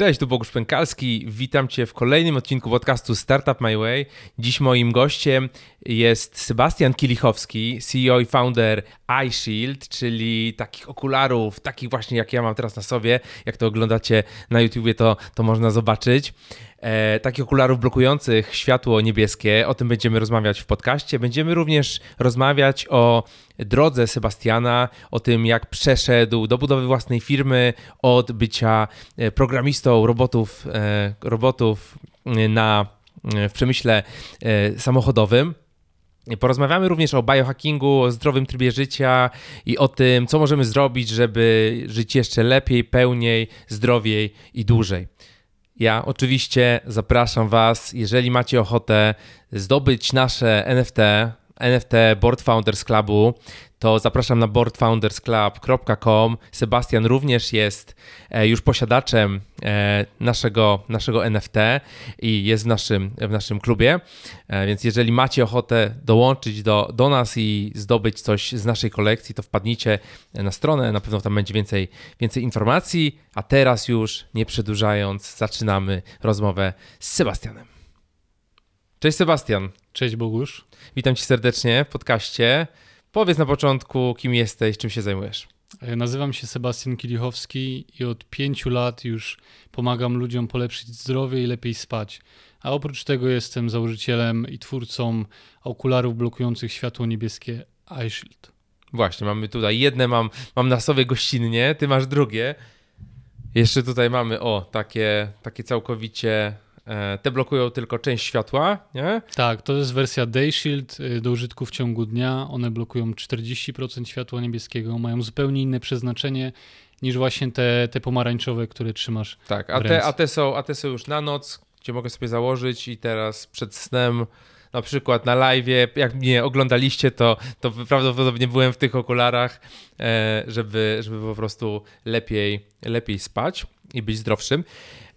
Cześć, tu Bogusz Pękalski. Witam Cię w kolejnym odcinku podcastu Startup My Way. Dziś moim gościem jest Sebastian Kilichowski, CEO i founder iShield, czyli takich okularów, takich właśnie jak ja mam teraz na sobie. Jak to oglądacie na YouTubie, to, to można zobaczyć. E, takich okularów blokujących światło niebieskie. O tym będziemy rozmawiać w podcaście. Będziemy również rozmawiać o drodze Sebastiana, o tym jak przeszedł do budowy własnej firmy od bycia e, programistą robotów, e, robotów na, w przemyśle samochodowym. Porozmawiamy również o biohackingu, o zdrowym trybie życia i o tym, co możemy zrobić, żeby żyć jeszcze lepiej, pełniej, zdrowiej i dłużej. Ja oczywiście zapraszam Was, jeżeli macie ochotę zdobyć nasze NFT, NFT Board Founders Clubu, to zapraszam na boardfoundersclub.com. Sebastian również jest e, już posiadaczem e, naszego, naszego NFT i jest w naszym, w naszym klubie, e, więc jeżeli macie ochotę dołączyć do, do nas i zdobyć coś z naszej kolekcji, to wpadnijcie na stronę, na pewno tam będzie więcej, więcej informacji, a teraz już nie przedłużając, zaczynamy rozmowę z Sebastianem. Cześć Sebastian. Cześć Bogusz. Witam cię serdecznie w podcaście. Powiedz na początku, kim jesteś, czym się zajmujesz. E, nazywam się Sebastian Kilichowski i od pięciu lat już pomagam ludziom polepszyć zdrowie i lepiej spać. A oprócz tego jestem założycielem i twórcą okularów blokujących światło niebieskie iShield. Właśnie, mamy tutaj jedne, mam, mam na sobie gościnnie, ty masz drugie. Jeszcze tutaj mamy, o, takie, takie całkowicie te blokują tylko część światła, nie? Tak, to jest wersja Day Shield y, do użytku w ciągu dnia. One blokują 40% światła niebieskiego, mają zupełnie inne przeznaczenie niż właśnie te, te pomarańczowe, które trzymasz. Tak, a te, a, te są, a te są już na noc, gdzie mogę sobie założyć i teraz przed snem na przykład na live, jak mnie oglądaliście, to, to prawdopodobnie byłem w tych okularach, e, żeby, żeby po prostu lepiej, lepiej spać i być zdrowszym.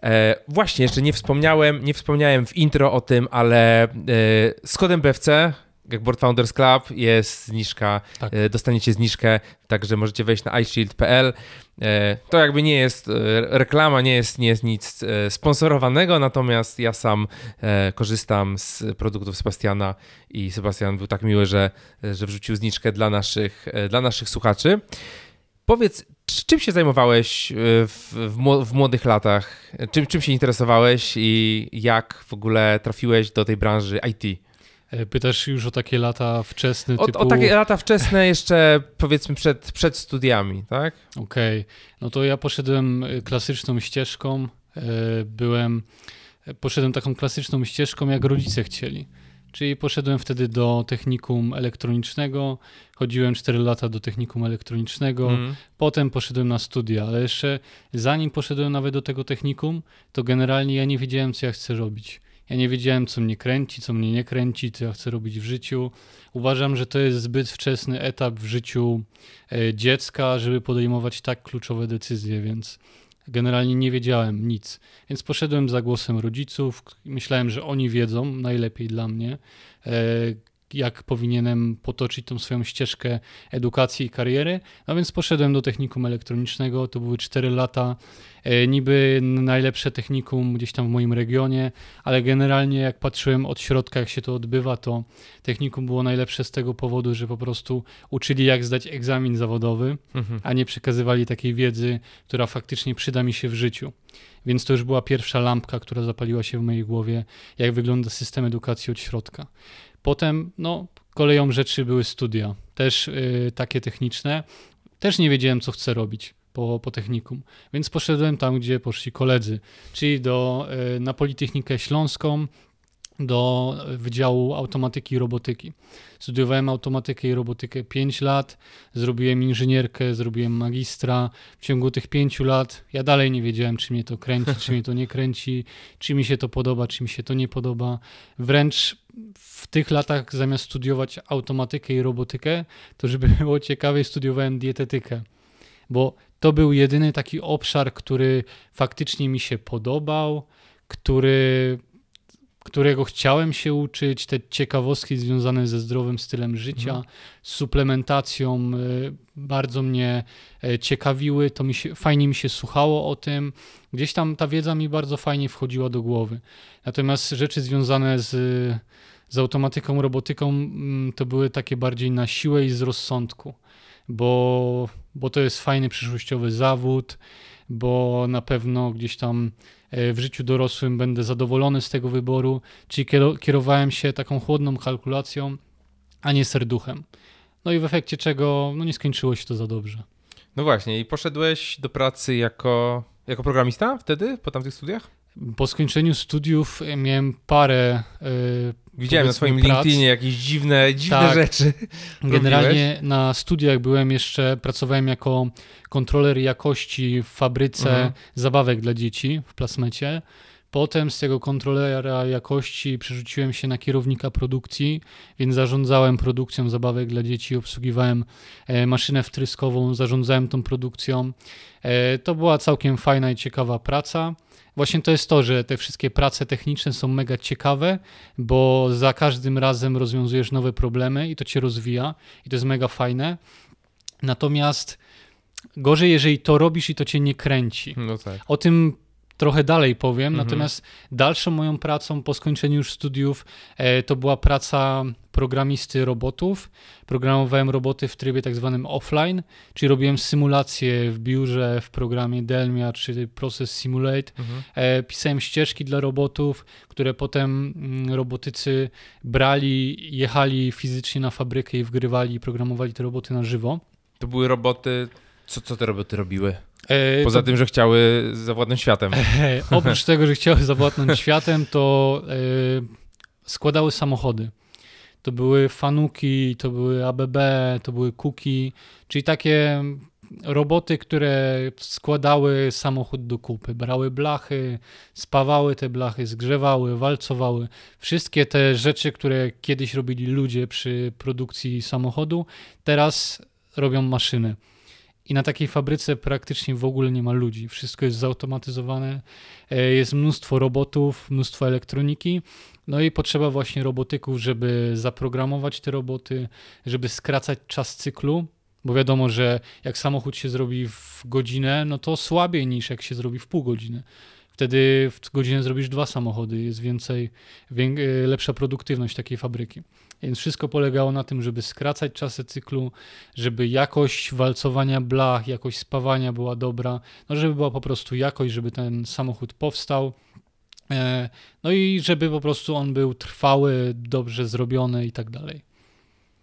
E, właśnie, jeszcze nie wspomniałem, nie wspomniałem w intro o tym, ale e, z kodem BFC, jak Board Founders Club, jest zniżka, tak. e, dostaniecie zniżkę, także możecie wejść na iShield.pl. E, to jakby nie jest e, reklama, nie jest, nie jest nic e, sponsorowanego, natomiast ja sam korzystam z produktów Sebastiana i Sebastian był tak miły, że, że wrzucił zniżkę dla naszych, dla naszych słuchaczy. Powiedz, czym się zajmowałeś e, w, w, młodych latach? Czym, czym się interesowałeś i jak w ogóle trafiłeś do tej branży IT? E, pytasz już o takie lata wczesne o, typu... O takie lata wczesne jeszcze powiedzmy przed, przed studiami, tak? Okej, okay. no to ja poszedłem e, klasyczną ścieżką, byłem, poszedłem taką klasyczną ścieżką jak rodzice chcieli. Czyli poszedłem wtedy do technikum elektronicznego, chodziłem 4 lata do technikum elektronicznego, mm. potem poszedłem na studia, ale jeszcze zanim poszedłem nawet do tego technikum, to generalnie ja nie wiedziałem, co ja chcę robić. Ja nie wiedziałem, co mnie kręci, co mnie nie kręci, co ja chcę robić w życiu. Uważam, że to jest zbyt wczesny etap w życiu e, dziecka, żeby podejmować tak kluczowe decyzje, więc Generalnie nie wiedziałem nic, więc poszedłem za głosem rodziców. Myślałem, że oni wiedzą najlepiej dla mnie, e, jak powinienem potoczyć tą swoją ścieżkę edukacji i kariery. No więc poszedłem do technikum elektronicznego. To były 4 lata E, niby najlepsze technikum gdzieś tam w moim regionie, ale generalnie jak patrzyłem od środka, jak się to odbywa, to technikum było najlepsze z tego powodu, że po prostu uczyli jak zdać egzamin zawodowy, mhm. a nie przekazywali takiej wiedzy, która faktycznie przyda mi się w życiu. Więc to już była pierwsza lampka, która zapaliła się w mojej głowie, jak wygląda system edukacji od środka. Potem, no, koleją rzeczy były studia, też yy, takie techniczne. Też nie wiedziałem, co chcę robić po, po technikum. Więc poszedłem tam, gdzie poszli koledzy, czyli do, e, na Politechnikę Śląską, do Wydziału Automatyki i Robotyki. Studiowałem automatykę i robotykę 5 lat, zrobiłem inżynierkę, zrobiłem magistra. W ciągu tych 5 lat ja dalej nie wiedziałem, czy mnie to kręci, czy mnie to nie kręci, czy mi się to podoba, czy mi się to nie podoba. Wręcz w tych latach zamiast studiować automatykę i robotykę, to żeby było ciekawie, studiowałem dietetykę. Bo to był jedyny taki obszar, który faktycznie mi się podobał, który którego chciałem się uczyć, te ciekawostki związane ze zdrowym stylem życia, mhm. suplementacją, y, bardzo mnie e, ciekawiły, to mi się, fajnie mi się słuchało o tym, gdzieś tam ta wiedza mi bardzo fajnie wchodziła do głowy. Natomiast rzeczy związane z, z automatyką, robotyką mm, to były takie bardziej na siłę i z rozsądku, bo, bo to jest fajny przyszłościowy zawód, bo na pewno gdzieś tam e, w życiu dorosłym będę zadowolony z tego wyboru, czyli kierowałem się taką chłodną kalkulacją, a nie serduchem. No i w efekcie czego no nie skończyło się to za dobrze. No właśnie, i poszedłeś do pracy jako, jako programista wtedy, po tamtych studiach? Po skończeniu studiów miałem parę. Yy, Widziałem na swoim prac. LinkedInie jakieś dziwne, dziwne tak. rzeczy. Generalnie robiłeś. na studiach byłem jeszcze, pracowałem jako kontroler jakości w fabryce mhm. zabawek dla dzieci w plasmecie. Potem z tego kontrolera jakości przerzuciłem się na kierownika produkcji, więc zarządzałem produkcją zabawek dla dzieci, obsługiwałem e, maszynę wtryskową, zarządzałem tą produkcją. E, to była całkiem fajna i ciekawa praca. Właśnie to jest to, że te wszystkie prace techniczne są mega ciekawe, bo za każdym razem rozwiązujesz nowe problemy i to cię rozwija i to jest mega fajne. Natomiast gorzej, jeżeli to robisz i to cię nie kręci. No tak. O tym trochę dalej powiem. Mhm. Natomiast dalszą moją pracą po skończeniu już studiów e, to była praca programisty robotów. Programowałem roboty w trybie tak zwanym offline, czyli robiłem symulacje w biurze w programie Delmia czy Process Simulate. Mhm. E, pisałem ścieżki dla robotów, które potem mm, robotycy brali, jechali fizycznie na fabrykę i wgrywali i programowali te roboty na żywo. To były roboty. Co, co te roboty robiły? E, Poza to, tym, że chciały zawładnąć światem. E, oprócz tego, że chciały zawładnąć światem, to e, składały samochody. To były fanuki, to były ABB, to były kuki, czyli takie roboty, które składały samochód do kupy. Brały blachy, spawały te blachy, zgrzewały, walcowały. Wszystkie te rzeczy, które kiedyś robili ludzie przy produkcji samochodu, teraz robią maszyny. I na takiej fabryce praktycznie w ogóle nie ma ludzi. Wszystko jest zautomatyzowane, e, jest mnóstwo robotów, mnóstwo elektroniki. No i potrzeba właśnie robotyków, żeby zaprogramować te roboty, żeby skracać czas cyklu, bo wiadomo, że jak samochód się zrobi w godzinę, no to słabiej niż jak się zrobi w pół godziny. Wtedy w godzinę zrobisz dwa samochody, jest więcej, e, lepsza produktywność takiej fabryki. Więc wszystko polegało na tym, żeby skracać czasy cyklu, żeby jakość walcowania blach, jakość spawania była dobra, no żeby była po prostu jakość, żeby ten samochód powstał. E, no i żeby po prostu on był trwały, dobrze zrobiony i tak dalej.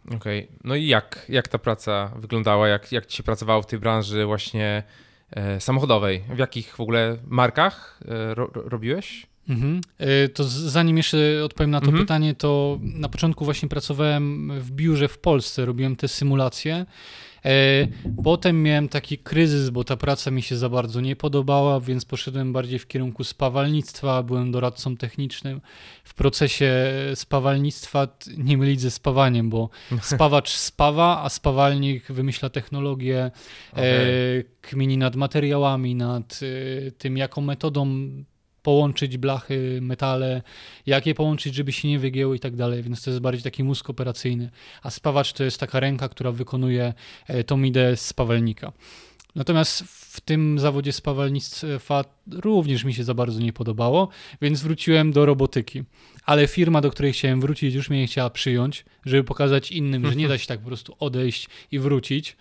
Okej, okay. no i jak, jak ta praca wyglądała? Jak, jak ci się pracowało w tej branży właśnie e, samochodowej? W jakich w ogóle markach e, ro, robiłeś? Mhm. E, to zanim jeszcze odpowiem na to mhm. pytanie, to na początku właśnie pracowałem w biurze w Polsce, robiłem te symulacje. E, potem miałem taki kryzys, bo ta praca mi się za bardzo nie podobała, więc poszedłem bardziej w kierunku spawalnictwa, byłem doradcą technicznym. W procesie spawalnictwa nie mylić ze spawaniem, bo spawacz spawa, a spawalnik wymyśla technologię, okay. kmini nad materiałami, nad tym, jaką metodą połączyć blachy, metale, jak je połączyć, żeby się nie wygięły i tak dalej, więc to jest bardziej taki mózg operacyjny. A spawacz to jest taka ręka, która wykonuje e, tą ideę spawalnika. Natomiast w tym zawodzie spawalnictwa również mi się za bardzo nie podobało, więc wróciłem do robotyki. Ale firma, do której chciałem wrócić, już mnie nie chciała przyjąć, żeby pokazać innym, że nie da się tak po prostu odejść i wrócić.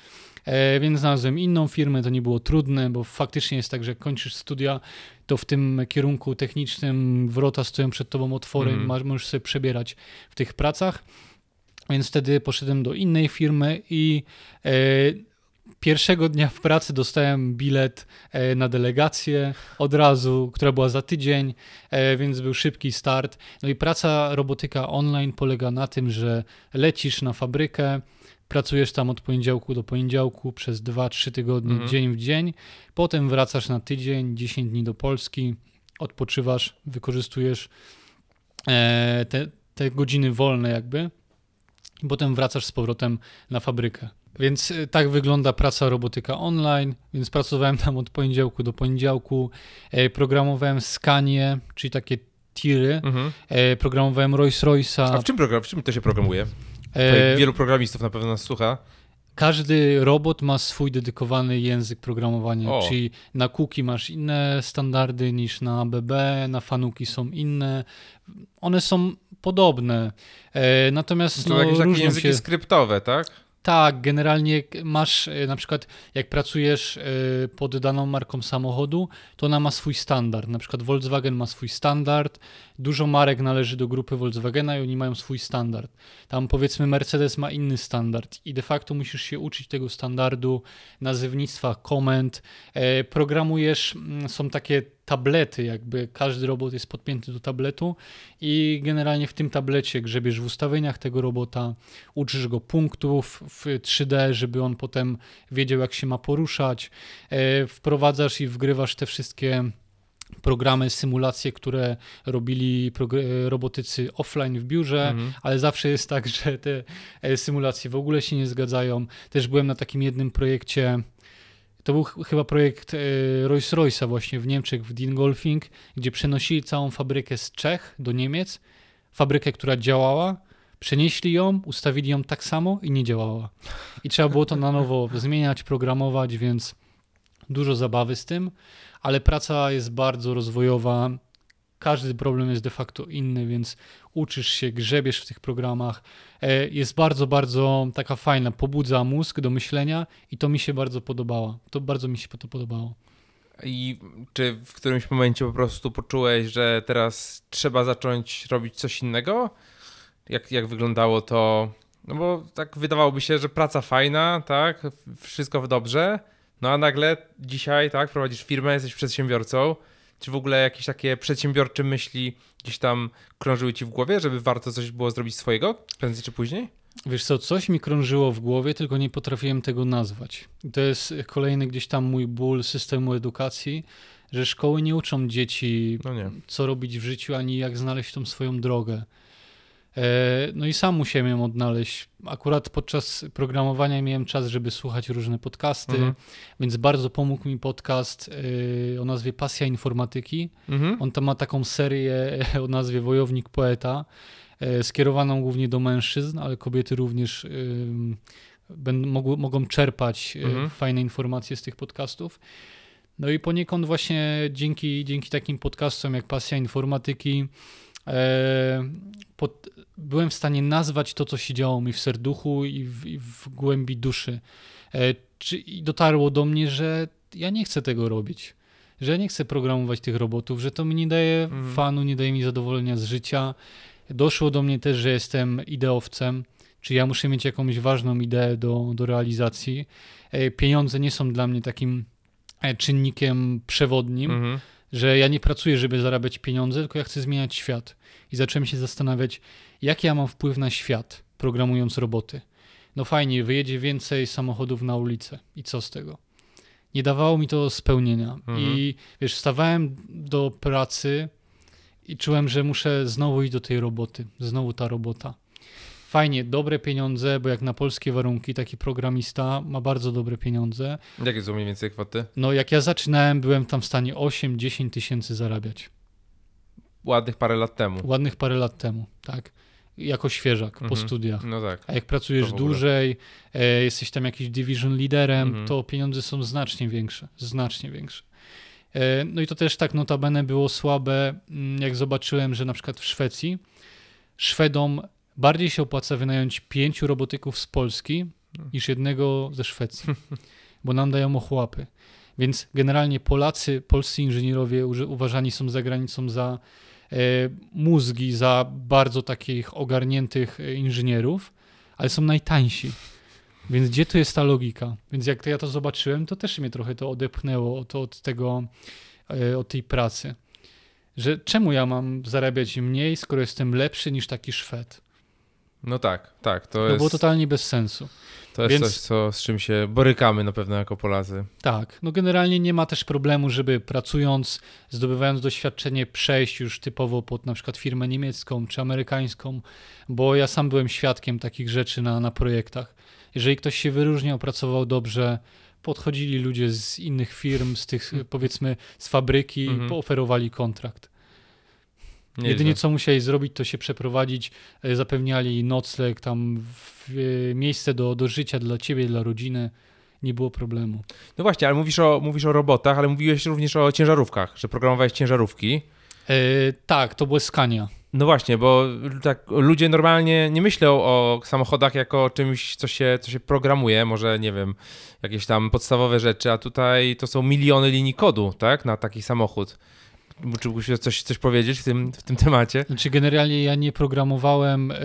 E, więc znalazłem inną firmę, to nie było trudne, bo faktycznie jest tak, że kończysz studia, to w tym kierunku technicznym wrota stoją przed tobą otwory, mm. możesz sobie przebierać w tych pracach. Więc wtedy poszedłem do innej firmy i e, pierwszego dnia w pracy dostałem bilet e, na delegację od razu, która była za tydzień, e, więc był szybki start. No i praca robotyka online polega na tym, że lecisz na fabrykę, pracujesz tam od poniedziałku do poniedziałku przez 2-3 tygodnie, mhm. dzień w dzień, potem wracasz na tydzień, 10 dni do Polski, odpoczywasz, wykorzystujesz e, te, te godziny wolne jakby, i potem wracasz z powrotem na fabrykę. Więc e, tak wygląda praca robotyka online, więc pracowałem tam od poniedziałku do poniedziałku, e, programowałem skanie, czyli takie tiry. Mhm. Programowałem Rolls A Royce'a. w czym, program, w czym to się programuje? E, Tutaj wielu programistów na pewno nas słucha. Każdy robot ma swój dedykowany język programowania, O. czyli na Cookie masz inne standardy niż na ABB, na Fanuki są inne. One są podobne, e, natomiast To no, jakieś takie języki się. skryptowe, tak? Tak, generalnie masz e, na przykład, jak pracujesz e, pod daną marką samochodu, to ona ma swój standard. Na przykład Volkswagen ma swój standard, dużo marek należy do grupy Volkswagena i oni mają swój standard. Tam powiedzmy Mercedes ma inny standard i de facto musisz się uczyć tego standardu, nazywnictwa, komend. E, Programujesz, są takie tablety, jakby każdy robot jest podpięty do tabletu i generalnie w tym tablecie grzebiesz w ustawieniach tego robota, uczysz go punktów w 3D, żeby on potem wiedział, jak się ma poruszać. E, Wprowadzasz i wgrywasz te wszystkie programy, symulacje, które robili e, robotycy offline w biurze, Mhm. ale zawsze jest tak, że te e, symulacje w ogóle się nie zgadzają. Też byłem na takim jednym projekcie. To był ch- chyba projekt e, Rolls Royce'a właśnie w Niemczech, w Dingolfing, gdzie przenosili całą fabrykę z Czech do Niemiec. Fabrykę, która działała, przenieśli ją, ustawili ją tak samo i nie działała. I trzeba było to na nowo zmieniać, programować, więc dużo zabawy z tym, ale praca jest bardzo rozwojowa. Każdy problem jest de facto inny, więc uczysz się, grzebiesz w tych programach. E, Jest bardzo, bardzo taka fajna, pobudza mózg do myślenia i to mi się bardzo podobało. To bardzo mi się to podobało. I czy w którymś momencie po prostu poczułeś, że teraz trzeba zacząć robić coś innego? Jak, jak wyglądało to? No bo tak wydawałoby się, że praca fajna, tak? Wszystko dobrze. No a nagle dzisiaj, tak, prowadzisz firmę, jesteś przedsiębiorcą. Czy w ogóle jakieś takie przedsiębiorcze myśli gdzieś tam krążyły ci w głowie, żeby warto coś było zrobić swojego, prędzej czy później? Wiesz co, coś mi krążyło w głowie, tylko nie potrafiłem tego nazwać. To jest kolejny gdzieś tam mój ból systemu edukacji, że szkoły nie uczą dzieci No nie. co robić w życiu, ani jak znaleźć tą swoją drogę. E, No i sam musiałem ją odnaleźć. Akurat podczas programowania miałem czas, żeby słuchać różne podcasty, Mhm. więc bardzo pomógł mi podcast e, o nazwie Pasja Informatyki. Mhm. On tam ma taką serię o nazwie Wojownik Poeta, e, skierowaną głównie do mężczyzn, ale kobiety również będą, mogą, mogą czerpać Mhm. fajne informacje z tych podcastów. No i poniekąd właśnie dzięki, dzięki takim podcastom jak Pasja Informatyki pod, byłem w stanie nazwać to, co się działo mi w serduchu i w, i w głębi duszy. E, czy, I dotarło do mnie, że ja nie chcę tego robić. Że ja nie chcę programować tych robotów, że to mi nie daje Mhm. fanu, nie daje mi zadowolenia z życia. Doszło do mnie też, że jestem ideowcem, czy ja muszę mieć jakąś ważną ideę do, do realizacji. E, Pieniądze nie są dla mnie takim e, czynnikiem przewodnim, Mhm. Że ja nie pracuję, żeby zarabiać pieniądze, tylko ja chcę zmieniać świat. I zacząłem się zastanawiać, jaki ja mam wpływ na świat, programując roboty. No fajnie, wyjedzie więcej samochodów na ulicę. I co z tego? Nie dawało mi to spełnienia. Mhm. I wiesz, wstawałem do pracy i czułem, że muszę znowu iść do tej roboty. Znowu ta robota. Fajnie, dobre pieniądze, bo jak na polskie warunki taki programista ma bardzo dobre pieniądze. Jakie są mniej więcej kwoty? No jak ja zaczynałem, byłem tam w stanie 8-10 tysięcy zarabiać. Ładnych parę lat temu. Ładnych parę lat temu, tak. Jako świeżak po Mhm. studiach. No tak. A jak pracujesz dłużej, e, jesteś tam jakiś division liderem, Mhm. to pieniądze są znacznie większe, znacznie większe. E, no i to też tak notabene było słabe, mm, jak zobaczyłem, że na przykład w Szwecji Szwedom bardziej się opłaca wynająć pięciu robotyków z Polski niż jednego ze Szwecji, bo nam dają ochłapy. Więc generalnie Polacy, polscy inżynierowie uważani są za granicą za e, mózgi, za bardzo takich ogarniętych e, inżynierów, ale są najtańsi. Więc gdzie tu jest ta logika? Więc jak to ja to zobaczyłem, to też mnie trochę to odepchnęło od, od tego, e, od tej pracy. Że czemu ja mam zarabiać mniej, skoro jestem lepszy niż taki Szwed? No tak, tak. To To jest, było totalnie bez sensu. to jest więc- coś, co, z czym się borykamy na pewno jako Polacy. Tak, no generalnie nie ma też problemu, żeby pracując, zdobywając doświadczenie, przejść już typowo pod na przykład firmę niemiecką czy amerykańską, bo ja sam byłem świadkiem takich rzeczy na, na projektach. Jeżeli ktoś się wyróżniał, pracował dobrze, podchodzili ludzie z innych firm, z tych powiedzmy z fabryki Mhm. pooferowali kontrakt. Nieźle. Jedynie co musieli zrobić, to się przeprowadzić, e, zapewniali nocleg, tam w, e, miejsce do, do życia dla ciebie, dla rodziny. Nie było problemu. No właśnie, ale mówisz o, mówisz o robotach, ale mówiłeś również o ciężarówkach, że programowałeś ciężarówki. E, tak, to było Scania. No właśnie, bo tak ludzie normalnie nie myślą o samochodach jako o czymś, co się, co się programuje, może nie wiem, jakieś tam podstawowe rzeczy, a tutaj to są miliony linii kodu, tak, na taki samochód. Czy mógłbyś coś, coś powiedzieć w tym, w tym temacie? Znaczy generalnie ja nie programowałem y,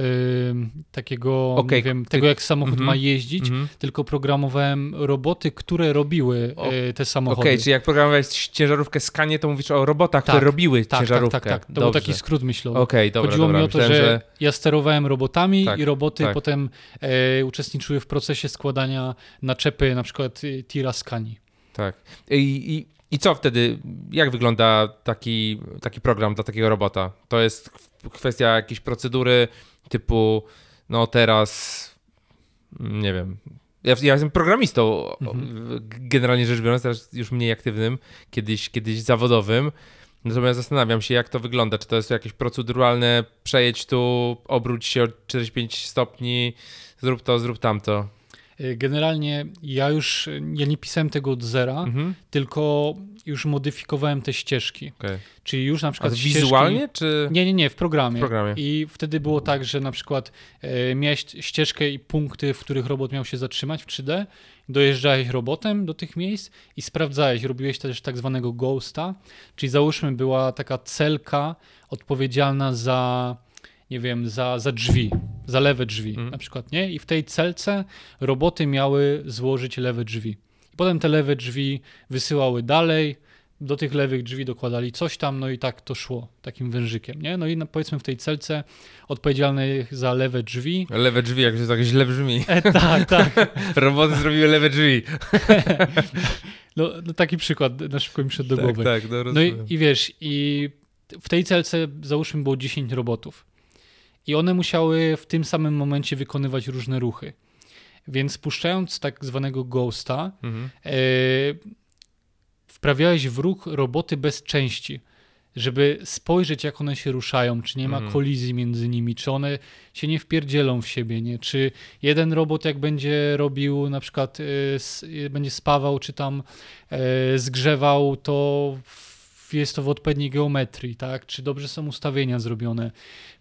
takiego, Okej, nie wiem, tego jak samochód Mhm. ma jeździć, Mhm. tylko programowałem roboty, które robiły y, te Okej, samochody. czyli jak programowałeś ciężarówkę Skanie, to mówisz o robotach, Tak, które robiły tak, tak, ciężarówkę. tak, tak. To był Dobrze. taki skrót myślowy. Okej, dobra, Chodziło dobra. mi o to, Myślałem, że, ja sterowałem robotami Tak, i roboty tak. potem e, uczestniczyły w procesie składania naczepy na przykład y, tira Scanii. Tak. I, i, I co wtedy, jak wygląda taki, taki program dla takiego robota? To jest kwestia jakiejś procedury typu, no teraz, nie wiem, ja, ja jestem programistą, Mhm. generalnie rzecz biorąc, teraz już mniej aktywnym, kiedyś, kiedyś zawodowym. Natomiast zastanawiam się, jak to wygląda. Czy to jest jakieś proceduralne, przejedź tu, obróć się o 45 stopni, zrób to, zrób tamto. E, Generalnie ja już ja nie pisałem tego od zera, Mhm. tylko już modyfikowałem te ścieżki. okej. Czyli już na A przykład ścieżki... wizualnie, czy... Nie, nie, nie, w programie. W programie. I wtedy było tak, że na przykład e, miałeś ścieżkę i punkty, w których robot miał się zatrzymać w 3D, dojeżdżałeś robotem do tych miejsc i sprawdzałeś, robiłeś też tak zwanego ghosta, czyli załóżmy była taka celka odpowiedzialna za, nie wiem, za, za drzwi, za lewe drzwi Mhm. na przykład, nie? I w tej celce roboty miały złożyć lewe drzwi. I potem te lewe drzwi wysyłały dalej, do tych lewych drzwi dokładali coś tam, no i tak to szło takim wężykiem, nie? No i powiedzmy w tej celce odpowiedzialnych za lewe drzwi. Lewe drzwi, jak się tak źle brzmi. E, tak, tak. Roboty zrobiły lewe drzwi. No, no taki przykład na szybko mi przyszedł do tak, głowy. tak, no No i, i wiesz, i w tej celce załóżmy było 10 robotów. I one musiały w tym samym momencie wykonywać różne ruchy. Więc puszczając tak zwanego ghosta, Mhm. e, wprawiałeś w ruch roboty bez części, żeby spojrzeć, jak one się ruszają, czy nie ma Mhm. kolizji między nimi, czy one się nie wpierdzielą w siebie, nie? Czy jeden robot, jak będzie robił, na przykład e, s- e, będzie spawał, czy tam e, zgrzewał, to jest to w odpowiedniej geometrii, tak? Czy dobrze są ustawienia zrobione.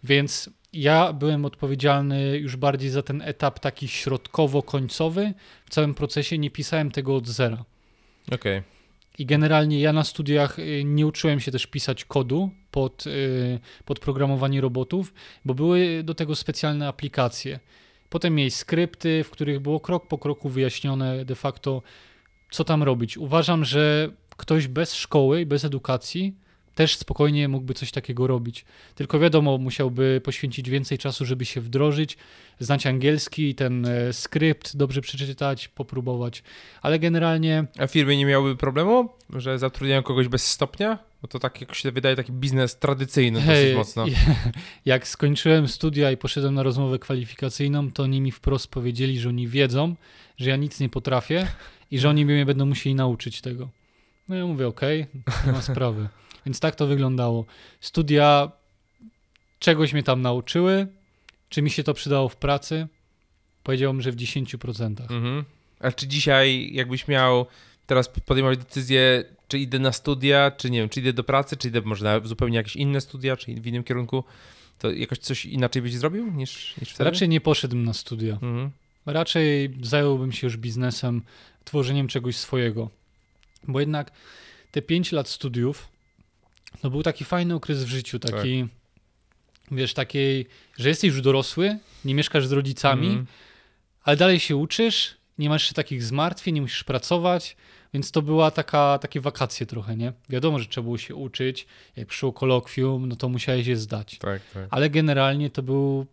Więc ja byłem odpowiedzialny już bardziej za ten etap taki środkowo-końcowy w całym procesie, nie pisałem tego od zera. Okej. I generalnie ja na studiach y, nie uczyłem się też pisać kodu pod, y, pod programowanie robotów, bo były do tego specjalne aplikacje. Potem mieli skrypty, w których było krok po kroku wyjaśnione de facto, co tam robić. Uważam, że ktoś bez szkoły i bez edukacji też spokojnie mógłby coś takiego robić. Tylko wiadomo, musiałby poświęcić więcej czasu, żeby się wdrożyć, znać angielski, ten e, skrypt dobrze przeczytać, popróbować. Ale generalnie A firmy nie miałyby problemu, że zatrudniają kogoś bez stopnia? Bo to tak jakoś się wydaje taki biznes tradycyjny dosyć Hej, mocno. Jak skończyłem studia i poszedłem na rozmowę kwalifikacyjną, to oni mi wprost powiedzieli, że oni wiedzą, że ja nic nie potrafię i że oni mnie będą musieli nauczyć tego. No ja mówię, okej, nie ma sprawy. Więc tak to wyglądało. Studia czegoś mnie tam nauczyły, czy mi się to przydało w pracy? Powiedziałbym, że w 10%. Mhm. A czy dzisiaj jakbyś miał teraz podejmować decyzję, czy idę na studia, czy nie wiem, czy idę do pracy, czy idę może na zupełnie jakieś inne studia, czy w innym kierunku, to jakoś coś inaczej byś zrobił niż, niż wtedy? Raczej nie poszedłbym na studia. Mhm. Raczej zająłbym się już biznesem, tworzeniem czegoś swojego. Bo jednak te 5 lat studiów to był taki fajny okres w życiu, taki wiesz, takiej, że jesteś już dorosły, nie mieszkasz z rodzicami, Mhm. ale dalej się uczysz, nie masz jeszcze takich zmartwień, nie musisz pracować, więc to była taka, takie wakacje trochę, nie? Wiadomo, że trzeba było się uczyć, jak przyszło kolokwium, no to musiałeś je zdać. Tak, tak. Ale generalnie to był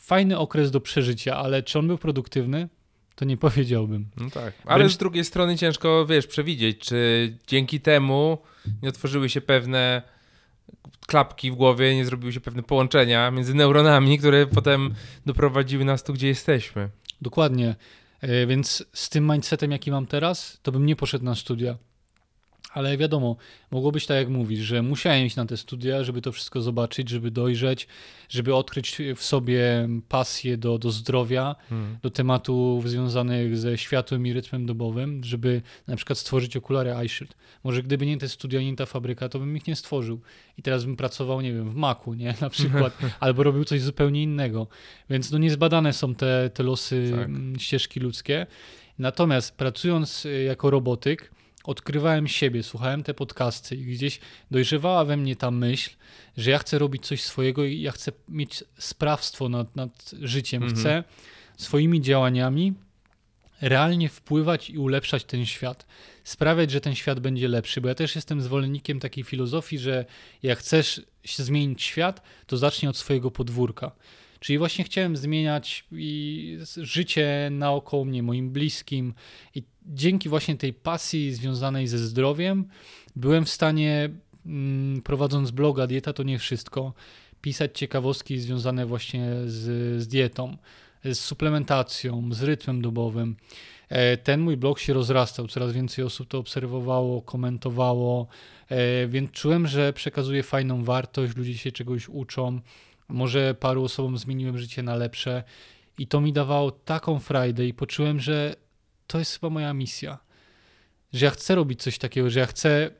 fajny okres do przeżycia, ale czy on był produktywny? To nie powiedziałbym. No tak. Ale Wręcz- z drugiej strony ciężko, wiesz, przewidzieć, czy dzięki temu nie otworzyły się pewne klapki w głowie, nie zrobiły się pewne połączenia między neuronami, które potem doprowadziły nas tu, gdzie jesteśmy. Dokładnie. E, Więc z tym mindsetem, jaki mam teraz, to bym nie poszedł na studia. Ale wiadomo, mogło być tak jak mówisz, że musiałem iść na te studia, żeby to wszystko zobaczyć, żeby dojrzeć, żeby odkryć w sobie pasję do, do zdrowia, hmm. do tematów związanych ze światłem i rytmem dobowym, żeby na przykład stworzyć okulary iShield. Może gdyby nie te studia, nie ta fabryka, to bym ich nie stworzył. I teraz bym pracował, nie wiem, w Macu, nie? Na przykład, albo robił coś zupełnie innego. Więc no niezbadane są te, te losy, tak. ścieżki ludzkie. Natomiast pracując y, jako robotyk, odkrywałem siebie, słuchałem te podcasty i gdzieś dojrzewała we mnie ta myśl, że ja chcę robić coś swojego i ja chcę mieć sprawstwo nad, nad życiem. Mhm. Chcę swoimi działaniami realnie wpływać i ulepszać ten świat. Sprawiać, że ten świat będzie lepszy, bo ja też jestem zwolennikiem takiej filozofii, że jak chcesz zmienić świat, to zacznij od swojego podwórka. Czyli właśnie chciałem zmieniać i życie naokoło mnie, moim bliskim i dzięki właśnie tej pasji związanej ze zdrowiem byłem w stanie, mm, prowadząc bloga Dieta to nie wszystko, pisać ciekawostki związane właśnie z, z dietą, z suplementacją, z rytmem dobowym. E, ten mój blog się rozrastał, coraz więcej osób to obserwowało, komentowało, e, więc czułem, że przekazuję fajną wartość, ludzie się czegoś uczą. Może paru osobom zmieniłem życie na lepsze i to mi dawało taką frajdę i poczułem, że to jest chyba moja misja. Że ja chcę robić coś takiego, że ja chcę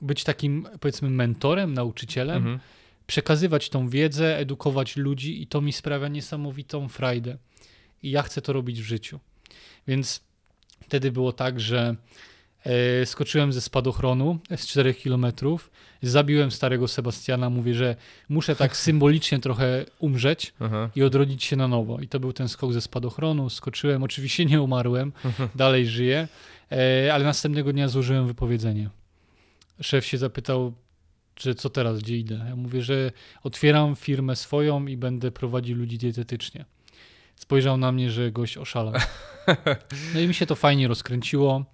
być takim, powiedzmy, mentorem, nauczycielem, mhm. przekazywać tą wiedzę, edukować ludzi i to mi sprawia niesamowitą frajdę. I ja chcę to robić w życiu. Więc wtedy było tak, że skoczyłem ze spadochronu z 4 kilometrów, zabiłem starego Sebastiana, mówię, że muszę tak symbolicznie trochę umrzeć Aha. i odrodzić się na nowo. I to był ten skok ze spadochronu, skoczyłem, oczywiście nie umarłem, dalej żyję, e, ale następnego dnia złożyłem wypowiedzenie. Szef się zapytał, że co teraz, gdzie idę. Ja mówię, że otwieram firmę swoją i będę prowadził ludzi dietetycznie. Spojrzał na mnie, że gość oszalał. No i mi się to fajnie rozkręciło.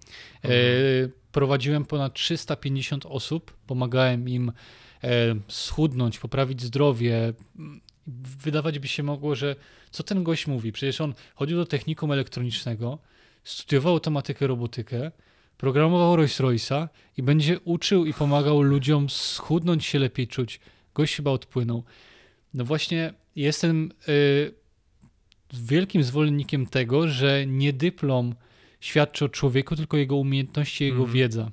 E, prowadziłem ponad 350 osób, pomagałem im e, schudnąć, poprawić zdrowie. Wydawać by się mogło, że co ten gość mówi? Przecież on chodził do technikum elektronicznego, studiował automatykę, robotykę, programował Rolls Royce'a i będzie uczył i pomagał ludziom schudnąć się lepiej czuć. Gość chyba odpłynął. No właśnie jestem y, wielkim zwolennikiem tego, że nie dyplom świadczy o człowieku, tylko jego umiejętności, jego mm. wiedza.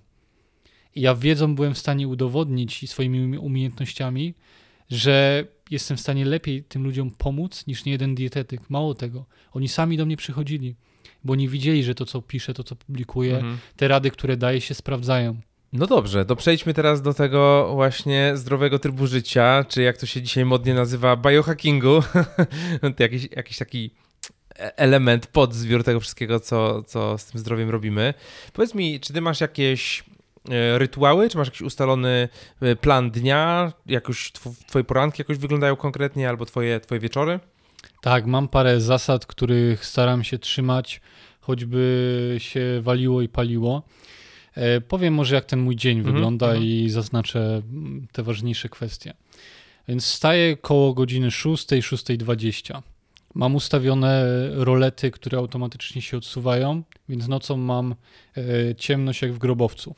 I ja wiedzą byłem w stanie udowodnić swoimi umiejętnościami, że jestem w stanie lepiej tym ludziom pomóc niż nie jeden dietetyk. Mało tego, oni sami do mnie przychodzili, bo oni widzieli, że to, co piszę, to, co publikuję, mm. te rady, które daję, się sprawdzają. No dobrze, to przejdźmy teraz do tego właśnie zdrowego trybu życia, czy jak to się dzisiaj modnie nazywa, biohackingu. jakiś, jakiś taki element, podzbiór tego wszystkiego, co, co z tym zdrowiem robimy. Powiedz mi, czy ty masz jakieś e, rytuały, czy masz jakiś ustalony e, plan dnia, jakoś twoje poranki jakoś wyglądają konkretnie, albo twoje, twoje wieczory? Tak, mam parę zasad, których staram się trzymać, choćby się waliło i paliło. E, powiem może, jak ten mój dzień mm -hmm, wygląda mm -hmm. i zaznaczę mm, te ważniejsze kwestie. Więc wstaję koło godziny 6, 6.20. Mam ustawione rolety, które automatycznie się odsuwają, więc nocą mam e, ciemność jak w grobowcu.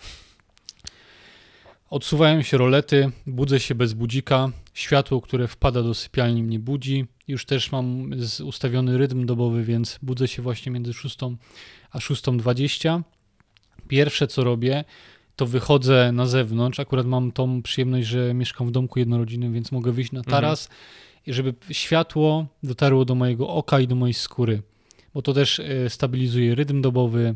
Odsuwają się rolety, budzę się bez budzika, światło, które wpada do sypialni mnie budzi. Już też mam ustawiony rytm dobowy, więc budzę się właśnie między 6 a 6.20. Pierwsze co robię, to wychodzę na zewnątrz. Akurat mam tą przyjemność, że mieszkam w domku jednorodzinnym, więc mogę wyjść na taras. Mhm i żeby światło dotarło do mojego oka i do mojej skóry, bo to też e, stabilizuje rytm dobowy.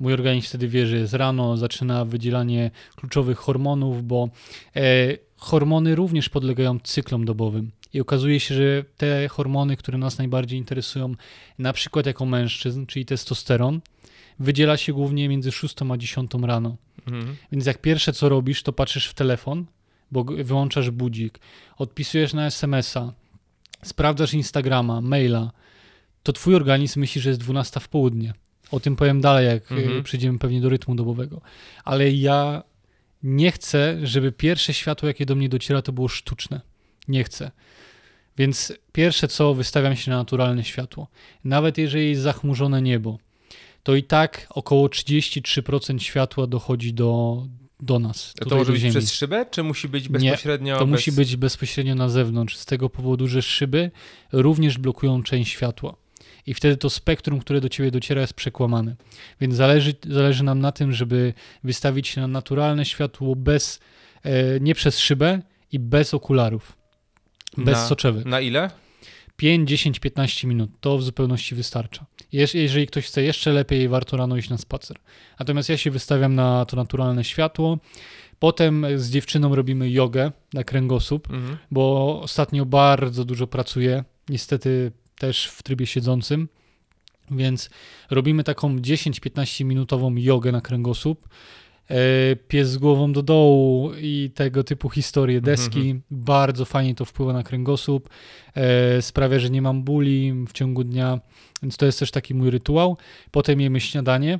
Mój organizm wtedy wie, że jest rano, zaczyna wydzielanie kluczowych hormonów, bo e, hormony również podlegają cyklom dobowym. I okazuje się, że te hormony, które nas najbardziej interesują, na przykład jako mężczyzn, czyli testosteron, wydziela się głównie między 6 a 10 rano. Mhm. Więc jak pierwsze co robisz, to patrzysz w telefon, bo wyłączasz budzik, odpisujesz na SMS-a, sprawdzasz Instagrama, maila, to twój organizm myśli, że jest 12 w południe. O tym powiem dalej, jak e, mhm. przejdziemy pewnie do rytmu dobowego. Ale ja nie chcę, żeby pierwsze światło, jakie do mnie dociera, to było sztuczne. Nie chcę. Więc pierwsze co, wystawiam się na naturalne światło. Nawet jeżeli jest zachmurzone niebo, to i tak około 33% światła dochodzi do, do nas. To może być ziemi. przez szybę, czy musi być bezpośrednio? Nie, to bez... musi być bezpośrednio na zewnątrz, z tego powodu, że szyby również blokują część światła. I wtedy to spektrum, które do ciebie dociera, jest przekłamane. Więc zależy, zależy nam na tym, żeby wystawić się na naturalne światło bez, e, nie przez szybę i bez okularów. Bez na. Na ile? 5, 10, 15 minut. To w zupełności wystarcza. Jeżeli ktoś chce jeszcze lepiej, warto rano iść na spacer. Natomiast ja się wystawiam na to naturalne światło. Potem z dziewczyną robimy jogę na kręgosłup, mhm. bo ostatnio bardzo dużo pracuję. Niestety też w trybie siedzącym. Więc robimy taką 10-15 minutową jogę na kręgosłup. E, pies z głową do dołu i tego typu historie, mhm, deski. Mm -hmm. Bardzo fajnie to wpływa na kręgosłup. E, sprawia, że nie mam bóli w ciągu dnia, więc to jest też taki mój rytuał. Potem jemy śniadanie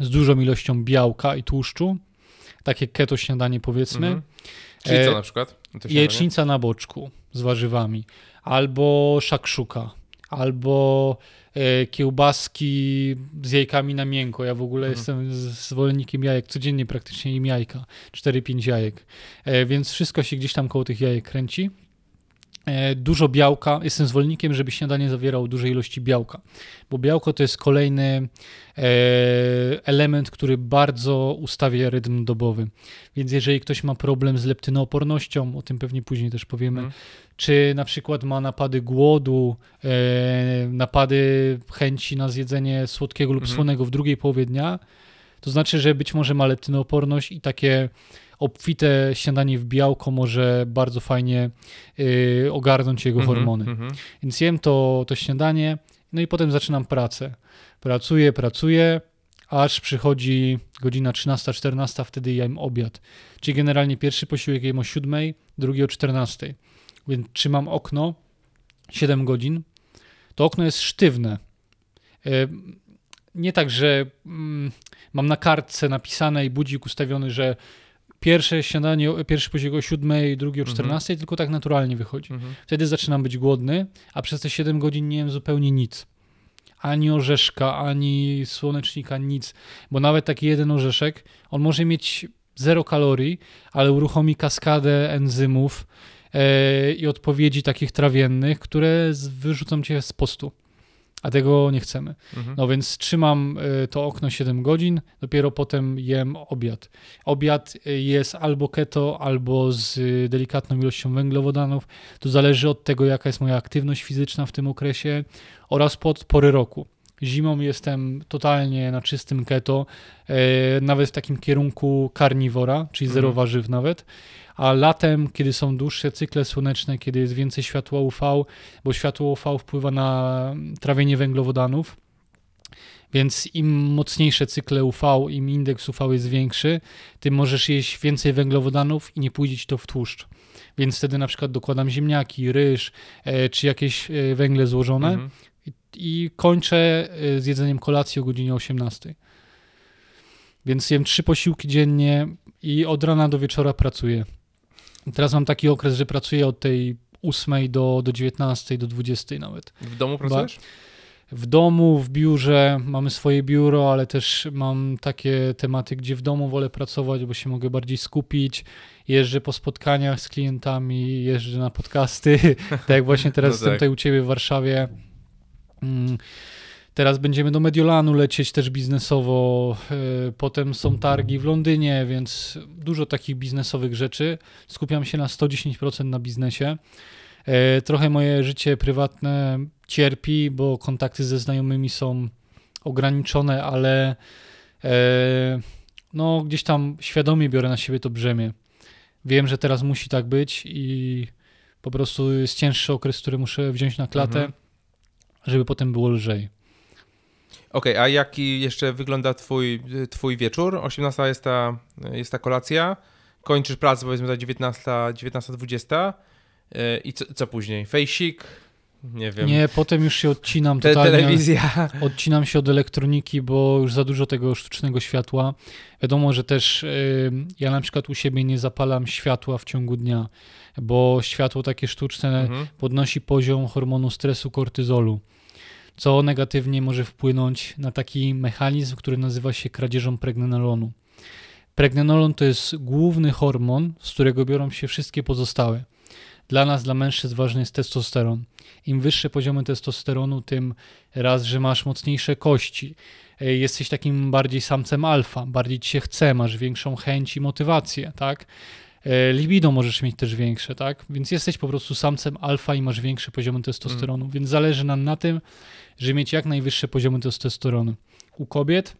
z dużą ilością białka i tłuszczu. Takie keto śniadanie powiedzmy. Mm -hmm. Czyli co na przykład? Jajecznica na boczku z warzywami. Albo szakszuka. Albo E, kiełbaski z jajkami na miękko. Ja w ogóle mhm. jestem zwolennikiem jajek, codziennie praktycznie im jajka, 4-5 jajek. E, więc wszystko się gdzieś tam koło tych jajek kręci. E, dużo białka. Jestem zwolennikiem, żeby śniadanie zawierało duże ilości białka, bo białko to jest kolejny element, który bardzo ustawia rytm dobowy. Więc jeżeli ktoś ma problem z leptynoopornością, o tym pewnie później też powiemy, mm czy na przykład ma napady głodu, e, napady chęci na zjedzenie słodkiego lub mhm. słonego w drugiej połowie dnia, to znaczy, że być może ma leptynooporność i takie obfite śniadanie w białko może bardzo fajnie y, ogarnąć jego mhm, hormony. Mhm. Więc jem to, to śniadanie, no i potem zaczynam pracę. Pracuję, pracuję, aż przychodzi godzina 13-14, wtedy jem obiad. Czyli generalnie pierwszy posiłek jem o 7, drugi o 14 więc trzymam okno 7 godzin, to okno jest sztywne. E, nie tak, że mm, mam na kartce napisane i budzik ustawiony, że pierwsze śniadanie, pierwszy posiłek o 7, drugi o 14, mhm. tylko tak naturalnie wychodzi. Mhm. Wtedy zaczynam być głodny, a przez te 7 godzin nie jem zupełnie nic. Ani orzeszka, ani słonecznika, nic. Bo nawet taki jeden orzeszek, on może mieć zero kalorii, ale uruchomi kaskadę enzymów, E, i odpowiedzi takich trawiennych, które wyrzucą cię z postu. A tego nie chcemy. Mhm. No więc trzymam e, to okno 7 godzin, dopiero potem jem obiad. Obiad e, jest albo keto, albo z delikatną ilością węglowodanów. To zależy od tego, jaka jest moja aktywność fizyczna w tym okresie oraz pod pory roku. Zimą jestem totalnie na czystym keto, nawet w takim kierunku karniwora, czyli zero mhm. warzyw nawet a latem, kiedy są dłuższe cykle słoneczne, kiedy jest więcej światła UV, bo światło UV wpływa na trawienie węglowodanów, więc im mocniejsze cykle UV, im indeks UV jest większy, tym możesz jeść więcej węglowodanów i nie pójdzie ci to w tłuszcz. Więc wtedy na przykład dokładam ziemniaki, ryż e, czy jakieś e, węgle złożone mhm. I, kończę e, z jedzeniem kolacji o godzinie 18. Więc jem trzy posiłki dziennie i od rana do wieczora pracuję. Teraz mam taki okres, że pracuję od tej 8 do, do 19, do 20 nawet. W domu pracujesz? W domu, w biurze, mamy swoje biuro, ale też mam takie tematy, gdzie w domu wolę pracować, bo się mogę bardziej skupić. Jeżdżę po spotkaniach z klientami, jeżdżę na podcasty, tak jak właśnie teraz no jestem tak. tutaj u Ciebie w Warszawie. Mm Teraz będziemy do Mediolanu lecieć też biznesowo. E, potem są targi w Londynie, więc dużo takich biznesowych rzeczy. Skupiam się na 110% na biznesie. E, trochę moje życie prywatne cierpi, bo kontakty ze znajomymi są ograniczone, ale e, no, gdzieś tam świadomie biorę na siebie to brzemię. Wiem, że teraz musi tak być i po prostu jest cięższy okres, który muszę wziąć na klatę, mhm. Żeby potem było lżej. Okej, okay, a jaki jeszcze wygląda twój, twój wieczór? 18 jest ta, jest ta kolacja, kończysz pracę powiedzmy za 19, 19.20 yy, i co, co później? Fejsik? Nie wiem. Nie, potem już się odcinam Te, totalnie. Telewizja. Odcinam się od elektroniki, bo już za dużo tego sztucznego światła. Wiadomo, że też yy, ja na przykład u siebie nie zapalam światła w ciągu dnia, bo światło takie sztuczne mhm. podnosi poziom hormonu stresu kortyzolu co negatywnie może wpłynąć na taki mechanizm, który nazywa się kradzieżą pregnenolonu. Pregnenolon to jest główny hormon, z którego biorą się wszystkie pozostałe. Dla nas, dla mężczyzn ważny jest testosteron. Im wyższe poziomy testosteronu, tym raz, że masz mocniejsze kości, jesteś takim bardziej samcem alfa, bardziej ci się chce, masz większą chęć i motywację, tak? E, libido możesz mieć też większe, tak? Więc jesteś po prostu samcem alfa i masz większe poziomy testosteronu, mm. więc zależy nam na tym, żeby mieć jak najwyższe poziomy testosteronu. U kobiet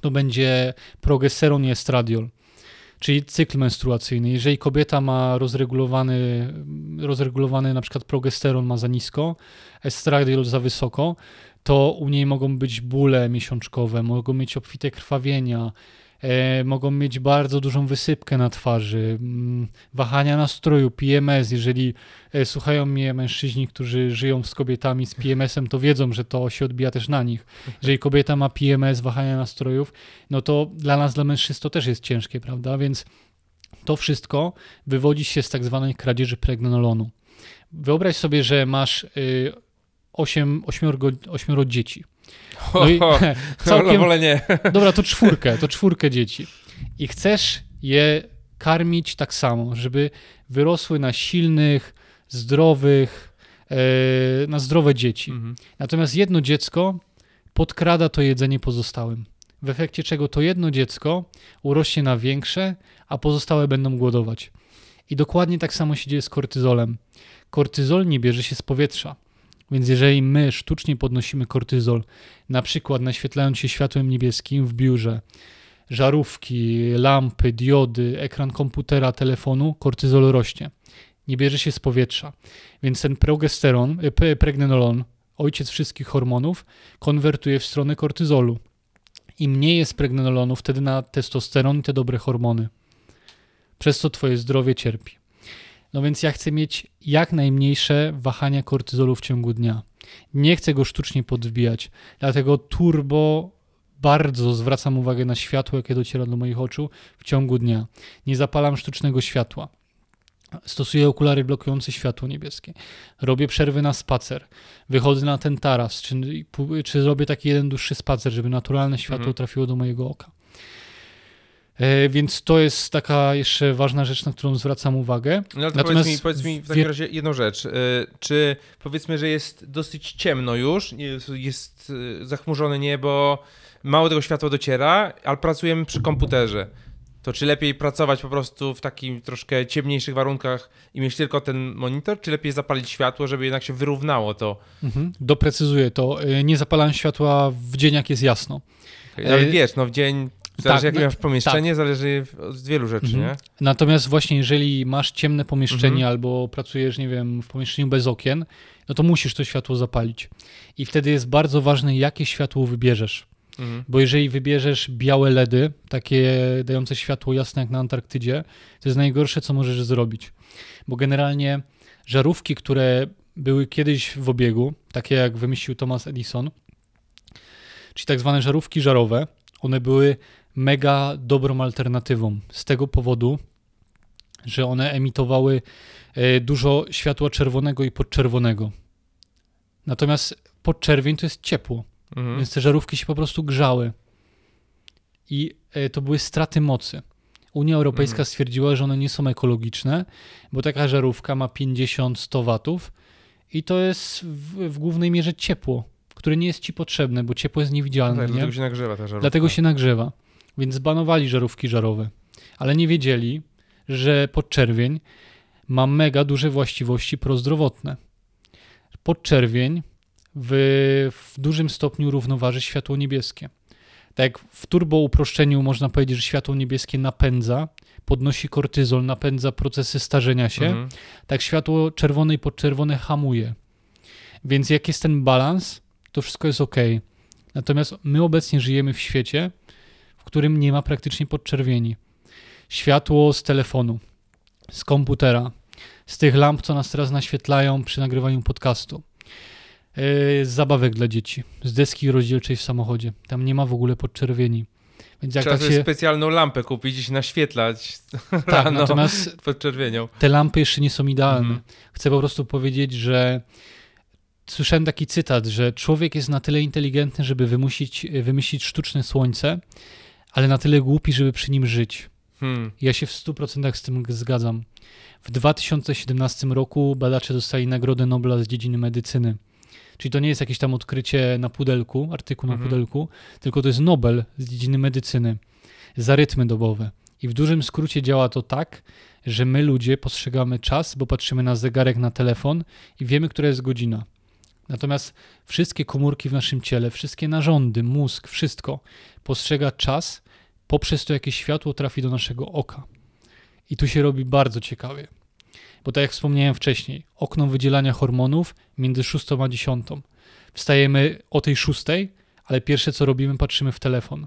to będzie progesteron i estradiol czyli cykl menstruacyjny. Jeżeli kobieta ma rozregulowany, rozregulowany na przykład progesteron ma za nisko, estradiol za wysoko, to u niej mogą być bóle miesiączkowe, mogą mieć obfite krwawienia, mogą mieć bardzo dużą wysypkę na twarzy, mm, wahania nastroju, PMS. Jeżeli e, słuchają mnie mężczyźni, którzy żyją z kobietami z PMS-em, to wiedzą, że to się odbija też na nich. Jeżeli kobieta ma PMS, wahania nastrojów, no to dla nas, dla mężczyzn to też jest ciężkie, prawda? Więc to wszystko wywodzi się z tak zwanej kradzieży pregnenolonu. Wyobraź sobie, że masz y, 8, 8, 8 dzieci. No i całkiem, wolę nie. Dobra, to czwórkę, to czwórkę dzieci. I chcesz je karmić tak samo, żeby wyrosły na silnych, zdrowych, e, na zdrowe dzieci. Mhm. Natomiast jedno dziecko podkrada to jedzenie pozostałym. W efekcie czego to jedno dziecko urośnie na większe, a pozostałe będą głodować. I dokładnie tak samo się dzieje z kortyzolem. Kortyzol nie bierze się z powietrza. Więc jeżeli my sztucznie podnosimy kortyzol, na przykład naświetlając się światłem niebieskim w biurze, żarówki, lampy, diody, ekran komputera, telefonu, kortyzol rośnie. Nie bierze się z powietrza. Więc ten progesteron, e, pregnenolon, ojciec wszystkich hormonów, konwertuje w stronę kortyzolu. Im mniej jest pregnenolonu, wtedy na testosteron i te dobre hormony. Przez co twoje zdrowie cierpi. No więc ja chcę mieć jak najmniejsze wahania kortyzolu w ciągu dnia. Nie chcę go sztucznie podwbijać, dlatego turbo bardzo zwracam uwagę na światło, jakie dociera do moich oczu w ciągu dnia. Nie zapalam sztucznego światła. Stosuję okulary blokujące światło niebieskie. Robię przerwy na spacer. Wychodzę na ten taras, czy, czy zrobię taki jeden dłuższy spacer, żeby naturalne światło mhm. trafiło do mojego oka. E, więc to jest taka jeszcze ważna rzecz, na którą zwracam uwagę. No, ale Natomiast powiedz mi, powiedz mi w takim razie jedną rzecz. E, czy powiedzmy, że jest dosyć ciemno już, jest e, zachmurzone niebo, mało tego światła dociera, ale pracujemy przy komputerze. To czy lepiej pracować po prostu w takim troszkę ciemniejszych warunkach i mieć tylko ten monitor, czy lepiej zapalić światło, żeby jednak się wyrównało to? Mhm. Doprecyzuję to. Nie zapalam światła w dzień, jak jest jasno. Okay, ale wiesz, no w dzień Zależy tak, no, masz pomieszczenie, tak. zależy od wielu rzeczy, mhm. nie? Natomiast właśnie jeżeli masz ciemne pomieszczenie mhm. albo pracujesz, nie wiem, w pomieszczeniu bez okien, no to musisz to światło zapalić. I wtedy jest bardzo ważne, jakie światło wybierzesz. Mhm. Bo jeżeli wybierzesz białe LEDy, takie dające światło jasne jak na Antarktydzie, to jest najgorsze, co możesz zrobić. Bo generalnie żarówki, które były kiedyś w obiegu, takie jak wymyślił Thomas Edison, czyli tak zwane żarówki żarowe, one były mega dobrą alternatywą. Z tego powodu, że one emitowały e, dużo światła czerwonego i podczerwonego. Natomiast podczerwień to jest ciepło, mhm. więc te żarówki się po prostu grzały. I e, to były straty mocy. Unia Europejska mhm. stwierdziła, że one nie są ekologiczne, bo taka żarówka ma 50-100 watów i to jest w, w głównej mierze ciepło, które nie jest ci potrzebne, bo ciepło jest niewidzialne. Tak, nie? Dlatego się nagrzewa ta żarówka. Dlatego się nagrzewa. Więc zbanowali żarówki żarowe. Ale nie wiedzieli, że podczerwień ma mega duże właściwości prozdrowotne. Podczerwień w, w dużym stopniu równoważy światło niebieskie. Tak jak w turbo uproszczeniu można powiedzieć, że światło niebieskie napędza, podnosi kortyzol, napędza procesy starzenia się, mhm. tak światło czerwone i podczerwone hamuje. Więc jak jest ten balans, to wszystko jest ok. Natomiast my obecnie żyjemy w świecie, w którym nie ma praktycznie podczerwieni. Światło z telefonu, z komputera, z tych lamp, co nas teraz naświetlają przy nagrywaniu podcastu. Yy, z zabawek dla dzieci, z deski rozdzielczej w samochodzie. Tam nie ma w ogóle podczerwieni. Więc jak Trzeba tak się... specjalną lampę kupić i się naświetlać tak, rano natomiast podczerwienią. Te lampy jeszcze nie są idealne. Mhm. Chcę po prostu powiedzieć, że słyszałem taki cytat, że człowiek jest na tyle inteligentny, żeby wymusić, wymyślić sztuczne słońce, ale na tyle głupi, żeby przy nim żyć. Hmm. Ja się w 100% z tym zgadzam. W 2017 roku badacze dostali Nagrodę Nobla z dziedziny medycyny. Czyli to nie jest jakieś tam odkrycie na pudelku, artykuł na Mhm. pudelku, tylko to jest Nobel z dziedziny medycyny za rytmy dobowe. I w dużym skrócie działa to tak, że my ludzie postrzegamy czas, bo patrzymy na zegarek, na telefon i wiemy, która jest godzina. Natomiast wszystkie komórki w naszym ciele, wszystkie narządy, mózg, wszystko postrzega czas poprzez to, jakie światło trafi do naszego oka. I tu się robi bardzo ciekawie. Bo tak jak wspomniałem wcześniej, okno wydzielania hormonów między 6 a 10. Wstajemy o tej 6, ale pierwsze co robimy, patrzymy w telefon.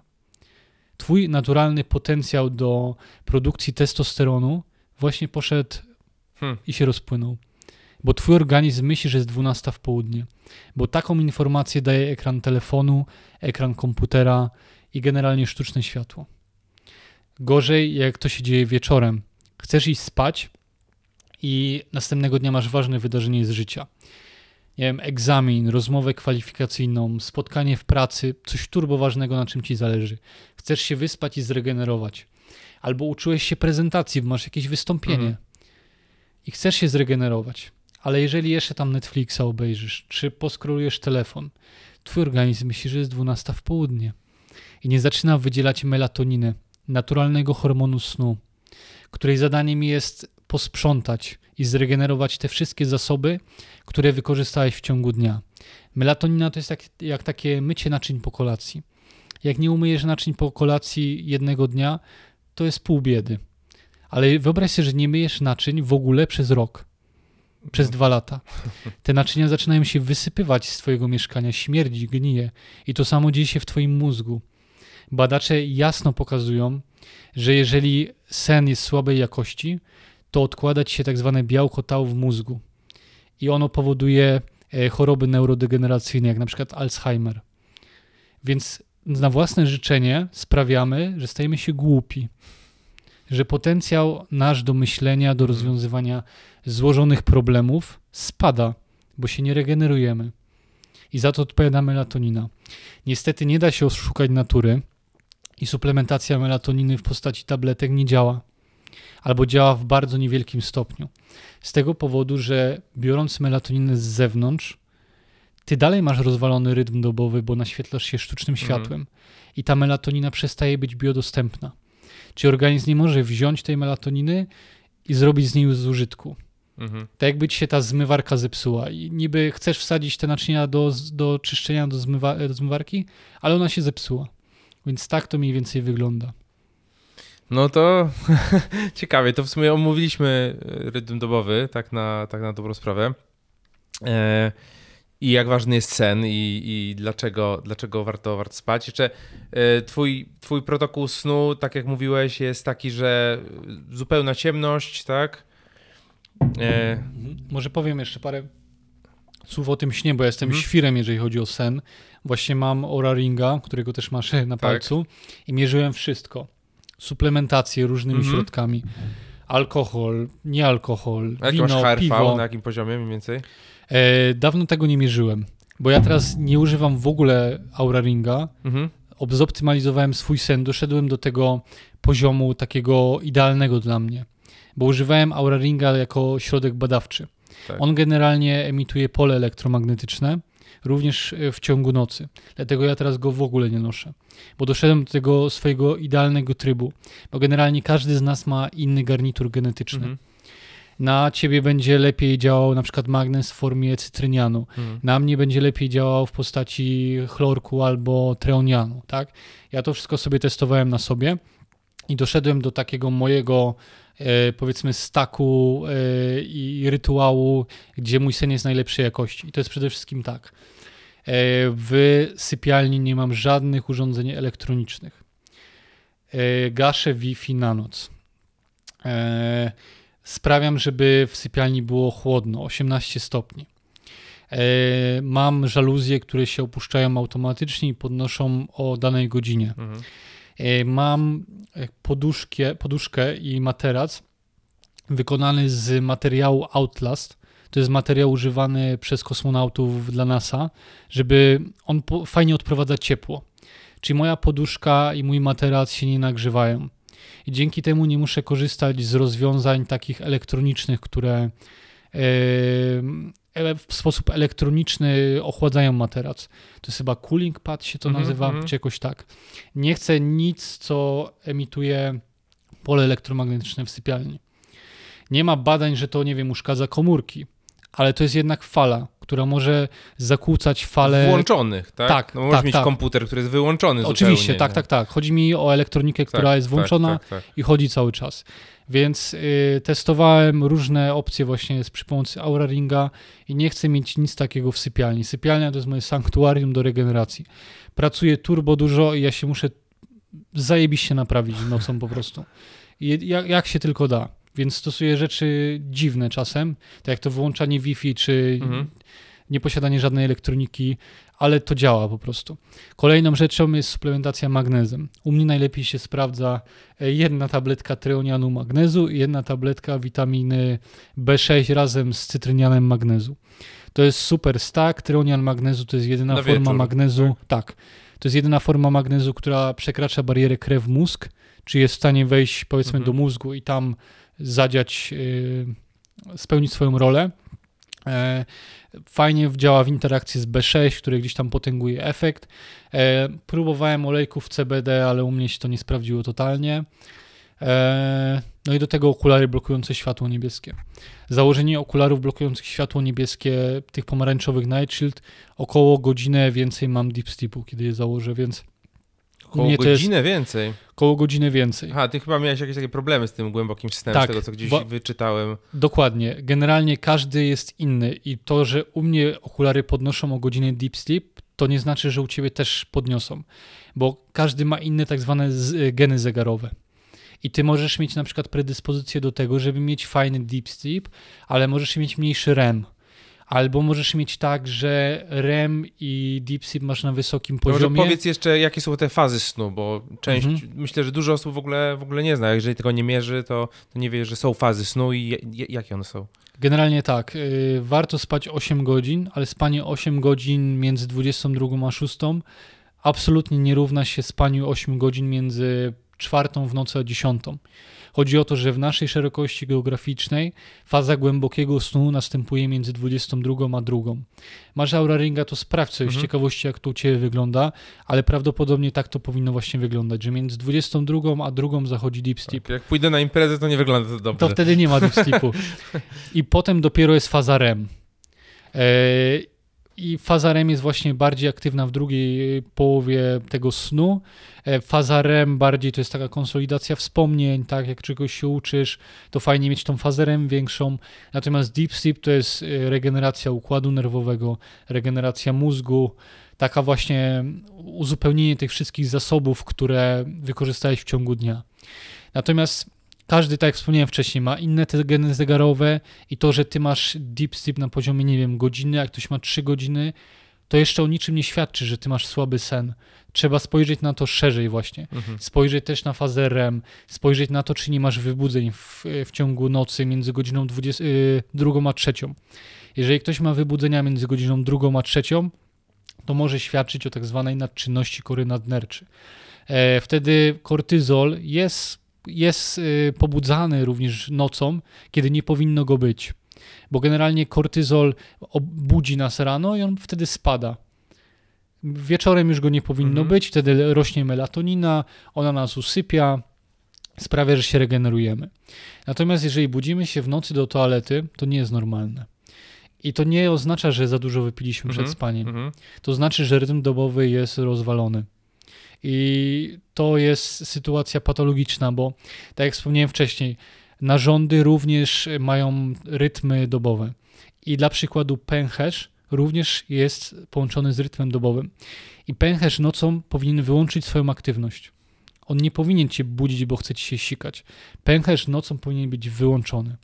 Twój naturalny potencjał do produkcji testosteronu właśnie poszedł Hmm. i się rozpłynął. Bo twój organizm myśli, że jest 12 w południe. Bo taką informację daje ekran telefonu, ekran komputera i generalnie sztuczne światło. Gorzej, jak to się dzieje wieczorem. Chcesz iść spać i następnego dnia masz ważne wydarzenie z życia. Nie wiem, egzamin, rozmowę kwalifikacyjną, spotkanie w pracy, coś turbo ważnego, na czym ci zależy. Chcesz się wyspać i zregenerować. Albo uczyłeś się prezentacji, masz jakieś wystąpienie Mhm. i chcesz się zregenerować. Ale jeżeli jeszcze tam Netflixa obejrzysz, czy poskrolujesz telefon, twój organizm myśli, że jest 12 w południe i nie zaczyna wydzielać melatoninę, naturalnego hormonu snu, której zadaniem jest posprzątać i zregenerować te wszystkie zasoby, które wykorzystałeś w ciągu dnia. Melatonina to jest jak, jak takie mycie naczyń po kolacji. Jak nie umyjesz naczyń po kolacji jednego dnia, to jest pół biedy. Ale wyobraź sobie, że nie myjesz naczyń w ogóle przez rok, przez dwa lata. Te naczynia zaczynają się wysypywać z twojego mieszkania, śmierdzi, gnije. I to samo dzieje się w twoim mózgu. Badacze jasno pokazują, że jeżeli sen jest słabej jakości, to odkłada ci się tak zwane białko tau w mózgu. I ono powoduje e, choroby neurodegeneracyjne, jak na przykład Alzheimer. Więc na własne życzenie sprawiamy, że stajemy się głupi. Że potencjał nasz do myślenia, do rozwiązywania złożonych problemów spada, bo się nie regenerujemy. I za to odpowiada melatonina. Niestety nie da się oszukać natury i suplementacja melatoniny w postaci tabletek nie działa. Albo działa w bardzo niewielkim stopniu. Z tego powodu, że biorąc melatoninę z zewnątrz, ty dalej masz rozwalony rytm dobowy, bo naświetlasz się sztucznym Mhm. światłem i ta melatonina przestaje być biodostępna. Czy organizm nie może wziąć tej melatoniny i zrobić z niej z użytku? Mhm. Tak jakby ci się ta zmywarka zepsuła i niby chcesz wsadzić te naczynia do, do czyszczenia do, zmywa, do zmywarki, ale ona się zepsuła. Więc tak to mniej więcej wygląda. No to ciekawie, to w sumie omówiliśmy e, rytm dobowy, tak na, tak na dobrą sprawę. E, I jak ważny jest sen i, i dlaczego, dlaczego warto, warto spać. Jeszcze e, twój, twój protokół snu, tak jak mówiłeś, jest taki, że zupełna ciemność, tak? E, Może powiem jeszcze parę słów o tym śnie, bo ja jestem Mhm. świrem, jeżeli chodzi o sen. Właśnie mam Oura Ringa, którego też masz na Tak. palcu i mierzyłem wszystko. Suplementację różnymi Mhm. środkami. Alkohol, nie alkohol, a wino, HRV, piwo. na jakim poziomie mniej więcej? E, dawno tego nie mierzyłem, bo ja teraz nie używam w ogóle Aura Ringa. Mhm. Zoptymalizowałem swój sen, doszedłem do tego poziomu takiego idealnego dla mnie, bo używałem Aura Ringa jako środek badawczy. Tak. On generalnie emituje pole elektromagnetyczne, również e, w ciągu nocy. Dlatego ja teraz go w ogóle nie noszę, bo doszedłem do tego swojego idealnego trybu, bo generalnie każdy z nas ma inny garnitur genetyczny. Mhm. Na ciebie będzie lepiej działał na przykład magnes w formie cytrynianu, Mhm. na mnie będzie lepiej działał w postaci chlorku albo treonianu, tak? Ja to wszystko sobie testowałem na sobie i doszedłem do takiego mojego powiedzmy staku e, i rytuału, gdzie mój sen jest najlepszej jakości. I to jest przede wszystkim tak. E, w sypialni nie mam żadnych urządzeń elektronicznych. E, gaszę Wi-Fi na noc. E, sprawiam, żeby w sypialni było chłodno, 18 stopni. E, Mam żaluzje, które się opuszczają automatycznie i podnoszą o danej godzinie. Mhm. E, Mam e, poduszkę, poduszkę i materac wykonany z materiału Outlast. To jest materiał używany przez kosmonautów dla NASA, żeby on fajnie odprowadza ciepło. Czyli moja poduszka i mój materac się nie nagrzewają. I dzięki temu nie muszę korzystać z rozwiązań takich elektronicznych, które w sposób elektroniczny ochładzają materac. To jest chyba cooling pad się to mm -hmm, nazywa, mm -hmm. czy jakoś tak. Nie chcę nic, co emituje pole elektromagnetyczne w sypialni. Nie ma badań, że to, nie wiem, uszkadza komórki, ale to jest jednak fala, która może zakłócać fale. Włączonych, tak? Tak. No możesz tak, mieć tak. komputer, który jest wyłączony Oczywiście, zupełnie, tak, no. tak, tak. Chodzi mi o elektronikę, która tak, jest włączona tak, tak, i chodzi cały czas. Więc y, testowałem różne opcje właśnie przy pomocy Aura Ringa i nie chcę mieć nic takiego w sypialni. Sypialnia to jest moje sanktuarium do regeneracji. Pracuję turbo dużo i ja się muszę zajebiście naprawić nocą po prostu. I jak, jak się tylko da. Więc stosuję rzeczy dziwne czasem, tak jak to wyłączanie Wi-Fi czy mhm. Nieposiadanie żadnej elektroniki, ale to działa po prostu. Kolejną rzeczą jest suplementacja magnezem. U mnie najlepiej się sprawdza e, jedna tabletka treonianu magnezu i jedna tabletka witaminy B6 razem z cytrynianem magnezu. To jest super stack. Treonian magnezu to jest jedyna Na forma wieczór, magnezu. Tak. To jest jedyna forma magnezu, która przekracza barierę krew-mózg, czy jest w stanie wejść powiedzmy Mhm. do mózgu i tam zadziać, yy, spełnić swoją rolę. E, Fajnie działa w interakcji z B6, który gdzieś tam potęguje efekt. E, Próbowałem olejków CBD, ale u mnie się to nie sprawdziło totalnie. E, No i do tego okulary blokujące światło niebieskie. Założenie okularów blokujących światło niebieskie, tych pomarańczowych Night Shield, około godzinę więcej mam deep kiedy je założę, więc Około mnie to jest- godzinę więcej. około godziny więcej. Aha, ty chyba miałeś jakieś takie problemy z tym głębokim snem, Tak, z tego co gdzieś bo- wyczytałem. Dokładnie. Generalnie każdy jest inny i to, że u mnie okulary podnoszą o godzinę deep sleep, to nie znaczy, że u ciebie też podniosą, bo każdy ma inne tak zwane z, geny zegarowe. I ty możesz mieć na przykład predyspozycję do tego, żeby mieć fajny deep sleep, ale możesz mieć mniejszy REM. Albo możesz mieć tak, że REM i deep sleep masz na wysokim Może poziomie. powiedz jeszcze, jakie są te fazy snu, bo część, Mhm. myślę, że dużo osób w ogóle, w ogóle nie zna. Jeżeli tego nie mierzy, to, to nie wie, że są fazy snu i je, je, jakie one są. Generalnie tak. y, warto spać 8 godzin, ale spanie 8 godzin między 22 a 6 absolutnie nie równa się spaniu 8 godzin między czwartą w nocy a 10. Chodzi o to, że w naszej szerokości geograficznej faza głębokiego snu następuje między 22 a 2. Masz Aura Ringa, to sprawdź sobie z Mhm. ciekawości, jak to u Ciebie wygląda, ale prawdopodobnie tak to powinno właśnie wyglądać, że między 22 a 2 zachodzi deep sleep. Tak, jak pójdę na imprezę, to nie wygląda to dobrze. To wtedy nie ma deep sleepu. I potem dopiero jest faza REM. E, I faza REM jest właśnie bardziej aktywna w drugiej połowie tego snu. E, Faza REM bardziej to jest taka konsolidacja wspomnień, tak jak czegoś się uczysz, to fajnie mieć tą fazę REM większą. Natomiast deep sleep to jest e, regeneracja układu nerwowego, regeneracja mózgu, taka właśnie uzupełnienie tych wszystkich zasobów, które wykorzystałeś w ciągu dnia. Natomiast każdy, tak jak wspomniałem wcześniej, ma inne te geny zegarowe i to, że ty masz deep sleep na poziomie, nie wiem, godziny, a ktoś ma 3 godziny, to jeszcze o niczym nie świadczy, że ty masz słaby sen. Trzeba spojrzeć na to szerzej właśnie. Mhm. Spojrzeć też na fazę REM, spojrzeć na to, czy nie masz wybudzeń w, w ciągu nocy między godziną 20, y, drugą a trzecią. Jeżeli ktoś ma wybudzenia między godziną drugą a trzecią, to może świadczyć o tak zwanej nadczynności kory nadnerczy. E, wtedy kortyzol jest, jest y, pobudzany również nocą, kiedy nie powinno go być. Bo generalnie kortyzol budzi nas rano i on wtedy spada. Wieczorem już go nie powinno Mhm. być, wtedy rośnie melatonina, ona nas usypia, sprawia, że się regenerujemy. Natomiast jeżeli budzimy się w nocy do toalety, to nie jest normalne. I to nie oznacza, że za dużo wypiliśmy Mhm. przed spaniem. Mhm. To znaczy, że rytm dobowy jest rozwalony. I to jest sytuacja patologiczna, bo tak jak wspomniałem wcześniej, narządy również mają rytmy dobowe. I dla przykładu pęcherz również jest połączony z rytmem dobowym. I pęcherz nocą powinien wyłączyć swoją aktywność. On nie powinien cię budzić, bo chce ci się sikać. Pęcherz nocą powinien być wyłączony.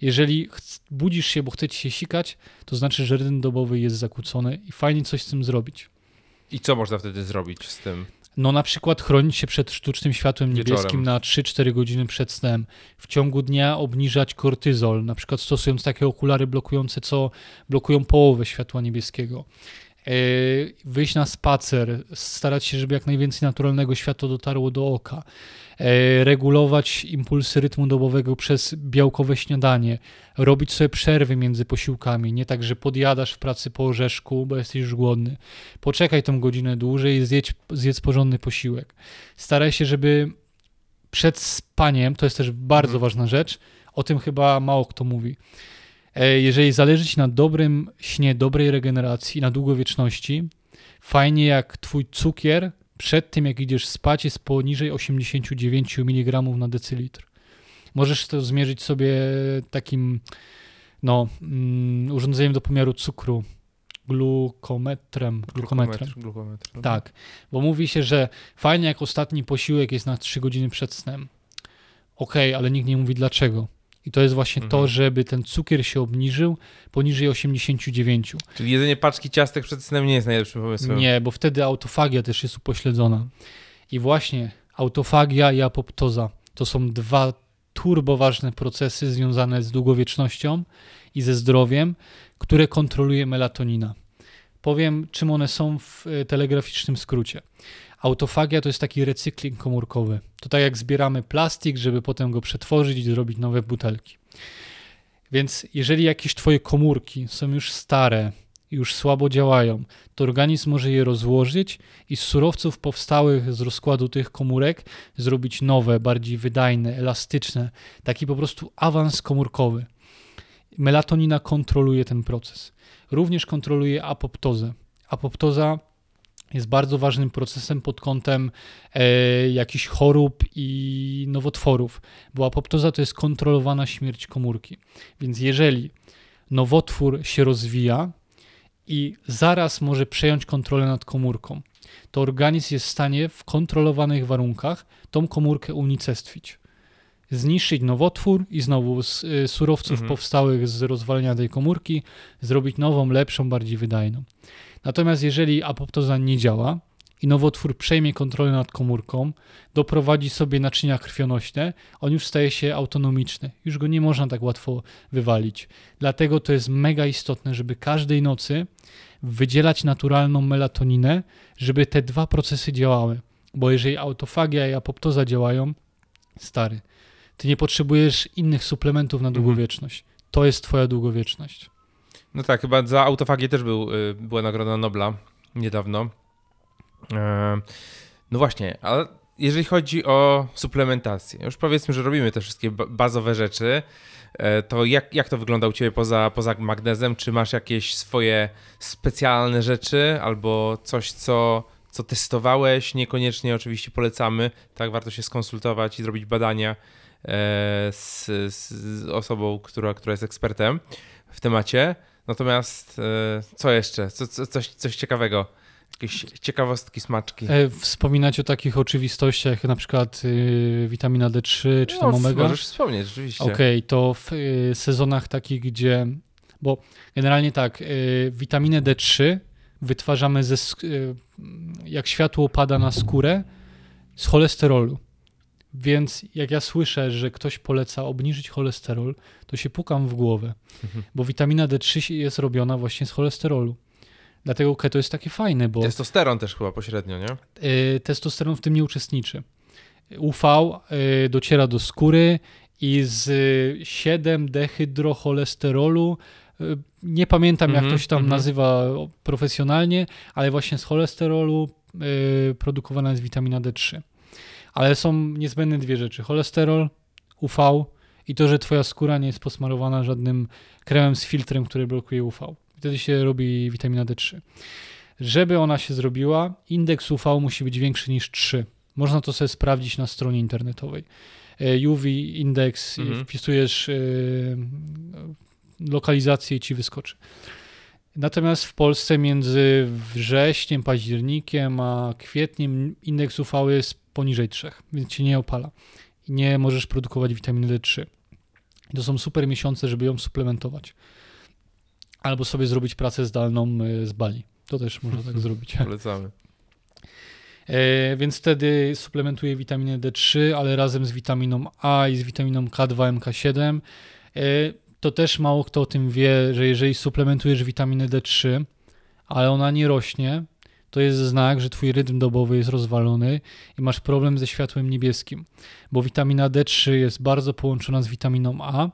Jeżeli budzisz się, bo chce ci się sikać, to znaczy, że rytm dobowy jest zakłócony i fajnie coś z tym zrobić. I co można wtedy zrobić z tym? No na przykład chronić się przed sztucznym światłem Wieczorem. niebieskim na 3-4 godziny przed snem. W ciągu dnia obniżać kortyzol, na przykład stosując takie okulary blokujące, co blokują połowę światła niebieskiego. Wyjść na spacer, starać się, żeby jak najwięcej naturalnego światła dotarło do oka, e, regulować impulsy rytmu dobowego przez białkowe śniadanie, robić sobie przerwy między posiłkami, nie tak, że podjadasz w pracy po orzeszku, bo jesteś już głodny. Poczekaj tą godzinę dłużej i zjedz, zjedz porządny posiłek. Staraj się, żeby przed spaniem, to jest też bardzo mhm. ważna rzecz, o tym chyba mało kto mówi. E, jeżeli zależy ci na dobrym śnie, dobrej regeneracji, na długowieczności, fajnie jak twój cukier przed tym, jak idziesz spać, jest poniżej 89 mg na decylitr. Możesz to zmierzyć sobie takim no, mm, urządzeniem do pomiaru cukru, glukometrem. Glukometrem. Glukometr, no. Tak, bo mówi się, że fajnie jak ostatni posiłek jest na 3 godziny przed snem. Okej, okay, ale nikt nie mówi dlaczego. I to jest właśnie mhm. to, żeby ten cukier się obniżył poniżej 89. Czyli jedzenie paczki ciastek przed snem nie jest najlepszym pomysłem. Nie, bo wtedy autofagia też jest upośledzona. I właśnie autofagia i apoptoza to są dwa turboważne procesy związane z długowiecznością i ze zdrowiem, które kontroluje melatonina. Powiem, czym one są w telegraficznym skrócie. Autofagia to jest taki recykling komórkowy. To tak jak zbieramy plastik, żeby potem go przetworzyć i zrobić nowe butelki. Więc jeżeli jakieś twoje komórki są już stare, już słabo działają, to organizm może je rozłożyć i z surowców powstałych z rozkładu tych komórek zrobić nowe, bardziej wydajne, elastyczne, taki po prostu awans komórkowy. Melatonina kontroluje ten proces. Również kontroluje apoptozę. Apoptoza jest bardzo ważnym procesem pod kątem e, jakichś chorób i nowotworów, bo apoptoza to jest kontrolowana śmierć komórki. Więc jeżeli nowotwór się rozwija i zaraz może przejąć kontrolę nad komórką, to organizm jest w stanie w kontrolowanych warunkach tą komórkę unicestwić. Zniszczyć nowotwór i znowu z y, surowców mhm. powstałych z rozwalenia tej komórki zrobić nową, lepszą, bardziej wydajną. Natomiast jeżeli apoptoza nie działa i nowotwór przejmie kontrolę nad komórką, doprowadzi sobie naczynia krwionośne, on już staje się autonomiczny. Już go nie można tak łatwo wywalić. Dlatego to jest mega istotne, żeby każdej nocy wydzielać naturalną melatoninę, żeby te dwa procesy działały. Bo jeżeli autofagia i apoptoza działają, stary, ty nie potrzebujesz innych suplementów na mhm. długowieczność. To jest twoja długowieczność. No tak, chyba za autofagię też był, y, była nagroda Nobla niedawno. E, no właśnie, ale jeżeli chodzi o suplementację, już powiedzmy, że robimy te wszystkie bazowe rzeczy, e, to jak, jak to wygląda u Ciebie poza, poza magnezem? Czy masz jakieś swoje specjalne rzeczy albo coś, co, co testowałeś? Niekoniecznie oczywiście polecamy, tak warto się skonsultować i zrobić badania e, z, z osobą, która, która jest ekspertem w temacie. Natomiast e, co jeszcze? Co, co, coś, coś ciekawego? Jakieś ciekawostki, smaczki. E, wspominać o takich oczywistościach, jak na przykład y, witamina D3 czy no, tam omega? Możesz wspomnieć, rzeczywiście. Okej, okay, to w y, sezonach takich, gdzie. Bo generalnie tak, y, witaminę D3 wytwarzamy ze. Jak światło pada na skórę, z cholesterolu. Więc jak ja słyszę, że ktoś poleca obniżyć cholesterol, to się pukam w głowę, mhm. bo witamina D3 jest robiona właśnie z cholesterolu. Dlatego keto jest takie fajne, bo... Testosteron też chyba pośrednio, nie? Y, testosteron w tym nie uczestniczy. UV y, dociera do skóry i z 7 dehydrocholesterolu y, nie pamiętam jak mm -hmm, to się tam mm -hmm. nazywa profesjonalnie, ale właśnie z cholesterolu produkowana jest witamina D3 ale są niezbędne dwie rzeczy: cholesterol, UV i to, że twoja skóra nie jest posmarowana żadnym kremem z filtrem, który blokuje UV. Wtedy się robi witamina D3. Żeby ona się zrobiła, indeks UV musi być większy niż 3. Można to sobie sprawdzić na stronie internetowej. E, UV indeks, mhm. wpisujesz yy, lokalizację i ci wyskoczy. Natomiast w Polsce między wrześniem, październikiem a kwietniem indeks UV jest poniżej 3, więc się nie opala. I nie możesz produkować witaminy D3. To są super miesiące, żeby ją suplementować. Albo sobie zrobić pracę zdalną y, z Bali. To też można tak zrobić. Polecamy. E, więc wtedy suplementuję witaminę D3, ale razem z witaminą A i z witaminą K2, MK7. E, to też mało kto o tym wie, że jeżeli suplementujesz witaminę D3, ale ona nie rośnie, to jest znak, że twój rytm dobowy jest rozwalony i masz problem ze światłem niebieskim, bo witamina D3 jest bardzo połączona z witaminą A,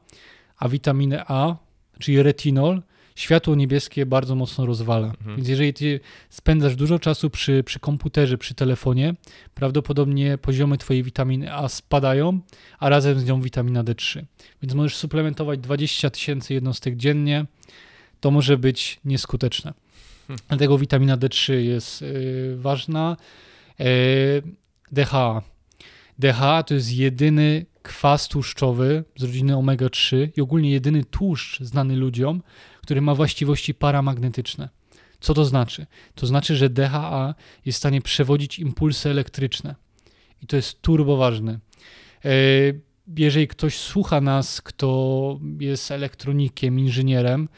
a witaminę A, czyli retinol, światło niebieskie bardzo mocno rozwala. Mhm. Więc jeżeli ty spędzasz dużo czasu przy, przy komputerze, przy telefonie, prawdopodobnie poziomy twojej witaminy A spadają, a razem z nią witamina D3. Więc możesz suplementować 20 tysięcy jednostek dziennie, to może być nieskuteczne. Hmm. Dlatego witamina D3 jest yy, ważna. Yy, DHA. DHA to jest jedyny kwas tłuszczowy z rodziny omega-3 i ogólnie jedyny tłuszcz znany ludziom, który ma właściwości paramagnetyczne. Co to znaczy? To znaczy, że DHA jest w stanie przewodzić impulsy elektryczne. I to jest turbo ważne. E, jeżeli ktoś słucha nas, kto jest elektronikiem, inżynierem,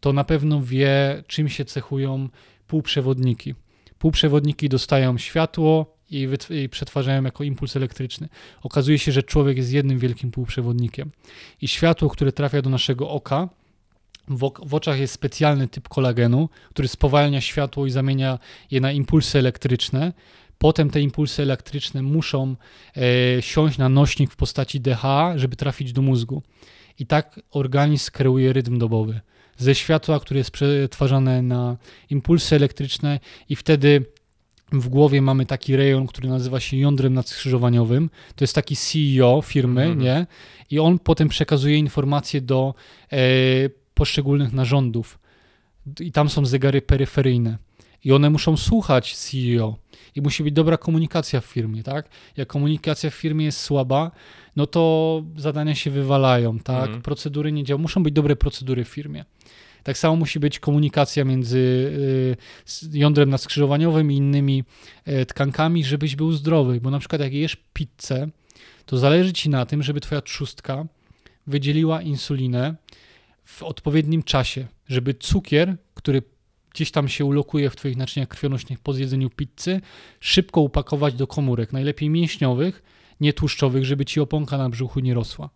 to na pewno wie, czym się cechują półprzewodniki. Półprzewodniki dostają światło i, i przetwarzają jako impuls elektryczny. Okazuje się, że człowiek jest jednym wielkim półprzewodnikiem. I światło, które trafia do naszego oka, w, w, oczach jest specjalny typ kolagenu, który spowalnia światło i zamienia je na impulsy elektryczne. Potem te impulsy elektryczne muszą e, siąść na nośnik w postaci DHA, żeby trafić do mózgu. I tak organizm kreuje rytm dobowy. Ze światła, które jest przetwarzane na impulsy elektryczne, i wtedy w głowie mamy taki rejon, który nazywa się jądrem nadskrzyżowaniowym. To jest taki CEO firmy, mm -hmm. nie? I on potem przekazuje informacje do e, poszczególnych narządów. I tam są zegary peryferyjne. I one muszą słuchać CEO. I musi być dobra komunikacja w firmie, tak? Jak komunikacja w firmie jest słaba, no to zadania się wywalają, tak? Mhm. Procedury nie działają. Muszą być dobre procedury w firmie. Tak samo musi być komunikacja między y, jądrem nadskrzyżowaniowym i innymi e, tkankami, żebyś był zdrowy. Bo na przykład jak jesz pizzę, to zależy ci na tym, żeby twoja trzustka wydzieliła insulinę w odpowiednim czasie, żeby cukier, który gdzieś tam się ulokuje w Twoich naczyniach krwionośnych po zjedzeniu pizzy, szybko upakować do komórek, najlepiej mięśniowych, nie tłuszczowych, żeby Ci oponka na brzuchu nie rosła.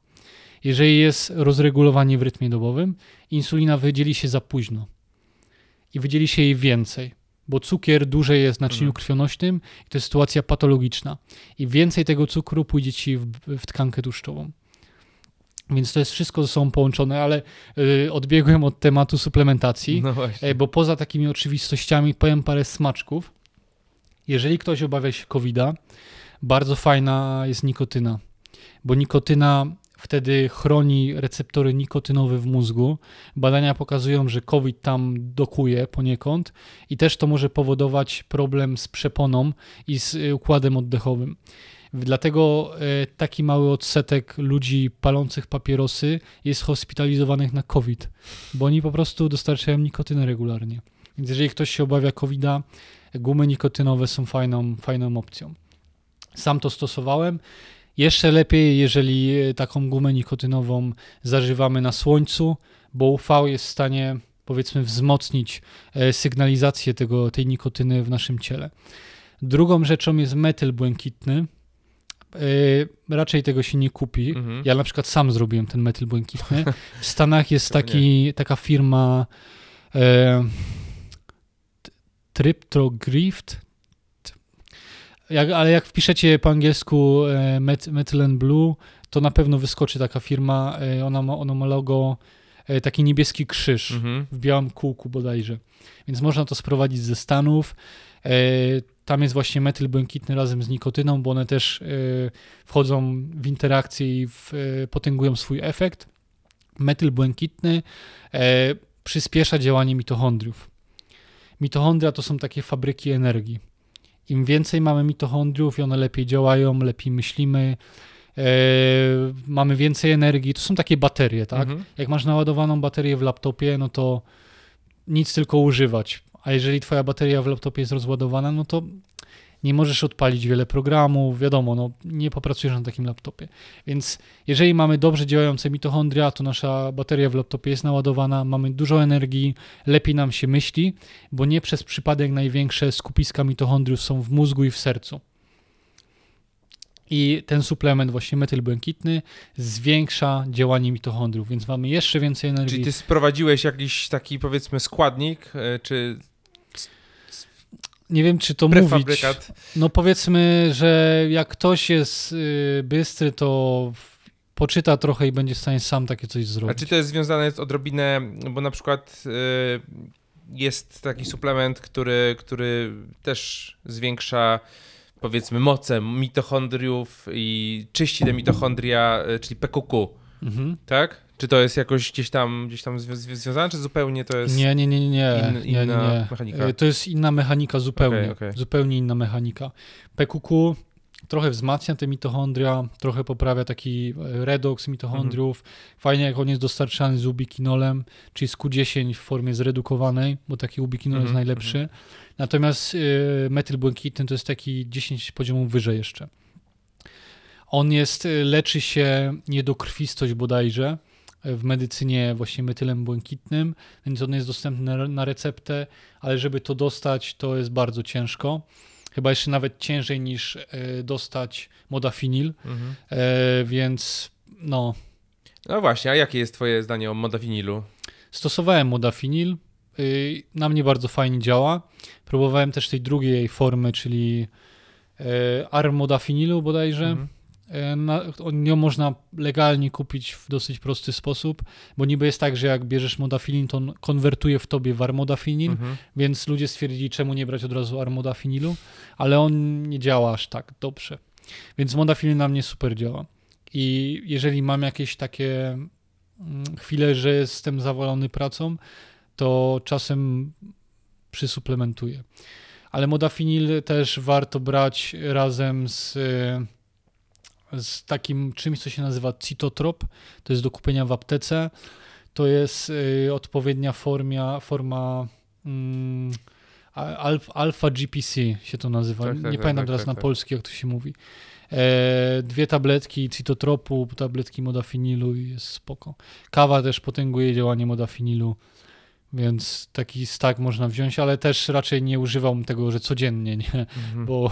Jeżeli jest rozregulowanie w rytmie dobowym, insulina wydzieli się za późno i wydzieli się jej więcej, bo cukier dłużej jest w naczyniu mhm. krwionośnym i to jest sytuacja patologiczna. I więcej tego cukru pójdzie Ci w, w tkankę tłuszczową. Więc to jest wszystko ze sobą połączone, ale y, odbiegłem od tematu suplementacji, no y, bo poza takimi oczywistościami powiem parę smaczków. Jeżeli ktoś obawia się COVID-a, bardzo fajna jest nikotyna, bo nikotyna wtedy chroni receptory nikotynowe w mózgu. Badania pokazują, że COVID tam dokuje poniekąd i też to może powodować problem z przeponą i z y, układem oddechowym. Dlatego e, taki mały odsetek ludzi palących papierosy jest hospitalizowanych na COVID, bo oni po prostu dostarczają nikotynę regularnie. Więc jeżeli ktoś się obawia COVID-a, gumy nikotynowe są fajną, fajną opcją. Sam to stosowałem. Jeszcze lepiej, jeżeli e, taką gumę nikotynową zażywamy na słońcu, bo UV jest w stanie powiedzmy wzmocnić e, sygnalizację tego, tej nikotyny w naszym ciele. Drugą rzeczą jest metyl błękitny. Yy, raczej tego się nie kupi. Mhm. Ja na przykład sam zrobiłem ten metyl błękitny. W Stanach jest taki, taka firma e, Triptogrift, jak, ale jak wpiszecie po angielsku e, met, Metal and Blue, to na pewno wyskoczy taka firma. E, ona, ma, ona ma logo e, taki niebieski krzyż mhm. w białym kółku bodajże. Więc można to sprowadzić ze Stanów. E, tam jest właśnie metyl błękitny razem z nikotyną, bo one też e, wchodzą w interakcję i w, e, potęgują swój efekt. Metyl błękitny przyspiesza działanie mitochondriów. Mitochondria to są takie fabryki energii. Im więcej mamy mitochondriów i one lepiej działają, lepiej myślimy, mamy więcej energii. To są takie baterie, tak? Mhm. Jak masz naładowaną baterię w laptopie, no to nic tylko używać a jeżeli twoja bateria w laptopie jest rozładowana, no to nie możesz odpalić wiele programów, wiadomo, no, nie popracujesz na takim laptopie. Więc jeżeli mamy dobrze działające mitochondria, to nasza bateria w laptopie jest naładowana, mamy dużo energii, lepiej nam się myśli, bo nie przez przypadek największe skupiska mitochondriów są w mózgu i w sercu. I ten suplement, właśnie metyl błękitny, zwiększa działanie mitochondriów, więc mamy jeszcze więcej energii. Czyli ty sprowadziłeś jakiś taki, powiedzmy, składnik, e, czy nie wiem, czy to mówić. No powiedzmy, że jak ktoś jest y, bystry, to poczyta trochę i będzie w stanie sam takie coś A zrobić. czy to jest związane z odrobinę, bo na przykład y, jest taki suplement, który, który też zwiększa powiedzmy moce mitochondriów i czyści te mitochondria, y, czyli PQQ, Mhm. tak? Czy to jest jakoś gdzieś tam, gdzieś tam zwią- zwią- związane, czy zupełnie to jest... Nie, nie, nie, nie, in- nie, inna nie. mechanika? Y, To jest inna mechanika zupełnie. Okej, okej. Zupełnie inna mechanika. PQQ trochę wzmacnia te mitochondria, trochę poprawia taki e, redoks mitochondriów. Mhm. Fajnie, jak on jest dostarczany z ubiquinolem, czyli z Q10 w formie zredukowanej, bo taki ubiquinol jest Mhm, najlepszy. Natomiast y, metylbłękitny to jest taki 10 poziomów wyżej jeszcze. On jest, leczy się niedokrwistość bodajże w medycynie właśnie metylem błękitnym, więc on jest dostępny na, receptę, ale żeby to dostać, to jest bardzo ciężko. Chyba jeszcze nawet ciężej niż y, dostać modafinil, Mhm. e, więc no, No właśnie, a jakie jest twoje zdanie o modafinilu? Stosowałem modafinil. y, Na mnie bardzo fajnie działa. Próbowałem też tej drugiej formy, czyli e, armodafinilu bodajże. Mhm. E, Na, ją można legalnie kupić w dosyć prosty sposób, bo niby jest tak, że jak bierzesz modafinil, to on konwertuje w tobie w armodafinil, Mhm. więc ludzie stwierdzili, czemu nie brać od razu armodafinilu, ale on nie działa aż tak dobrze. Więc modafinil na mnie super działa. I jeżeli mam jakieś takie mm, chwile, że jestem zawalony pracą, to czasem przysuplementuję. Ale modafinil też warto brać razem z, z takim czymś, co się nazywa citotrop. To jest do kupienia w aptece. To jest y, odpowiednia formia, forma mm, alf, alfa GPC się to nazywa. Tak, tak, Nie tak, pamiętam tak, teraz tak, na tak. polski, jak to się mówi. E, dwie tabletki citotropu, tabletki modafinilu i jest spoko. Kawa też potęguje działanie modafinilu, więc taki stack można wziąć, ale też raczej nie używam tego, że codziennie, nie? Mhm. bo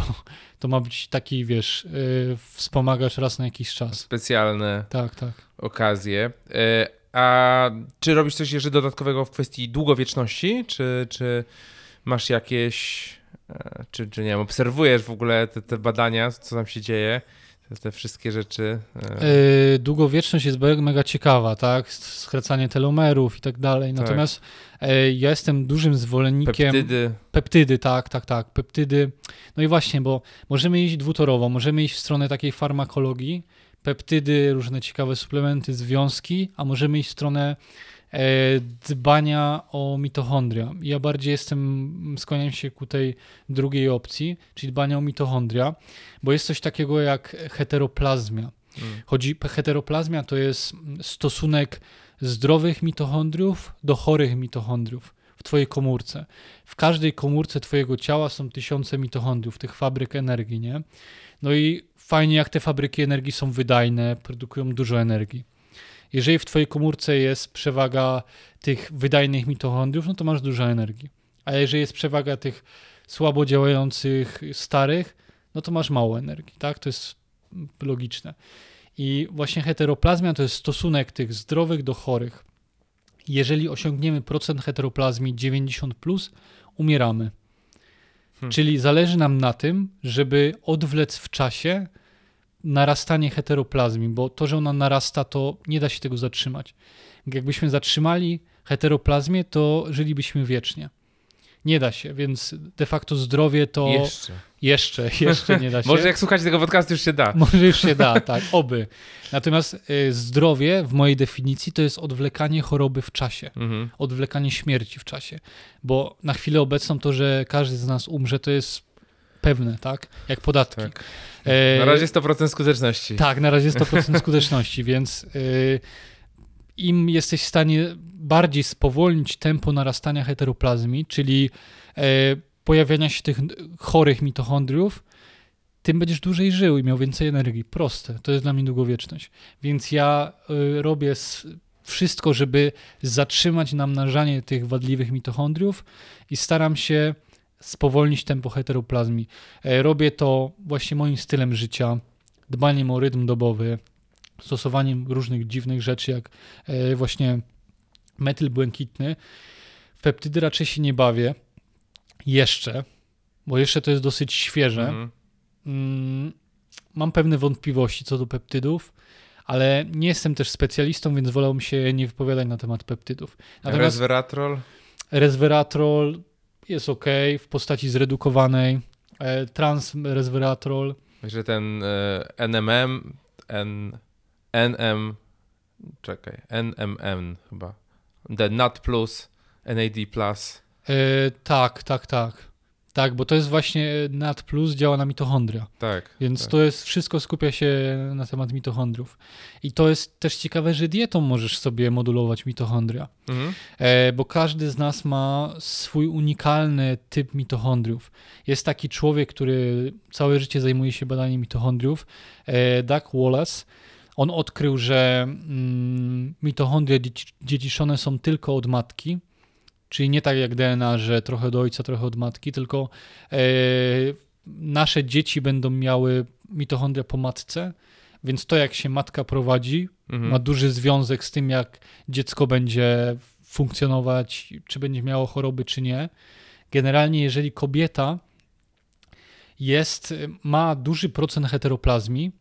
to ma być taki, wiesz, y, wspomagacz raz na jakiś czas. Specjalne Tak, tak. okazje. E, A czy robisz coś jeszcze dodatkowego w kwestii długowieczności? Czy, czy masz jakieś, e, czy, czy nie wiem, obserwujesz w ogóle te, te badania, co tam się dzieje? Te, wszystkie rzeczy. e, Y, Długowieczność jest mega ciekawa, tak? Skracanie telomerów i tak dalej. Tak. Natomiast y, ja jestem dużym zwolennikiem Peptydy. peptydy, tak, tak, tak, peptydy. No i właśnie, bo możemy iść dwutorowo, możemy iść w stronę takiej farmakologii, peptydy, różne ciekawe suplementy, związki, a możemy iść w stronę dbania o mitochondria. Ja bardziej jestem, skłaniam się ku tej drugiej opcji, czyli dbania o mitochondria, bo jest coś takiego jak heteroplazmia. Mm. Chodzi, heteroplazmia to jest stosunek zdrowych mitochondriów do chorych mitochondriów w twojej komórce. W każdej komórce twojego ciała są tysiące mitochondriów, tych fabryk energii, nie? No i fajnie, jak te fabryki energii są wydajne, produkują dużo energii. Jeżeli w twojej komórce jest przewaga tych wydajnych mitochondriów, no to masz dużo energii. A jeżeli jest przewaga tych słabo działających starych, no to masz mało energii, tak? To jest logiczne. I właśnie heteroplazmia to jest stosunek tych zdrowych do chorych. Jeżeli osiągniemy procent heteroplazmii 90, plus, umieramy. Hmm. Czyli zależy nam na tym, żeby odwlec w czasie narastanie heteroplazmii, bo to, że ona narasta, to nie da się tego zatrzymać. Jakbyśmy zatrzymali heteroplazmię, to żylibyśmy wiecznie. Nie da się, więc de facto zdrowie to Jeszcze. jeszcze, jeszcze nie da się. Może jak słuchacie tego podcastu już się da. Może już się da, tak, oby. Natomiast y, zdrowie w mojej definicji to jest odwlekanie choroby w czasie, Mhm. odwlekanie śmierci w czasie. Bo na chwilę obecną to, że każdy z nas umrze, to jest pewne, tak? Jak podatki. Tak. E, Na razie 100% skuteczności. tak, na razie 100% skuteczności, więc y, im jesteś w stanie bardziej spowolnić tempo narastania heteroplazmii, czyli e, pojawiania się tych chorych mitochondriów, tym będziesz dłużej żył i miał więcej energii. Proste. To jest dla mnie długowieczność. Więc ja y, robię wszystko, żeby zatrzymać namnażanie tych wadliwych mitochondriów i staram się spowolnić tempo heteroplazmii. E, Robię to właśnie moim stylem życia, dbaniem o rytm dobowy, stosowaniem różnych dziwnych rzeczy, jak e, właśnie metyl błękitny. W peptydy raczej się nie bawię. Jeszcze. bo jeszcze to jest dosyć świeże. Mhm. Mm, Mam pewne wątpliwości co do peptydów, ale nie jestem też specjalistą, więc wolałbym się nie wypowiadać na temat peptydów. Natomiast Resveratrol? resveratrol jest ok w postaci zredukowanej, e, transresveratrol Że ten e, NMM, N, NM, czekaj, NMN chyba. The NAT Plus, NAD Plus. E, tak, tak, tak. Tak, bo to jest właśnie NAD+, plus działa na mitochondria, Tak. więc tak. to jest, wszystko skupia się na temat mitochondriów. I to jest też ciekawe, że dietą możesz sobie modulować mitochondria, Mhm. e, bo każdy z nas ma swój unikalny typ mitochondriów. Jest taki człowiek, który całe życie zajmuje się badaniem mitochondriów, e, Doug Wallace. On odkrył, że mm, mitochondria dziedziczone są tylko od matki, czyli nie tak jak DNA, że trochę do ojca, trochę od matki, tylko e, nasze dzieci będą miały mitochondria po matce, więc to jak się matka prowadzi, Mhm. ma duży związek z tym, jak dziecko będzie funkcjonować, czy będzie miało choroby, czy nie. Generalnie, jeżeli kobieta jest, ma duży procent heteroplazmii,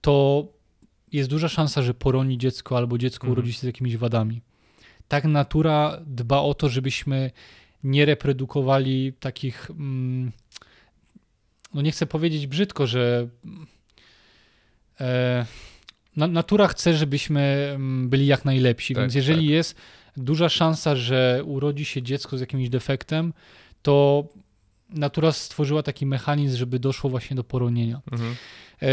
to jest duża szansa, że poroni dziecko albo dziecko Mhm. urodzi się z jakimiś wadami. Tak natura dba o to, żebyśmy nie reprodukowali takich. Mm, no nie chcę powiedzieć brzydko, że. E, na, natura chce, żebyśmy mm, byli jak najlepsi, Tak, więc jeżeli tak. jest duża szansa, że urodzi się dziecko z jakimś defektem, to natura stworzyła taki mechanizm, żeby doszło właśnie do poronienia. Mhm. E,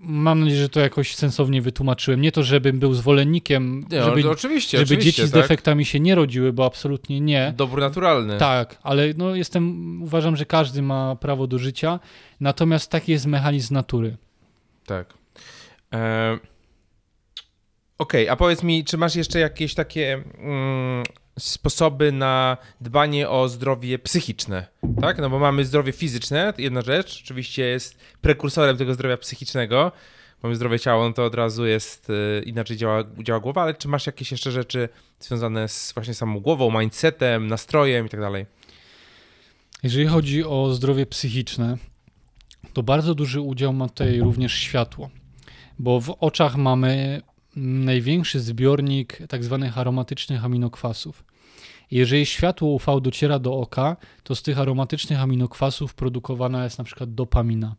Mam nadzieję, że to jakoś sensownie wytłumaczyłem. Nie to, żebym był zwolennikiem, Nie, żeby, no, oczywiście, żeby oczywiście, dzieci z tak. defektami się nie rodziły, bo absolutnie nie. Dobór naturalny. Tak, ale no jestem, uważam, że każdy ma prawo do życia, natomiast taki jest mechanizm natury. Tak. E... Okej, a powiedz mi, czy masz jeszcze jakieś takie mm, sposoby na dbanie o zdrowie psychiczne? Tak? No bo mamy zdrowie fizyczne, jedna rzecz, oczywiście jest prekursorem tego zdrowia psychicznego. Mamy zdrowe ciało, no to od razu jest y, inaczej działa, działa głowa, ale czy masz jakieś jeszcze rzeczy związane z właśnie samą głową, mindsetem, nastrojem i tak dalej? Jeżeli chodzi o zdrowie psychiczne, to bardzo duży udział ma tutaj również światło, bo w oczach mamy największy zbiornik tak zwanych aromatycznych aminokwasów. Jeżeli światło UV dociera do oka, to z tych aromatycznych aminokwasów produkowana jest przykład dopamina,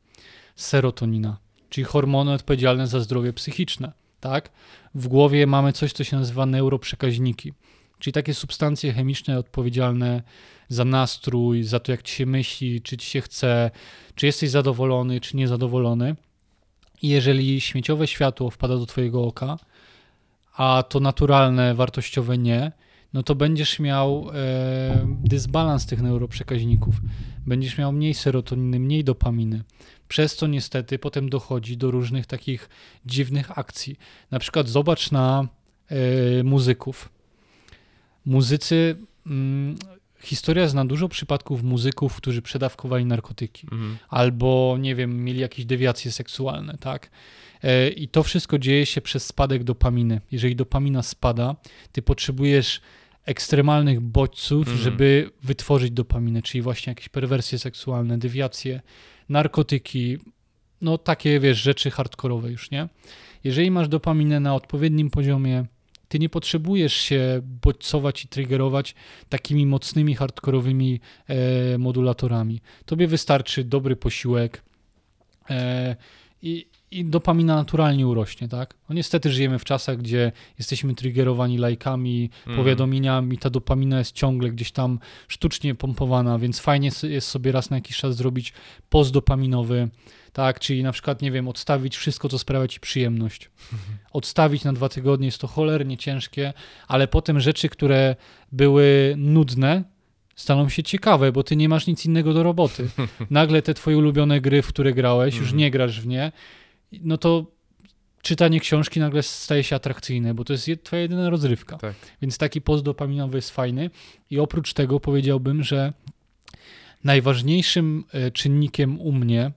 serotonina, czyli hormony odpowiedzialne za zdrowie psychiczne. Tak? W głowie mamy coś, co się nazywa neuroprzekaźniki, czyli takie substancje chemiczne odpowiedzialne za nastrój, za to, jak ci się myśli, czy ci się chce, czy jesteś zadowolony, czy niezadowolony. Jeżeli śmieciowe światło wpada do twojego oka, a to naturalne, wartościowe nie, no to będziesz miał e, dysbalans tych neuroprzekaźników. Będziesz miał mniej serotoniny, mniej dopaminy. Przez co niestety potem dochodzi do różnych takich dziwnych akcji. Na przykład zobacz na e, muzyków. Muzycy, mm, historia zna dużo przypadków muzyków, którzy przedawkowali narkotyki Mhm. albo nie wiem, mieli jakieś dewiacje seksualne, tak? E, I to wszystko dzieje się przez spadek dopaminy. Jeżeli dopamina spada, ty potrzebujesz ekstremalnych bodźców, Mhm. żeby wytworzyć dopaminę, czyli właśnie jakieś perwersje seksualne, dewiacje, narkotyki, no takie, wiesz, rzeczy hardkorowe już, nie? Jeżeli masz dopaminę na odpowiednim poziomie, ty nie potrzebujesz się bodźcować i triggerować takimi mocnymi, hardkorowymi e, modulatorami. Tobie wystarczy dobry posiłek e, i, i dopamina naturalnie urośnie, tak? No niestety żyjemy w czasach, gdzie jesteśmy triggerowani lajkami, Mhm. powiadomieniami, ta dopamina jest ciągle gdzieś tam sztucznie pompowana, więc fajnie jest sobie raz na jakiś czas zrobić post dopaminowy, tak? Czyli na przykład, nie wiem, odstawić wszystko, co sprawia ci przyjemność. Odstawić na dwa tygodnie jest to cholernie ciężkie, ale potem rzeczy, które były nudne, staną się ciekawe, bo ty nie masz nic innego do roboty. Nagle te twoje ulubione gry, w które grałeś, już Mhm. nie grasz w nie, no to czytanie książki nagle staje się atrakcyjne, bo to jest je- twoja jedyna rozrywka. Tak. Więc taki post dopaminowy jest fajny i oprócz tego powiedziałbym, że najważniejszym e, czynnikiem u mnie,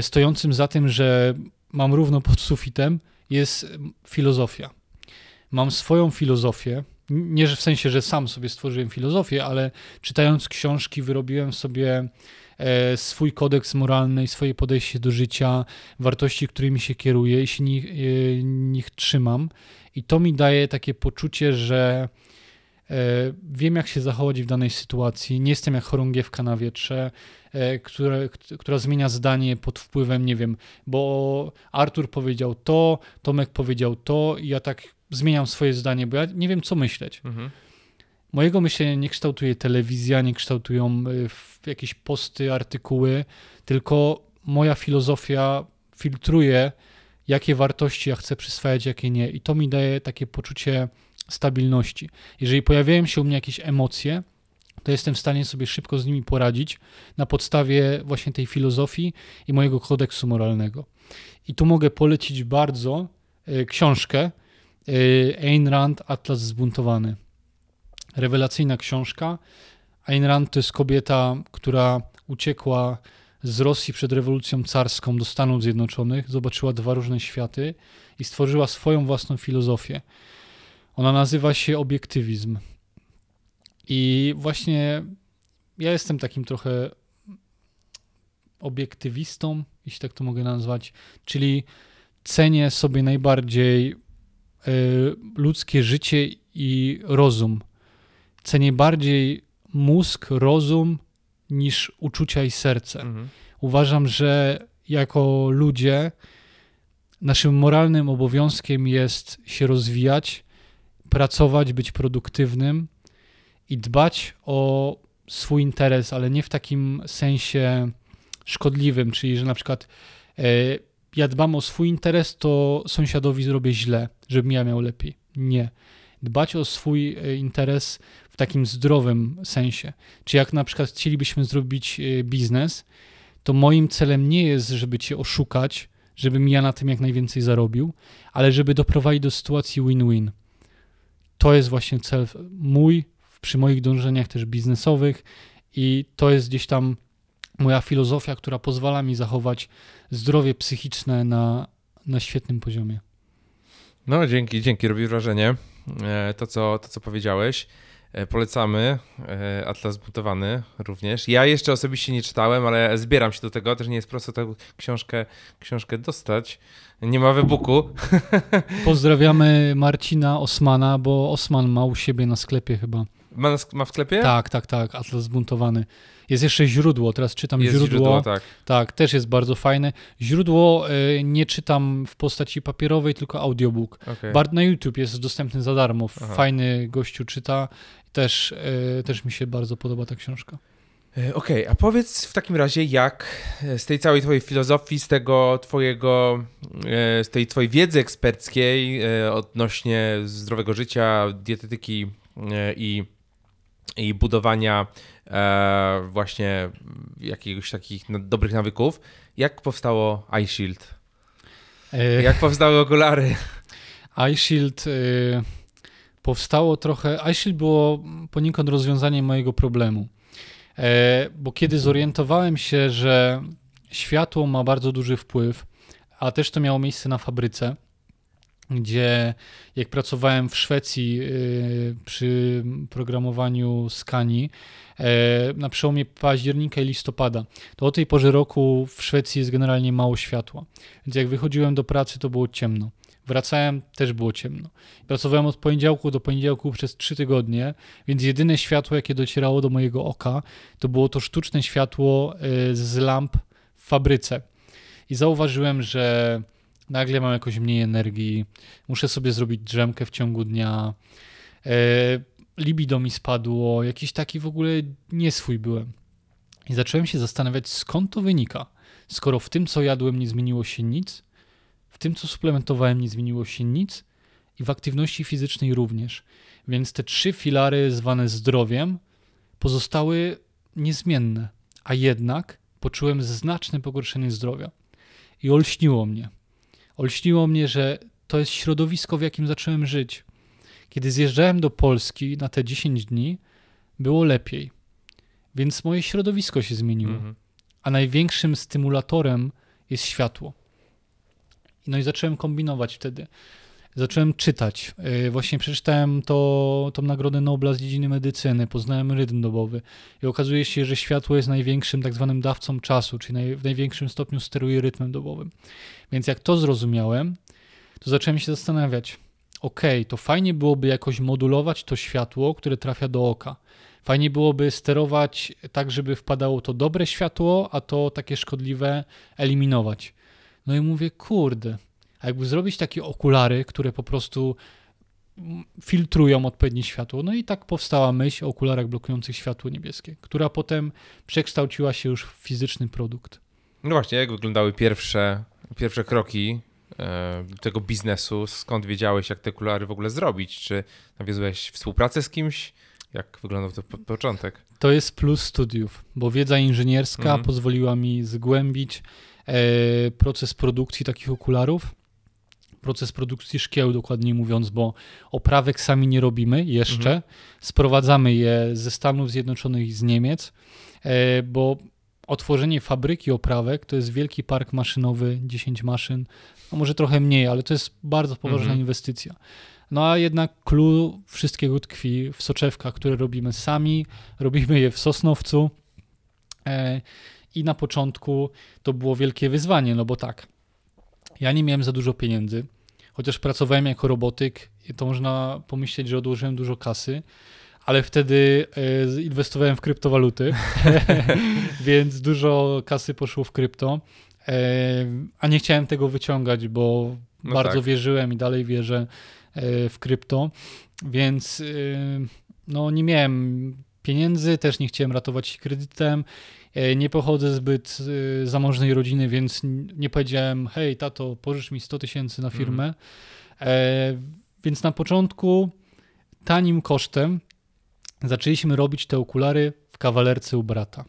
stojącym za tym, że mam równo pod sufitem, jest filozofia. Mam swoją filozofię, nie w sensie, że sam sobie stworzyłem filozofię, ale czytając książki wyrobiłem sobie e, swój kodeks moralny, swoje podejście do życia, wartości, którymi się kieruję i się nich, e, nich trzymam. I to mi daje takie poczucie, że E, wiem, jak się zachować w danej sytuacji. Nie jestem jak chorągiewka na wietrze, e, które, która zmienia zdanie pod wpływem, nie wiem, bo Artur powiedział to, Tomek powiedział to i ja tak zmieniam swoje zdanie, bo ja nie wiem, co myśleć. Mhm. Mojego myślenia nie kształtuje telewizja, nie kształtują e, jakieś posty, artykuły, tylko moja filozofia filtruje, jakie wartości ja chcę przyswajać, jakie nie. I to mi daje takie poczucie stabilności. Jeżeli pojawiają się u mnie jakieś emocje, to jestem w stanie sobie szybko z nimi poradzić na podstawie właśnie tej filozofii i mojego kodeksu moralnego. I tu mogę polecić bardzo y, książkę y, Ayn Rand, Atlas Zbuntowany. Rewelacyjna książka. Ayn Rand to jest kobieta, która uciekła z Rosji przed rewolucją carską do Stanów Zjednoczonych, zobaczyła dwa różne światy i stworzyła swoją własną filozofię. Ona nazywa się obiektywizm. I właśnie ja jestem takim trochę obiektywistą, jeśli tak to mogę nazwać, czyli cenię sobie najbardziej y, ludzkie życie i rozum. Cenię bardziej mózg, rozum niż uczucia i serce. Mhm. Uważam, że jako ludzie naszym moralnym obowiązkiem jest się rozwijać, pracować, być produktywnym i dbać o swój interes, ale nie w takim sensie szkodliwym, czyli że na przykład e, ja dbam o swój interes, to sąsiadowi zrobię źle, żebym ja miał lepiej. Nie. Dbać o swój e, interes w takim zdrowym sensie. Czy jak na przykład chcielibyśmy zrobić e, biznes, to moim celem nie jest, żeby cię oszukać, żebym ja na tym jak najwięcej zarobił, ale żeby doprowadzić do sytuacji win-win to jest właśnie cel mój, przy moich dążeniach też biznesowych i to jest gdzieś tam moja filozofia, która pozwala mi zachować zdrowie psychiczne na, na świetnym poziomie. No, dzięki, dzięki, robi wrażenie e, to, co, to, co powiedziałeś. E, polecamy e, Atlas Butowany również. Ja jeszcze osobiście nie czytałem, ale zbieram się do tego. Też nie jest prosto tę książkę, książkę dostać. Nie ma wybuku. Pozdrawiamy Marcina Osmana, bo Osman ma u siebie na sklepie chyba. Ma, na, ma w sklepie? Tak, tak, tak. Atlas Zbuntowany. Jest jeszcze źródło, teraz czytam jest źródło. źródło tak. tak, też jest bardzo fajne. Źródło y, nie czytam w postaci papierowej, tylko audiobook. Okay. Bard na YouTube jest dostępny za darmo. Aha. Fajny gościu czyta. Też, y, też mi się bardzo podoba ta książka. E, okej, okay, a powiedz w takim razie, jak z tej całej twojej filozofii, z tego twojego, z tej twojej wiedzy eksperckiej odnośnie zdrowego życia, dietetyki i, i budowania e, właśnie jakiegoś takich dobrych nawyków. Jak powstało iShield? E... Jak powstały okulary? iShield powstało trochę. iShield było poniekąd rozwiązaniem mojego problemu. E, bo kiedy zorientowałem się, że światło ma bardzo duży wpływ, a też to miało miejsce na fabryce, gdzie jak pracowałem w Szwecji y, przy programowaniu skani e, na przełomie października i listopada, to o tej porze roku w Szwecji jest generalnie mało światła. Więc jak wychodziłem do pracy, to było ciemno. Wracałem, też było ciemno. Pracowałem od poniedziałku do poniedziałku przez trzy tygodnie, więc jedyne światło, jakie docierało do mojego oka, to było to sztuczne światło y, z lamp w fabryce. I zauważyłem, że nagle mam jakoś mniej energii, muszę sobie zrobić drzemkę w ciągu dnia, e, libido mi spadło, jakiś taki w ogóle nieswój byłem. I zacząłem się zastanawiać, skąd to wynika. Skoro w tym, co jadłem, nie zmieniło się nic, w tym, co suplementowałem, nie zmieniło się nic i w aktywności fizycznej również. Więc te trzy filary zwane zdrowiem pozostały niezmienne, a jednak poczułem znaczne pogorszenie zdrowia i olśniło mnie. Olśniło mnie, że to jest środowisko, w jakim zacząłem żyć. Kiedy zjeżdżałem do Polski na te 10 dni, było lepiej. Więc moje środowisko się zmieniło. Mhm. A największym stymulatorem jest światło. No i zacząłem kombinować wtedy. zacząłem czytać. Y, właśnie przeczytałem to, tą Nagrodę Nobla z dziedziny medycyny, poznałem rytm dobowy i okazuje się, że światło jest największym tak zwanym dawcą czasu, czyli naj, w największym stopniu steruje rytmem dobowym. Więc jak to zrozumiałem, to zacząłem się zastanawiać, ok, to fajnie byłoby jakoś modulować to światło, które trafia do oka. Fajnie byłoby sterować tak, żeby wpadało to dobre światło, a to takie szkodliwe eliminować. No i mówię, kurde, a jakby zrobić takie okulary, które po prostu filtrują odpowiednie światło. No i tak powstała myśl o okularach blokujących światło niebieskie, która potem przekształciła się już w fizyczny produkt. No właśnie, jak wyglądały pierwsze, pierwsze kroki e, tego biznesu? Skąd wiedziałeś, jak te okulary w ogóle zrobić? Czy nawiązałeś współpracę z kimś? Jak wyglądał to po początek? To jest plus studiów, bo wiedza inżynierska mhm. pozwoliła mi zgłębić proces produkcji takich okularów proces produkcji szkieł, dokładnie mówiąc, bo oprawek sami nie robimy jeszcze. Mhm. Sprowadzamy je ze Stanów Zjednoczonych i z Niemiec, e, bo otworzenie fabryki oprawek to jest wielki park maszynowy, 10 maszyn, no może trochę mniej, ale to jest bardzo poważna mhm. inwestycja. No a jednak clue wszystkiego tkwi w soczewkach, które robimy sami, robimy je w Sosnowcu. I na początku to było wielkie wyzwanie, no bo tak, ja nie miałem za dużo pieniędzy, chociaż pracowałem jako robotyk, to można pomyśleć, że odłożyłem dużo kasy, ale wtedy e, inwestowałem w kryptowaluty, więc dużo kasy poszło w krypto, e, a nie chciałem tego wyciągać, bo no bardzo tak. wierzyłem i dalej wierzę e, w krypto, więc no nie miałem pieniędzy, też nie chciałem ratować się kredytem. Nie pochodzę zbyt zamożnej rodziny, więc nie powiedziałem, hej tato, pożycz mi 100 tysięcy na firmę. Mm. Więc na początku tanim kosztem zaczęliśmy robić te okulary w kawalerce u brata.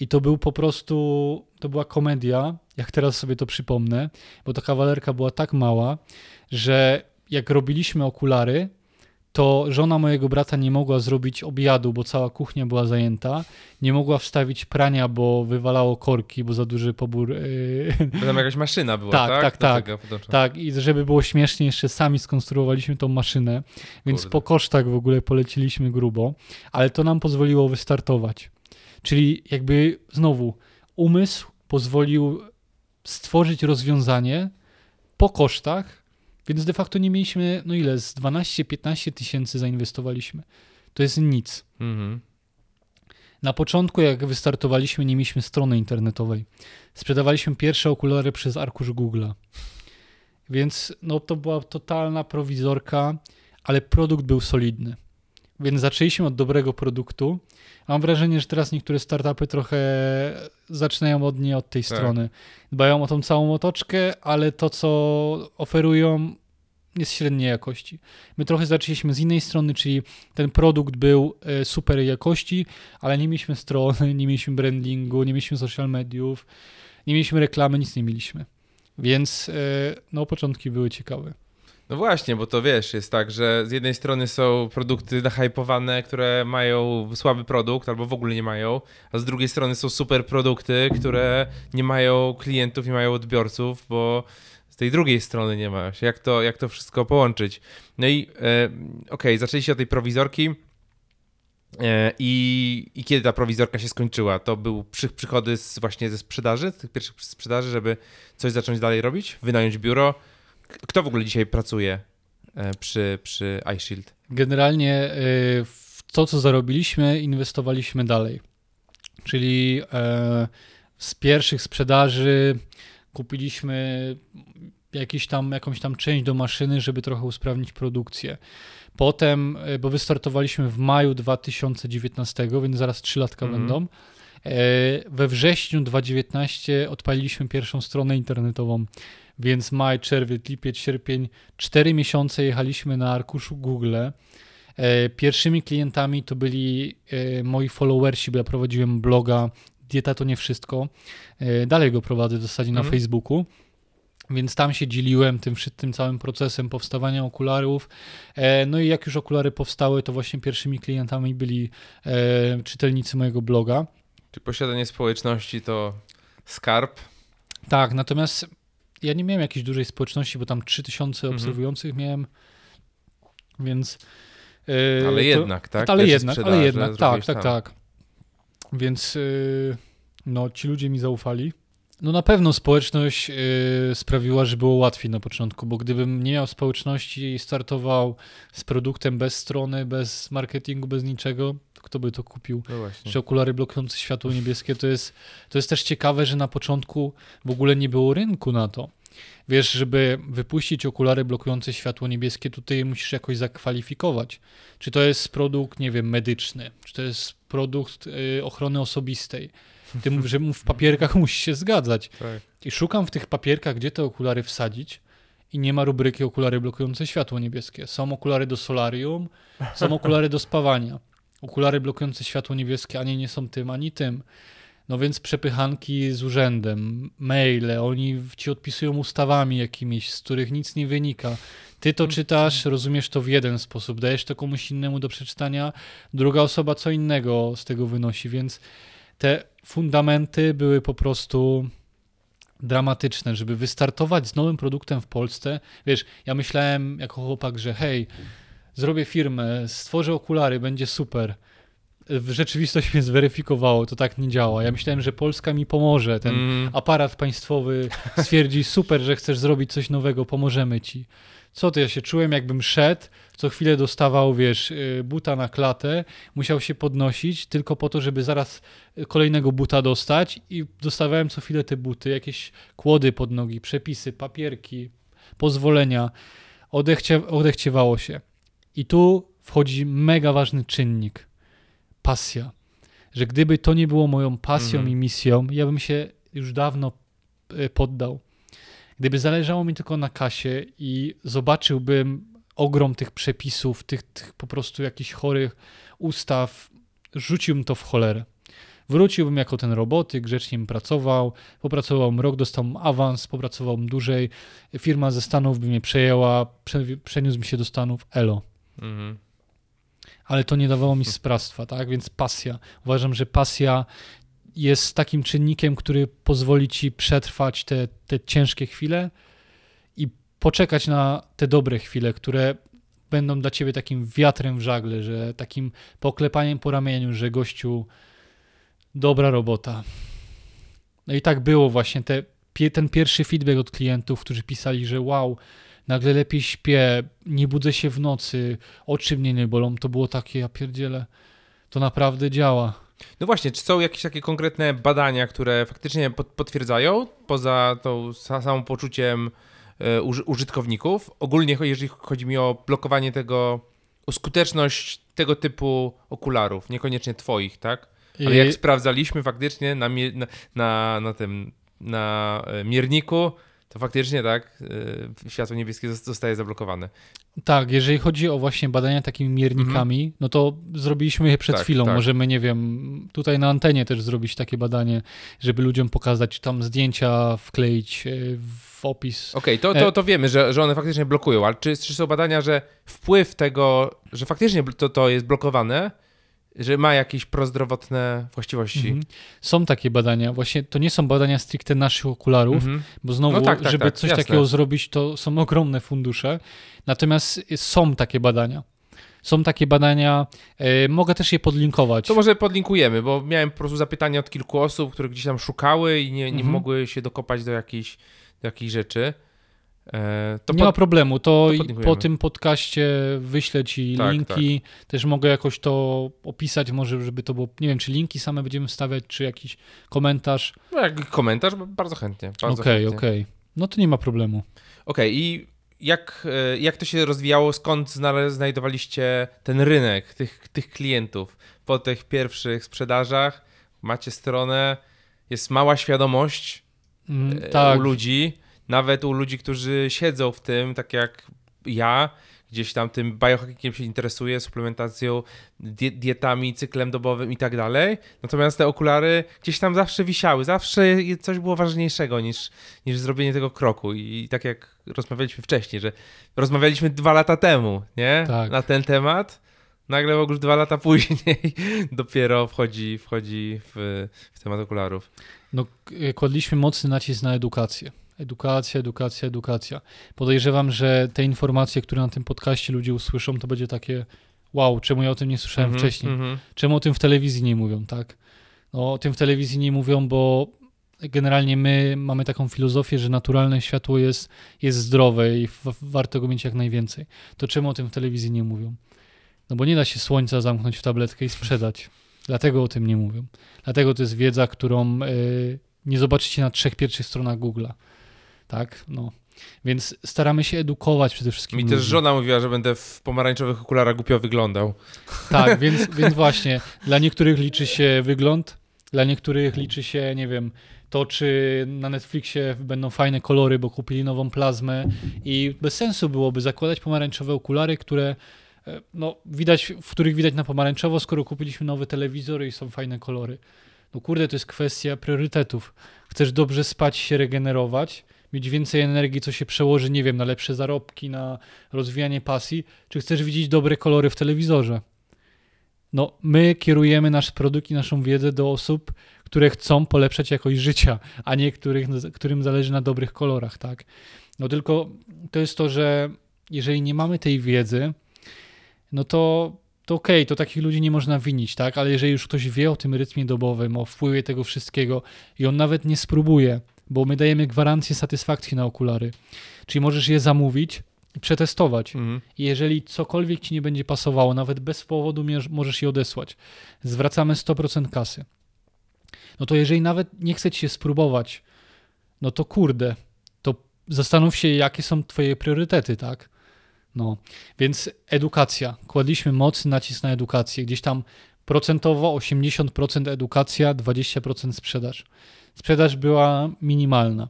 I to był po prostu, to była komedia, jak teraz sobie to przypomnę, bo ta kawalerka była tak mała, że jak robiliśmy okulary, to żona mojego brata nie mogła zrobić obiadu, bo cała kuchnia była zajęta. Nie mogła wstawić prania, bo wywalało korki, bo za duży pobór. Bo tam jakaś maszyna była, tak? Tak, tak, tak. Tak, i żeby było śmiesznie, jeszcze sami skonstruowaliśmy tą maszynę, więc Kurde. po kosztach w ogóle poleciliśmy grubo, ale to nam pozwoliło wystartować. Czyli jakby znowu umysł pozwolił stworzyć rozwiązanie po kosztach, więc de facto nie mieliśmy, no ile, z 12-15 tysięcy zainwestowaliśmy. To jest nic. Mhm. Na początku, jak wystartowaliśmy, nie mieliśmy strony internetowej. Sprzedawaliśmy pierwsze okulary przez arkusz Google'a. Więc no, to była totalna prowizorka, ale produkt był solidny. Więc zaczęliśmy od dobrego produktu. Mam wrażenie, że teraz niektóre startupy trochę zaczynają od niej od tej tak. strony. Dbają o tą całą otoczkę, ale to, co oferują, jest średniej jakości. My trochę zaczęliśmy z innej strony, czyli ten produkt był e, super jakości, ale nie mieliśmy strony, nie mieliśmy brandingu, nie mieliśmy social mediów, nie mieliśmy reklamy, nic nie mieliśmy. Więc e, no, początki były ciekawe. No właśnie, bo to wiesz, jest tak, że z jednej strony są produkty nahypowane, które mają słaby produkt albo w ogóle nie mają, a z drugiej strony są super produkty, które nie mają klientów, nie mają odbiorców, bo z tej drugiej strony nie ma. Jak to, jak to wszystko połączyć? No i e, okej, okay, zaczęliście od tej prowizorki. E, I, I kiedy ta prowizorka się skończyła? To był przy, przychody z, właśnie ze sprzedaży, tych pierwszych sprzedaży, żeby coś zacząć dalej robić? Wynająć biuro? Kto w ogóle dzisiaj pracuje e, przy, przy iShield? Generalnie e, w to, co zarobiliśmy, inwestowaliśmy dalej. Czyli e, z pierwszych sprzedaży kupiliśmy jakiś tam, jakąś tam część do maszyny, żeby trochę usprawnić produkcję. Potem, bo wystartowaliśmy w maju 2019, więc zaraz 3 latka mm -hmm. będą. We wrześniu 2019 odpaliliśmy pierwszą stronę internetową więc maj, czerwiec, lipiec, sierpień, cztery miesiące jechaliśmy na arkuszu Google. E, pierwszymi klientami to byli e, moi followersi, bo ja prowadziłem bloga Dieta to nie wszystko. E, dalej go prowadzę w zasadzie na mhm. Facebooku. Więc tam się dzieliłem tym, tym całym procesem powstawania okularów. No i jak już okulary powstały, to właśnie pierwszymi klientami byli czytelnicy mojego bloga. Czy posiadanie społeczności to skarb? Tak, natomiast ja nie miałem jakiejś dużej społeczności, bo tam 3000 Mhm. obserwujących miałem, więc... e, Ale to- jednak, tak? Ale jednak, ale jednak, tak, tak, tam. tak. Więc yy, no, ci ludzie mi zaufali. No na pewno społeczność yy, sprawiła, że było łatwiej na początku, bo gdybym nie miał społeczności i startował z produktem bez strony, bez marketingu, bez niczego, to kto by to kupił? No. Czy okulary blokujące światło niebieskie, to jest, to jest też ciekawe, że na początku w ogóle nie było rynku na to. Wiesz, żeby wypuścić okulary blokujące światło niebieskie, tutaj musisz jakoś zakwalifikować. Czy to jest produkt, nie wiem, medyczny, czy to jest produkt y, ochrony osobistej. Ty mów, że w papierkach musi się zgadzać. Tak. I szukam w tych papierkach, gdzie te okulary wsadzić i nie ma rubryki okulary blokujące światło niebieskie. Są okulary do solarium, są okulary do spawania. Okulary blokujące światło niebieskie ani nie są tym, ani tym. No więc przepychanki z urzędem, maile, oni ci odpisują ustawami jakimiś, z których nic nie wynika. Ty to czytasz, rozumiesz to w jeden sposób, dajesz to komuś innemu do przeczytania, druga osoba co innego z tego wynosi, więc te fundamenty były po prostu dramatyczne, żeby wystartować z nowym produktem w Polsce. Wiesz, ja myślałem jako chłopak, że hej, zrobię firmę, stworzę okulary, będzie super. W rzeczywistości mnie zweryfikowało, to tak nie działa. Ja myślałem, że Polska mi pomoże, ten Mm, aparat państwowy stwierdzi super, że chcesz zrobić coś nowego, pomożemy ci. Co ty, ja się czułem jakbym szedł, co chwilę dostawał, wiesz, y, buta na klatę, musiał się podnosić tylko po to, żeby zaraz kolejnego buta dostać i dostawałem co chwilę te buty, jakieś kłody pod nogi, przepisy, papierki, pozwolenia. Odechcie, odechciewało się. I tu wchodzi mega ważny czynnik. Pasja. Że gdyby to nie było moją pasją Mhm. i misją, ja bym się już dawno e, poddał. Gdyby zależało mi tylko na kasie i zobaczyłbym ogrom tych przepisów, tych, tych po prostu jakichś chorych ustaw, rzuciłbym to w cholerę. Wróciłbym jako ten roboty, grzecznie bym pracował, popracowałbym rok, dostałbym awans, popracowałbym dłużej, firma ze Stanów by mnie przejęła, prze, przeniósłbym się do Stanów, elo. mhm. Ale to nie dawało mi sprawstwa, tak? Więc pasja. Uważam, że pasja jest takim czynnikiem, który pozwoli ci przetrwać te, te ciężkie chwile poczekać na te dobre chwile, które będą dla ciebie takim wiatrem w żagle, że takim poklepaniem po ramieniu, że gościu, dobra robota. No i tak było właśnie. Te, ten pierwszy feedback od klientów, którzy pisali, że wow, nagle lepiej śpię, nie budzę się w nocy, oczy mnie nie bolą, to było takie, ja pierdzielę, to naprawdę działa. No właśnie, czy są jakieś takie konkretne badania, które faktycznie pot- potwierdzają, poza tą sa- samym poczuciem użytkowników? Ogólnie, jeżeli chodzi mi o blokowanie tego, o skuteczność tego typu okularów, niekoniecznie twoich, tak? Ale jak I- sprawdzaliśmy faktycznie na, na, na, na tym, na e, mierniku, to faktycznie tak, e, światło niebieskie zos- zostaje zablokowane. Tak, jeżeli chodzi o właśnie badania takimi miernikami, no to zrobiliśmy je przed Tak, chwilą. tak. Możemy, nie wiem, tutaj na antenie też zrobić takie badanie, żeby ludziom pokazać, tam zdjęcia wkleić e, w opis. Okej, to, E- to, to wiemy, że, że one faktycznie blokują, ale czy, czy są badania, że wpływ tego, że faktycznie to, to jest blokowane, że ma jakieś prozdrowotne właściwości? Mhm. Są takie badania. Właśnie to nie są badania stricte naszych okularów, Mhm. bo znowu, No tak, tak, żeby tak, coś jasne. takiego zrobić, to są ogromne fundusze. Natomiast są takie badania. Są takie badania, e, mogę też je podlinkować. To może podlinkujemy, bo miałem po prostu zapytania od kilku osób, które gdzieś tam szukały i nie, nie Mhm. mogły się dokopać do jakichś, do jakichś rzeczy. E, to nie ma pod... problemu, to, to po tym podcaście wyślę ci Tak, linki, też mogę jakoś to opisać, może żeby to było, nie wiem, czy linki same będziemy wstawiać, czy jakiś komentarz. no, jak komentarz, bardzo chętnie. Bardzo Okej, chętnie. okej. No to nie ma problemu. Okej, i jak, e, jak to się rozwijało? Skąd znajdowaliście ten rynek, tych, tych klientów? Po tych pierwszych sprzedażach macie stronę, jest mała świadomość Mm, e, tak, u ludzi, nawet u ludzi, którzy siedzą w tym, tak jak ja, gdzieś tam tym biohackingiem się interesuje, suplementacją, die dietami, cyklem dobowym i tak dalej. Natomiast te okulary gdzieś tam zawsze wisiały, zawsze coś było ważniejszego niż, niż zrobienie tego kroku. I tak jak rozmawialiśmy wcześniej, że rozmawialiśmy dwa lata temu, nie? Tak. Na ten temat. Nagle już dwa lata później dopiero wchodzi, wchodzi w, w temat okularów. no, kładliśmy mocny nacisk na edukację. Edukacja, edukacja, edukacja. Podejrzewam, że te informacje, które na tym podcaście ludzie usłyszą, to będzie takie wow, czemu ja o tym nie słyszałem Mhm, wcześniej? mhm. Czemu o tym w telewizji nie mówią, tak? No, o tym w telewizji nie mówią, bo generalnie my mamy taką filozofię, że naturalne światło jest, jest zdrowe i w, warto go mieć jak najwięcej. To czemu o tym w telewizji nie mówią? No bo nie da się słońca zamknąć w tabletkę i sprzedać. Dlatego o tym nie mówią. Dlatego to jest wiedza, którą y, nie zobaczycie na trzech pierwszych stronach Google'a. Tak? No. Więc staramy się edukować przede wszystkim. Mi ludzi. też żona mówiła, że będę w pomarańczowych okularach głupio wyglądał. Tak, więc, więc właśnie dla niektórych liczy się wygląd, dla niektórych liczy się, nie wiem, to czy na Netflixie będą fajne kolory, bo kupili nową plazmę i bez sensu byłoby zakładać pomarańczowe okulary, które e, no, widać, w których widać na pomarańczowo, skoro kupiliśmy nowy telewizor i są fajne kolory. No kurde, to jest kwestia priorytetów. Chcesz dobrze spać, się regenerować, mieć więcej energii, co się przełoży, nie wiem, na lepsze zarobki, na rozwijanie pasji, czy chcesz widzieć dobre kolory w telewizorze? No, my kierujemy nasz produkt i naszą wiedzę do osób, które chcą polepszać jakość życia, a nie których, którym zależy na dobrych kolorach, tak? No tylko to jest to, że jeżeli nie mamy tej wiedzy, no to, to okej, to takich ludzi nie można winić, tak? Ale jeżeli już ktoś wie o tym rytmie dobowym, o wpływie tego wszystkiego i on nawet nie spróbuje, bo my dajemy gwarancję satysfakcji na okulary, czyli możesz je zamówić i przetestować. Mhm. I jeżeli cokolwiek ci nie będzie pasowało, nawet bez powodu możesz je odesłać. Zwracamy 100% kasy. No to jeżeli nawet nie chce ci się spróbować, no to kurde, to zastanów się, jakie są twoje priorytety, tak? No, więc edukacja. Kładliśmy mocny nacisk na edukację. Gdzieś tam procentowo 80% edukacja, 20% sprzedaż. Sprzedaż była minimalna.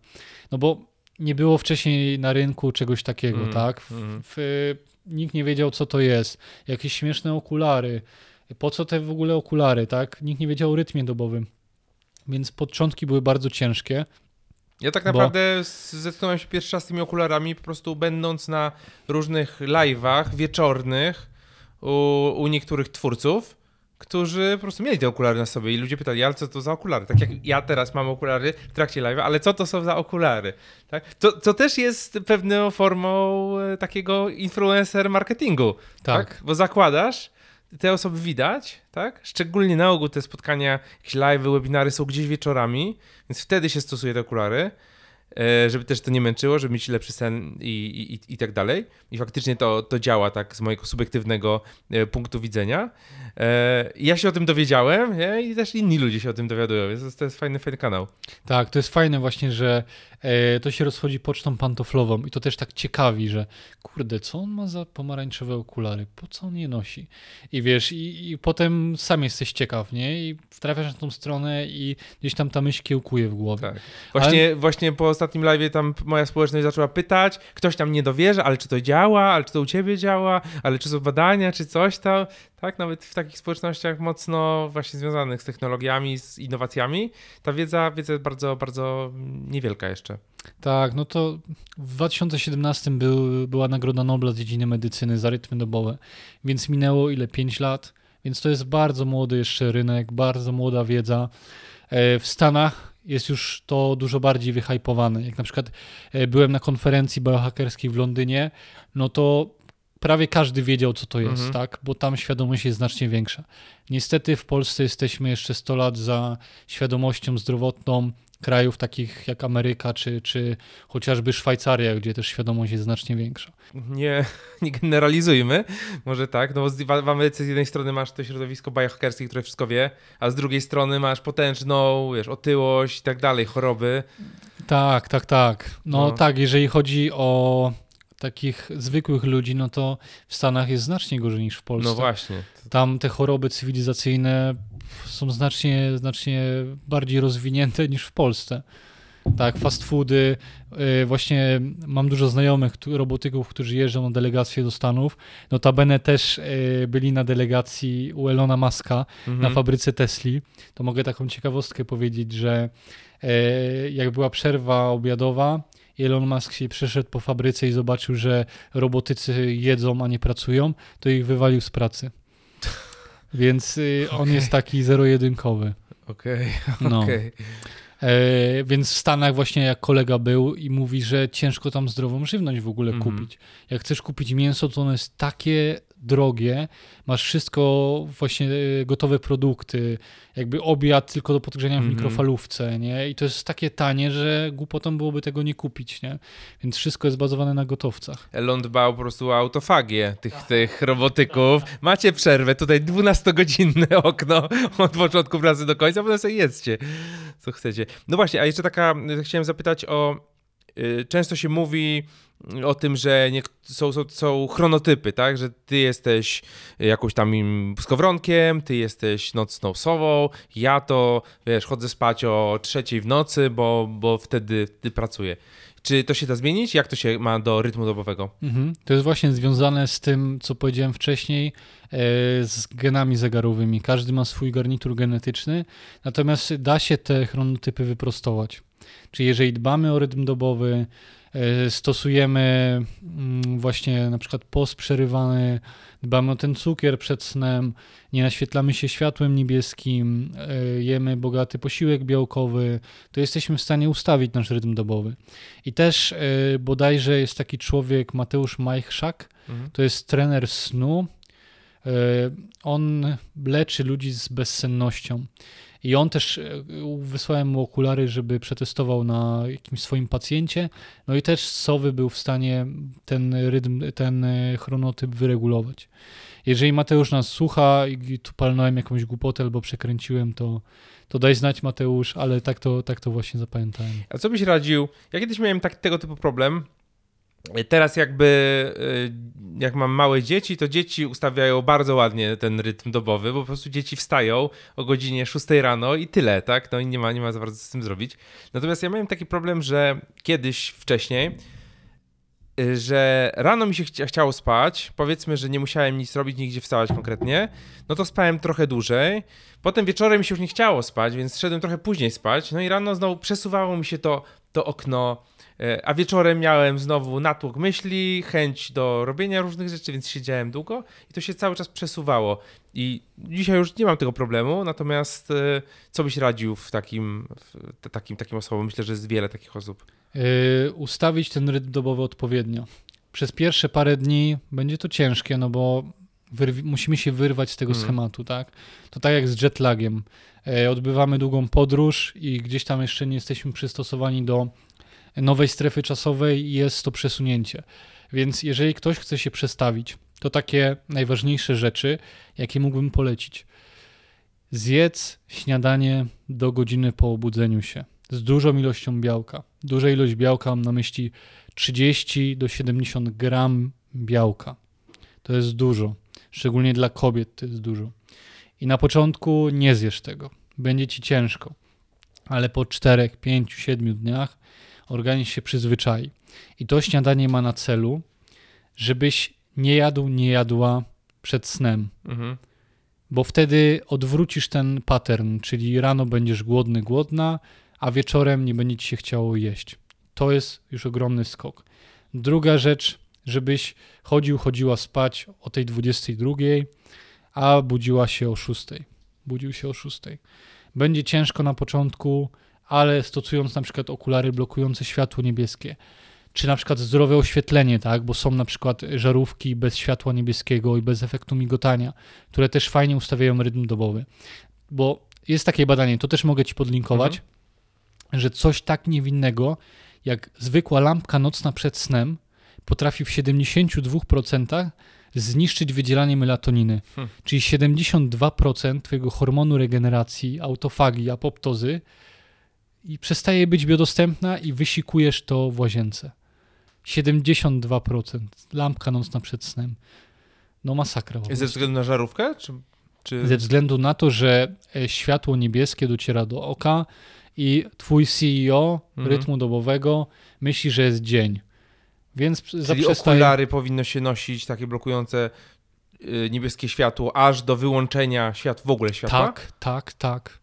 No bo nie było wcześniej na rynku czegoś takiego, Mm, tak? W, mm. w, nikt nie wiedział, co to jest. Jakieś śmieszne okulary. Po co te w ogóle okulary, tak? Nikt nie wiedział o rytmie dobowym. Więc początki były bardzo ciężkie. Ja tak Bo- naprawdę z- zetknąłem się pierwszy raz z tymi okularami, po prostu będąc na różnych live'ach wieczornych u, u niektórych twórców, którzy po prostu mieli te okulary na sobie i ludzie pytali, ale co to za okulary? Tak jak ja teraz mam okulary w trakcie live'a, ale co to są za okulary? Tak? To, to też jest pewną formą e, takiego influencer marketingu, tak? Bo zakładasz, te osoby widać, tak? Szczególnie na ogół te spotkania, jakieś live, webinary są gdzieś wieczorami, więc wtedy się stosuje te okulary, żeby też to nie męczyło, żeby mieć lepszy sen i, i, i- tak dalej. I faktycznie to, to działa tak z mojego subiektywnego e, punktu widzenia. E, Ja się o tym dowiedziałem nie? i też inni ludzie się o tym dowiadują, więc to jest fajny, fajny kanał. Tak, to jest fajne właśnie, że e, to się rozchodzi pocztą pantoflową i to też tak ciekawi, że kurde, co on ma za pomarańczowe okulary? Po co on je nosi? I wiesz, i, i potem sam jesteś ciekaw, nie? I trafiasz na tą stronę i gdzieś tam ta myśl kiełkuje w głowie. Tak. Właśnie, właśnie po ostatnim live tam moja społeczność zaczęła pytać, ktoś tam nie dowierza, ale czy to działa, ale czy to u ciebie działa, ale czy są badania, czy coś tam. Tak, nawet w takich społecznościach mocno właśnie związanych z technologiami, z innowacjami, ta wiedza, wiedza jest bardzo, bardzo niewielka jeszcze. Tak, no to w 2017 był, była Nagroda Nobla z dziedziny medycyny za rytmy dobowe, więc minęło ile? 5 lat, więc to jest bardzo młody jeszcze rynek, bardzo młoda wiedza. E, W Stanach jest już to dużo bardziej wyhypowane. Jak na przykład e, byłem na konferencji biohackerskiej w Londynie, no to prawie każdy wiedział, co to jest, Mhm. tak? Bo tam świadomość jest znacznie większa. Niestety w Polsce jesteśmy jeszcze 100 lat za świadomością zdrowotną krajów takich jak Ameryka czy, czy chociażby Szwajcaria, gdzie też świadomość jest znacznie większa. Nie, nie generalizujmy, może tak, no bo z- w Ameryce z jednej strony masz to środowisko biohackerskie, które wszystko wie, a z drugiej strony masz potężną, wiesz, otyłość i tak dalej, choroby. Tak, tak, tak. No, No. tak, jeżeli chodzi o takich zwykłych ludzi, no to w Stanach jest znacznie gorzej niż w Polsce. No właśnie. Tam te choroby cywilizacyjne są znacznie, znacznie bardziej rozwinięte niż w Polsce. Tak, fast foody. yy, Właśnie mam dużo znajomych, robotyków, którzy jeżdżą na delegacje do Stanów. Notabene też yy, byli na delegacji u Elona Muska Mhm. na fabryce Tesli. To mogę taką ciekawostkę powiedzieć, że e, jak była przerwa obiadowa, Elon Musk się przeszedł po fabryce i zobaczył, że robotycy jedzą, a nie pracują, to ich wywalił z pracy. Więc y, on jest taki zero-jedynkowy. Okej, No. okej. E, więc w Stanach właśnie jak kolega był i mówi, że ciężko tam zdrową żywność w ogóle Mhm. kupić. Jak chcesz kupić mięso, to ono jest takie drogie, masz wszystko właśnie e, gotowe produkty, jakby obiad tylko do podgrzania w Mhm. mikrofalówce, nie? I to jest takie tanie, że głupotą byłoby tego nie kupić, nie? Więc wszystko jest bazowane na gotowcach. Elon dbał po prostu o autofagię tych, tych robotyków. Macie przerwę, tutaj 12-godzinne okno od początku pracy do końca, potem sobie jedzcie, co chcecie. No właśnie, a jeszcze taka, y, chciałem zapytać o, y, często się mówi o tym, że nie, są, są, są chronotypy, tak, że ty jesteś jakąś tam skowronkiem, ty jesteś nocną sową, ja to, wiesz, chodzę spać o trzeciej w nocy, bo, bo wtedy, wtedy pracuję. Czy to się da zmienić? Jak to się ma do rytmu dobowego? Mhm. To jest właśnie związane z tym, co powiedziałem wcześniej, e, z genami zegarowymi. Każdy ma swój garnitur genetyczny, natomiast da się te chronotypy wyprostować. Czyli jeżeli dbamy o rytm dobowy, stosujemy mm, właśnie na przykład post przerywany, dbamy o ten cukier przed snem, nie naświetlamy się światłem niebieskim, e, jemy bogaty posiłek białkowy, to jesteśmy w stanie ustawić nasz rytm dobowy. I też e, bodajże jest taki człowiek, Mateusz Majchrzak, Mhm. to jest trener snu. E, On leczy ludzi z bezsennością. I on też e, wysłałem mu okulary, żeby przetestował na jakimś swoim pacjencie. No i też sowy był w stanie ten rytm, ten e, chronotyp wyregulować. Jeżeli Mateusz nas słucha i tu palnąłem jakąś głupotę albo przekręciłem, to, to daj znać Mateusz, ale tak to, tak to właśnie zapamiętałem. A co byś radził? Ja kiedyś miałem tak, tego typu problem. Teraz jakby y, jak mam małe dzieci, to dzieci ustawiają bardzo ładnie ten rytm dobowy, bo po prostu dzieci wstają o godzinie 6 rano i tyle, tak? No i nie ma, nie ma za bardzo z tym zrobić. Natomiast ja miałem taki problem, że kiedyś wcześniej, y, że rano mi się chcia- chciało spać, powiedzmy, że nie musiałem nic robić, nigdzie wstawać konkretnie, no to spałem trochę dłużej. Potem wieczorem mi się już nie chciało spać, więc szedłem trochę później spać. No i rano znowu przesuwało mi się to, to okno, e, a wieczorem miałem znowu natłok myśli, chęć do robienia różnych rzeczy, więc siedziałem długo i to się cały czas przesuwało. I dzisiaj już nie mam tego problemu, natomiast e, co byś radził w takim, w takim, takim osobom? Myślę, że jest wiele takich osób. Yy, ustawić ten rytm dobowy odpowiednio. Przez pierwsze parę dni będzie to ciężkie, no bo wyrwi- musimy się wyrwać z tego Mhm. schematu, tak? To tak jak z jetlagiem. Odbywamy długą podróż i gdzieś tam jeszcze nie jesteśmy przystosowani do nowej strefy czasowej jest to przesunięcie. Więc jeżeli ktoś chce się przestawić, to takie najważniejsze rzeczy, jakie mógłbym polecić. Zjedz śniadanie do godziny po obudzeniu się z dużą ilością białka. Duża ilość białka mam na myśli 30 do 70 gram białka. To jest dużo. Szczególnie dla kobiet to jest dużo. I na początku nie zjesz tego. Będzie ci ciężko. Ale po 4, 5, 7 dniach organizm się przyzwyczai. I to śniadanie ma na celu, żebyś nie jadł, nie jadła przed snem Mhm. bo wtedy odwrócisz ten pattern, czyli rano będziesz głodny, głodna, a wieczorem nie będzie ci się chciało jeść. To jest już ogromny skok. Druga rzecz, żebyś chodził, chodziła spać o tej 22, a budziła się o 6. Budził się o 6. Będzie ciężko na początku, ale stosując na przykład okulary blokujące światło niebieskie, czy na przykład zdrowe oświetlenie, tak, bo są na przykład żarówki bez światła niebieskiego i bez efektu migotania, które też fajnie ustawiają rytm dobowy. Bo jest takie badanie, to też mogę ci podlinkować, że coś tak niewinnego jak zwykła lampka nocna przed snem potrafi w 72% zniszczyć wydzielanie melatoniny. Hmm. Czyli 72% twojego hormonu regeneracji, autofagii, apoptozy i przestaje być biodostępna i wysikujesz to w łazience. 72%. Lampka nocna przed snem. No masakra. Ze względu na żarówkę? Czy, czy... Ze względu na to, że e, światło niebieskie dociera do oka i twój CEO Mhm. rytmu dobowego myśli, że jest dzień. Więc Czyli zaprzestaje... okulary powinno się nosić, takie blokujące y, niebieskie światło, aż do wyłączenia świat, w ogóle światła? Tak, tak, tak.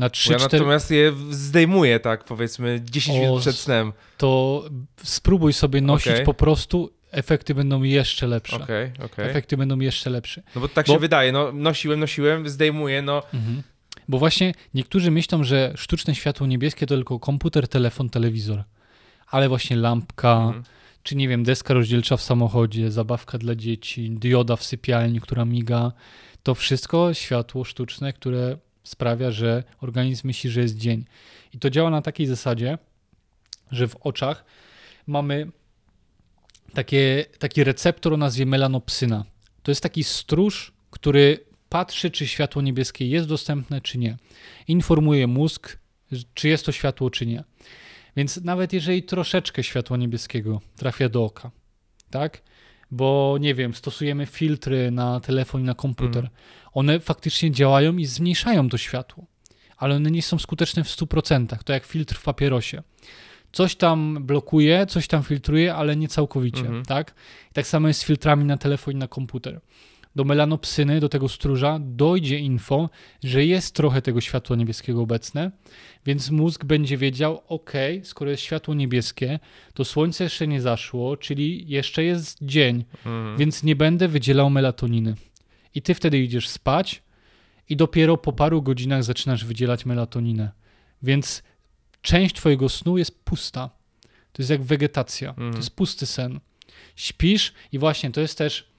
Na Bo 3 ja 4 natomiast je zdejmuję, tak powiedzmy, 10 O, minut przed snem. to spróbuj sobie nosić Okej. po prostu, efekty będą jeszcze lepsze. Okej, okej. Efekty będą jeszcze lepsze. No bo tak Bo- się wydaje, no nosiłem, nosiłem, zdejmuję, no Mhm. Bo właśnie niektórzy myślą, że sztuczne światło niebieskie to tylko komputer, telefon, telewizor. Ale właśnie lampka, Mhm. czy nie wiem, deska rozdzielcza w samochodzie, zabawka dla dzieci, dioda w sypialni, która miga, to wszystko światło sztuczne, które sprawia, że organizm myśli, że jest dzień. I to działa na takiej zasadzie, że w oczach mamy takie, taki receptor o nazwie melanopsyna. To jest taki stróż, który patrzy, czy światło niebieskie jest dostępne, czy nie. Informuje mózg, czy jest to światło, czy nie. Więc nawet jeżeli troszeczkę światła niebieskiego trafia do oka, tak? Bo nie wiem, stosujemy filtry na telefon i na komputer, Mhm. one faktycznie działają i zmniejszają to światło, ale one nie są skuteczne w 100%. To jak filtr w papierosie. Coś tam blokuje, coś tam filtruje, ale nie całkowicie, Mhm. tak? I tak samo jest z filtrami na telefon i na komputer. Do melanopsyny, do tego stróża dojdzie info, że jest trochę tego światła niebieskiego obecne, więc mózg będzie wiedział, ok, skoro jest światło niebieskie, to słońce jeszcze nie zaszło, czyli jeszcze jest dzień, Mhm. więc nie będę wydzielał melatoniny. I ty wtedy idziesz spać i dopiero po paru godzinach zaczynasz wydzielać melatoninę. Więc część twojego snu jest pusta. To jest jak wegetacja. Mhm. To jest pusty sen. Śpisz i właśnie to jest też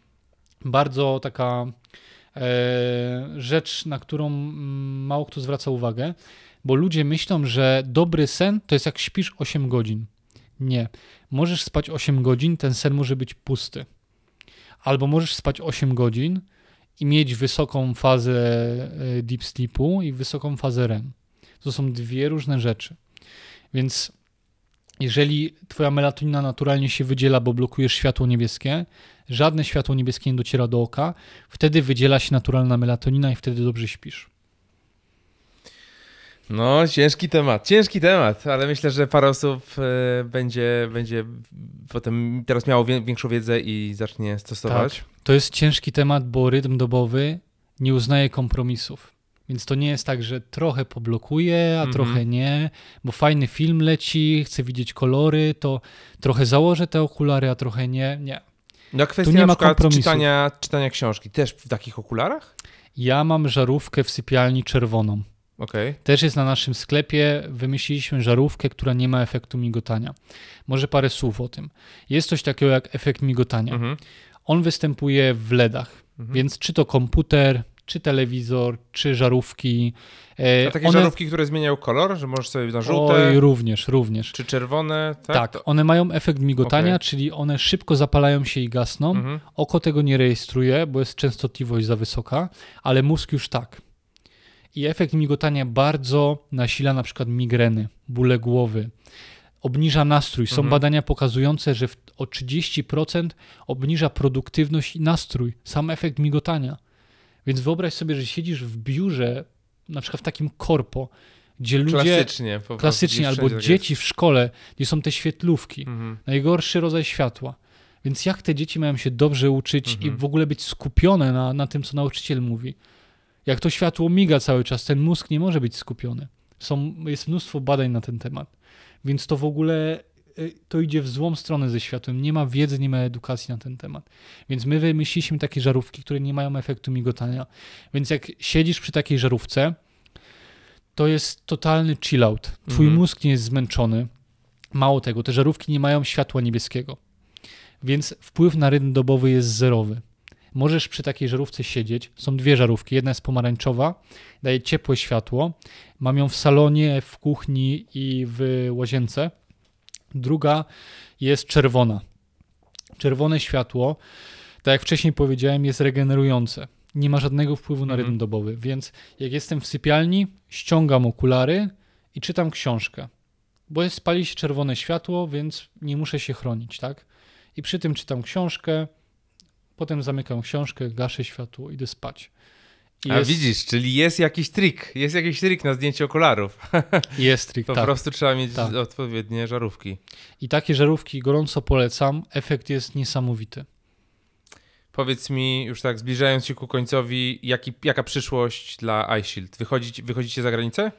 bardzo taka e, rzecz, na którą mm, mało kto zwraca uwagę, bo ludzie myślą, że dobry sen to jest jak śpisz 8 godzin. Nie. Możesz spać 8 godzin, ten sen może być pusty. Albo możesz spać 8 godzin i mieć wysoką fazę e, deep sleepu i wysoką fazę REM. To są dwie różne rzeczy. Więc jeżeli twoja melatonina naturalnie się wydziela, bo blokujesz światło niebieskie, żadne światło niebieskie nie dociera do oka, wtedy wydziela się naturalna melatonina i wtedy dobrze śpisz. No, ciężki temat, ciężki temat, ale myślę, że parę osób e, będzie, będzie potem teraz miało większą wiedzę i zacznie stosować. To jest ciężki temat, bo rytm dobowy nie uznaje kompromisów. Więc to nie jest tak, że trochę poblokuje, a Mhm. trochę nie, bo fajny film leci, chcę widzieć kolory, to trochę założę te okulary, a trochę nie. Nie. No, kwestia nie na ma czytania, czytania książki, też w takich okularach? Ja mam żarówkę w sypialni czerwoną. Okej. Też jest na naszym sklepie. Wymyśliliśmy żarówkę, która nie ma efektu migotania. Może parę słów o tym. Jest coś takiego jak efekt migotania. Mhm. On występuje w LEDach, Mhm. więc czy to komputer, czy telewizor, czy żarówki. e, A takie one- żarówki, które zmieniają kolor, że możesz sobie na żółte Oj, również, również. czy czerwone, tak? Tak, one mają efekt migotania, Okej. czyli one szybko zapalają się i gasną. Mhm. Oko tego nie rejestruje, bo jest częstotliwość za wysoka, ale mózg już tak. I efekt migotania bardzo nasila na przykład migreny, bóle głowy, obniża nastrój. Są Mhm. badania pokazujące, że o 30% obniża produktywność i nastrój, sam efekt migotania. Więc wyobraź sobie, że siedzisz w biurze, na przykład w takim korpo, gdzie ludzie Klasycznie. Po prostu, klasycznie albo tak dzieci w szkole, gdzie są te świetlówki. Mhm. Najgorszy rodzaj światła. Więc jak te dzieci mają się dobrze uczyć Mhm. i w ogóle być skupione na, na tym, co nauczyciel mówi? Jak to światło miga cały czas, ten mózg nie może być skupiony. Są, jest mnóstwo badań na ten temat. Więc to w ogóle to idzie w złą stronę ze światłem. Nie ma wiedzy, nie ma edukacji na ten temat. Więc my wymyśliliśmy takie żarówki, które nie mają efektu migotania. Więc jak siedzisz przy takiej żarówce, to jest totalny chill out. Twój Mhm. mózg nie jest zmęczony. Mało tego, te żarówki nie mają światła niebieskiego. Więc wpływ na rytm dobowy jest zerowy. Możesz przy takiej żarówce siedzieć. Są dwie żarówki. Jedna jest pomarańczowa, daje ciepłe światło. Mam ją w salonie, w kuchni i w łazience. Druga jest czerwona. Czerwone światło, tak jak wcześniej powiedziałem, jest regenerujące. Nie ma żadnego wpływu na Mhm. rytm dobowy, więc jak jestem w sypialni, ściągam okulary i czytam książkę. Bo jest, pali się czerwone światło, więc nie muszę się chronić, tak? I przy tym czytam książkę, potem zamykam książkę, gaszę światło, idę spać. I A jest, widzisz, czyli jest jakiś trik, jest jakiś trik na zdjęcie okularów. Jest trik, Po tak. prostu trzeba mieć Tak. odpowiednie żarówki. I takie żarówki gorąco polecam. Efekt jest niesamowity. Powiedz mi, już tak zbliżając się ku końcowi, jaki, jaka przyszłość dla iShield? Wychodzić, wychodzicie za granicę?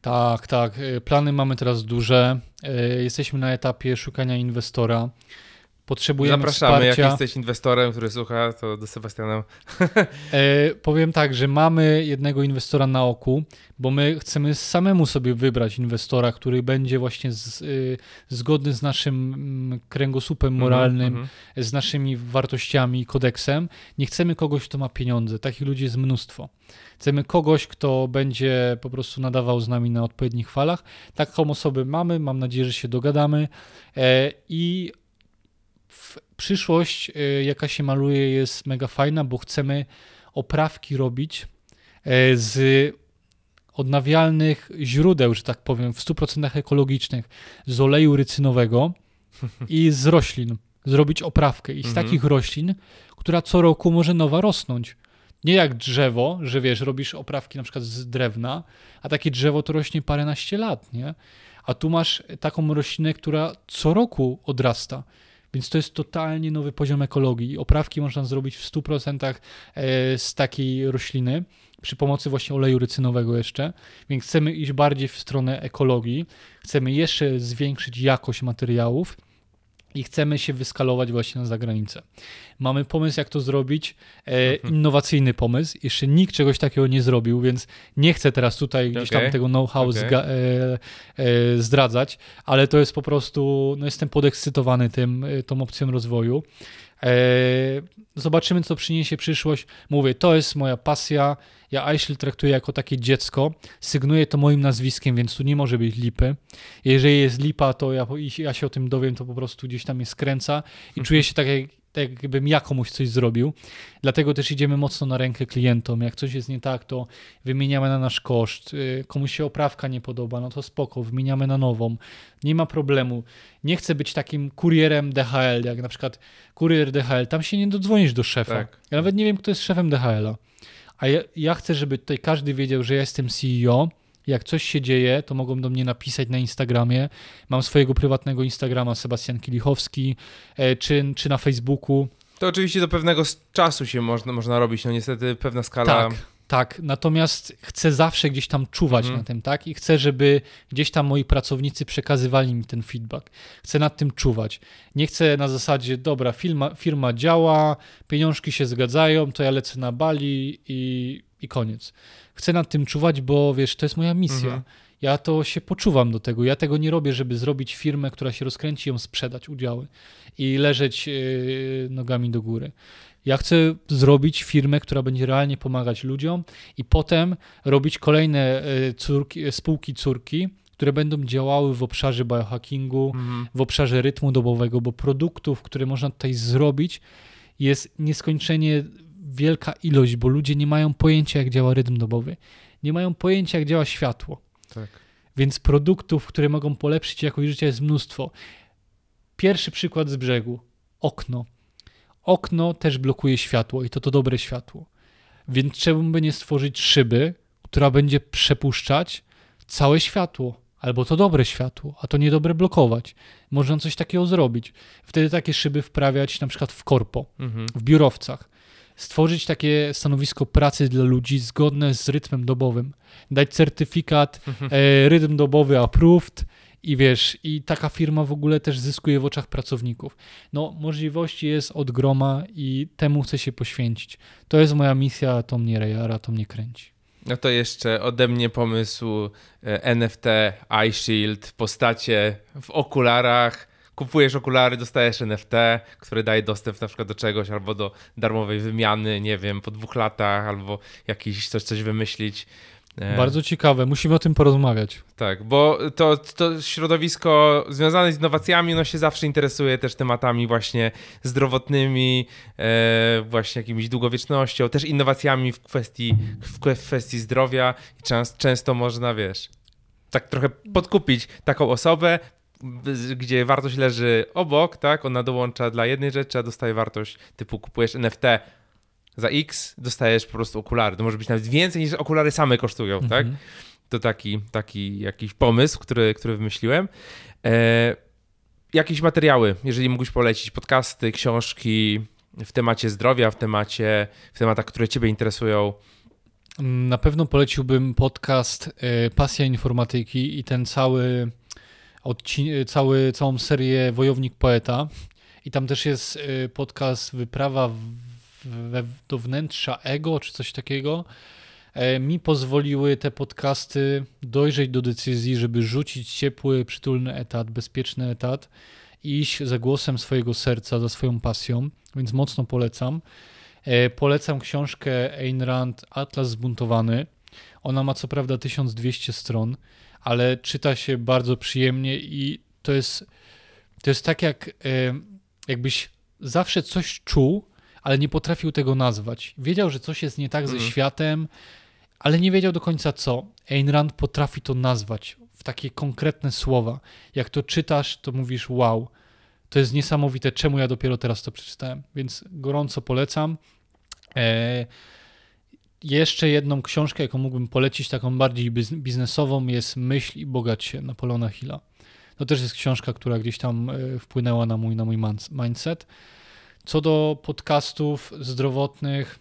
Tak, tak. Y, Plany mamy teraz duże. Y, Jesteśmy na etapie szukania inwestora. Potrzebujemy Zapraszamy, wsparcia. jak jesteś inwestorem, który słucha, to do Sebastiana. E, powiem tak, że mamy jednego inwestora na oku, bo my chcemy samemu sobie wybrać inwestora, który będzie właśnie z, y, zgodny z naszym mm, kręgosłupem moralnym, Mhm, mhm. z naszymi wartościami i kodeksem. Nie chcemy kogoś, kto ma pieniądze. Takich ludzi jest mnóstwo. Chcemy kogoś, kto będzie po prostu nadawał z nami na odpowiednich falach. Taką osobę mamy, mam nadzieję, że się dogadamy e, i przyszłość, e, jaka się maluje, jest mega fajna, bo chcemy oprawki robić e, z odnawialnych źródeł, że tak powiem, w 100% ekologicznych, z oleju rycynowego i z roślin. Zrobić oprawkę i z Mhm. takich roślin, która co roku może nowa rosnąć. Nie jak drzewo, że wiesz, robisz oprawki na przykład z drewna, a takie drzewo to rośnie paręnaście lat, nie? A tu masz taką roślinę, która co roku odrasta. Więc to jest totalnie nowy poziom ekologii. Oprawki można zrobić w 100% e, z takiej rośliny przy pomocy właśnie oleju rycynowego jeszcze. Więc chcemy iść bardziej w stronę ekologii. Chcemy jeszcze zwiększyć jakość materiałów i chcemy się wyskalować właśnie na zagranicę. Mamy pomysł, jak to zrobić, e, Mhm. innowacyjny pomysł. Jeszcze nikt czegoś takiego nie zrobił, więc nie chcę teraz tutaj gdzieś Okej. tam tego know-how Okej. zga- e, e, zdradzać, ale to jest po prostu, no jestem podekscytowany tym, e, tą opcją rozwoju. E, zobaczymy, co przyniesie przyszłość. Mówię, to jest moja pasja. Ja iShield traktuję jako takie dziecko. Sygnuję to moim nazwiskiem, więc tu nie może być lipy. Jeżeli jest lipa, to ja, ja się o tym dowiem, to po prostu gdzieś tam mnie skręca i czuję się tak, jak, tak jakbym ja komuś coś zrobił. Dlatego też idziemy mocno na rękę klientom. Jak coś jest nie tak, to wymieniamy na nasz koszt. Y, Komuś się oprawka nie podoba, no to spoko, wymieniamy na nową. Nie ma problemu. Nie chcę być takim kurierem DHL, jak na przykład kurier DHL. Tam się nie dodzwonisz do szefa. Tak. Ja nawet nie wiem, kto jest szefem DHL-a. A ja, ja chcę, żeby tutaj każdy wiedział, że ja jestem CEO. Jak coś się dzieje, to mogą do mnie napisać na Instagramie. Mam swojego prywatnego Instagrama Sebastian Kilichowski, e, czy, czy na Facebooku. To oczywiście do pewnego czasu się można, można robić, no niestety pewna skala... Tak, tak. Natomiast chcę zawsze gdzieś tam czuwać Mhm. na tym, tak? I chcę, żeby gdzieś tam moi pracownicy przekazywali mi ten feedback. Chcę nad tym czuwać. Nie chcę na zasadzie, dobra, firma, firma działa, pieniążki się zgadzają, to ja lecę na Bali i, i koniec. Chcę nad tym czuwać, bo wiesz, to jest moja misja. Mhm. Ja to się poczuwam do tego. Ja tego nie robię, żeby zrobić firmę, która się rozkręci, ją sprzedać, udziały i leżeć yy, nogami do góry. Ja chcę zrobić firmę, która będzie realnie pomagać ludziom i potem robić kolejne yy, córki, spółki córki, które będą działały w obszarze biohackingu, Mhm. w obszarze rytmu dobowego, bo produktów, które można tutaj zrobić, jest nieskończenie wielka ilość, bo ludzie nie mają pojęcia, jak działa rytm dobowy. Nie mają pojęcia, jak działa światło. Tak. Więc produktów, które mogą polepszyć jakość życia jest mnóstwo. Pierwszy przykład z brzegu. Okno. Okno też blokuje światło i to to dobre światło. Więc czemu by nie stworzyć szyby, która będzie przepuszczać całe światło, albo to dobre światło, a to niedobre blokować. Można coś takiego zrobić. Wtedy takie szyby wprawiać na przykład w korpo Mhm. w biurowcach. Stworzyć takie stanowisko pracy dla ludzi zgodne z rytmem dobowym. Dać certyfikat, e, rytm dobowy approved i wiesz, i taka firma w ogóle też zyskuje w oczach pracowników. No, możliwości jest od groma i temu chcę się poświęcić. To jest moja misja, to mnie rejara, to mnie kręci. No to jeszcze ode mnie pomysł e, NFT, iShield, postacie w okularach. Kupujesz okulary, dostajesz NFT, który daje dostęp na przykład do czegoś albo do darmowej wymiany, nie wiem, po dwóch latach, albo jakiś coś, coś wymyślić. E, Bardzo ciekawe, musimy o tym porozmawiać. Tak, bo to, to środowisko związane z innowacjami, no się zawsze interesuje też tematami właśnie zdrowotnymi, e, właśnie jakimiś długowiecznością, też innowacjami w kwestii, w kwe- w kwestii zdrowia i często, często można, wiesz, tak trochę podkupić taką osobę, gdzie wartość leży obok, tak, ona dołącza dla jednej rzeczy, a dostaje wartość typu kupujesz NFT za X, dostajesz po prostu okulary. To może być nawet więcej niż okulary same kosztują, tak? Mhm. To taki, taki jakiś pomysł, który, który wymyśliłem. E, jakieś materiały, jeżeli mógłbyś polecić, podcasty, książki w temacie zdrowia, w temacie, w tematach, które ciebie interesują. Na pewno poleciłbym podcast e, Pasja Informatyki i ten cały, cały całą serię Wojownik Poeta. I tam też jest y, podcast Wyprawa w, w, do wnętrza ego, czy coś takiego. E, mi pozwoliły te podcasty dojrzeć do decyzji, żeby rzucić ciepły, przytulny etat, bezpieczny etat i iść za głosem swojego serca, za swoją pasją, więc mocno polecam. E, polecam książkę Ayn Rand Atlas Zbuntowany. Ona ma co prawda 1200 stron, ale czyta się bardzo przyjemnie i to jest, to jest tak jak e, jakbyś zawsze coś czuł, ale nie potrafił tego nazwać. Wiedział, że coś jest nie tak ze Mhm. światem, ale nie wiedział do końca co. Ayn Rand potrafi to nazwać w takie konkretne słowa. Jak to czytasz, to mówisz wow, to jest niesamowite, czemu ja dopiero teraz to przeczytałem. Więc gorąco polecam. E, jeszcze jedną książkę, jaką mógłbym polecić, taką bardziej biz- biznesową, jest Myśl i bogać się Napoleona Hilla. To też jest książka, która gdzieś tam e, wpłynęła na mój, na mój mindset. Co do podcastów zdrowotnych,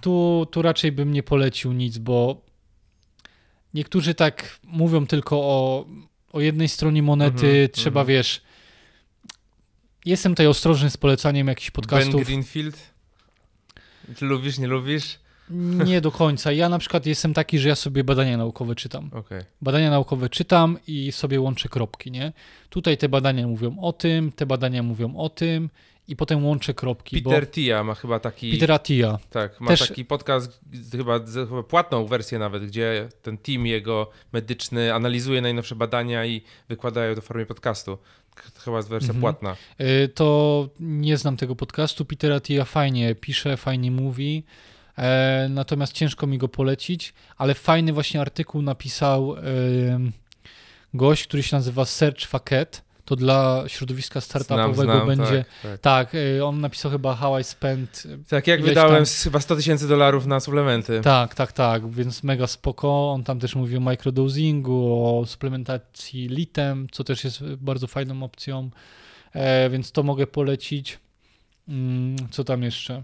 tu, tu raczej bym nie polecił nic, bo niektórzy tak mówią tylko o, o jednej stronie monety. Mhm, Trzeba, mhm. wiesz. Jestem tutaj ostrożny z polecaniem jakichś Ben podcastów. Greenfield? Czy lubisz, nie lubisz? Nie do końca. Ja na przykład jestem taki, że ja sobie badania naukowe czytam. Okej. Badania naukowe czytam i sobie łączę kropki, nie? Tutaj te badania mówią o tym, te badania mówią o tym i potem łączę kropki. Peter Tia ma chyba taki... bo Peter Attia. Tak, ma Też- taki podcast, chyba, chyba płatną wersję nawet, gdzie ten team jego medyczny analizuje najnowsze badania i wykładają to w formie podcastu. Chyba jest wersja Mhm. płatna. Y, To nie znam tego podcastu. Peter Attia fajnie pisze, fajnie mówi, e, natomiast ciężko mi go polecić, ale fajny właśnie artykuł napisał gość, który się nazywa Serge Faket. To dla środowiska startupowego Znam, znam, będzie. Tak, tak. Tak, y, on napisał chyba How I Spent. tak jak wydałem tam- chyba 100 tysięcy dolarów na suplementy. Tak, tak, tak, więc mega spoko. On tam też mówi o microdosingu, o suplementacji litem, co też jest bardzo fajną opcją, e, więc to mogę polecić. Mm, co tam jeszcze?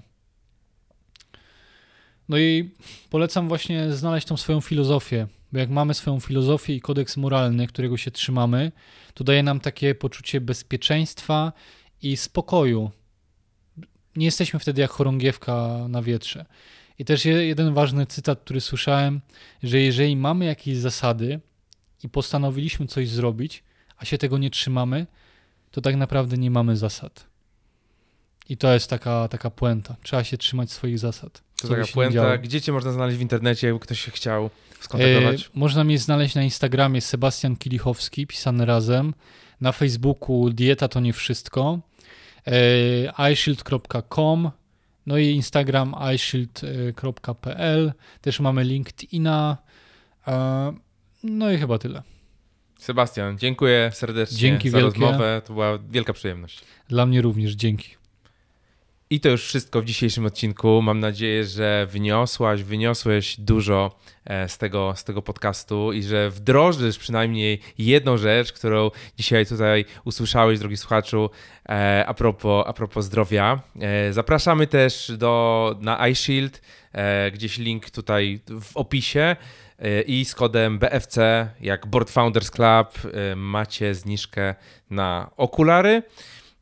No i polecam właśnie znaleźć tą swoją filozofię, bo jak mamy swoją filozofię i kodeks moralny, którego się trzymamy, to daje nam takie poczucie bezpieczeństwa i spokoju. Nie jesteśmy wtedy jak chorągiewka na wietrze. I też je- jeden ważny cytat, który słyszałem, że jeżeli mamy jakieś zasady i postanowiliśmy coś zrobić, a się tego nie trzymamy, to tak naprawdę nie mamy zasad. I to jest taka, taka puenta. Trzeba się trzymać swoich zasad. To taka puenta. Gdzie cię można znaleźć w internecie, jakby ktoś się chciał skontaktować? E, można mnie znaleźć na Instagramie Sebastian Kilichowski, pisany razem. Na Facebooku Dieta to nie wszystko. E, iShield.com no i Instagram iShield.pl. Też mamy LinkedIna. E, no i chyba tyle. Sebastian, dziękuję serdecznie Dzięki za wielkie. rozmowę. To była wielka przyjemność. Dla mnie również dzięki. I to już wszystko w dzisiejszym odcinku. Mam nadzieję, że wyniosłaś, wyniosłeś dużo e, z tego, z tego podcastu i że wdrożysz przynajmniej jedną rzecz, którą dzisiaj tutaj usłyszałeś, drogi słuchaczu, e, a propos, a propos zdrowia. E, Zapraszamy też do, na iShield, gdzieś link tutaj w opisie. I z kodem BFC, jak Board Founders Club, macie zniżkę na okulary.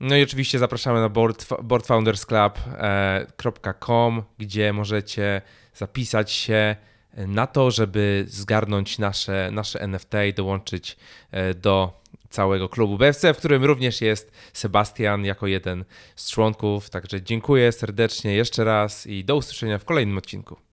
No i oczywiście zapraszamy na board, boardfoundersclub.com, gdzie możecie zapisać się na to, żeby zgarnąć nasze, nasze NFT i dołączyć e, do całego klubu BFC, w którym również jest Sebastian jako jeden z członków. Także dziękuję serdecznie jeszcze raz i do usłyszenia w kolejnym odcinku.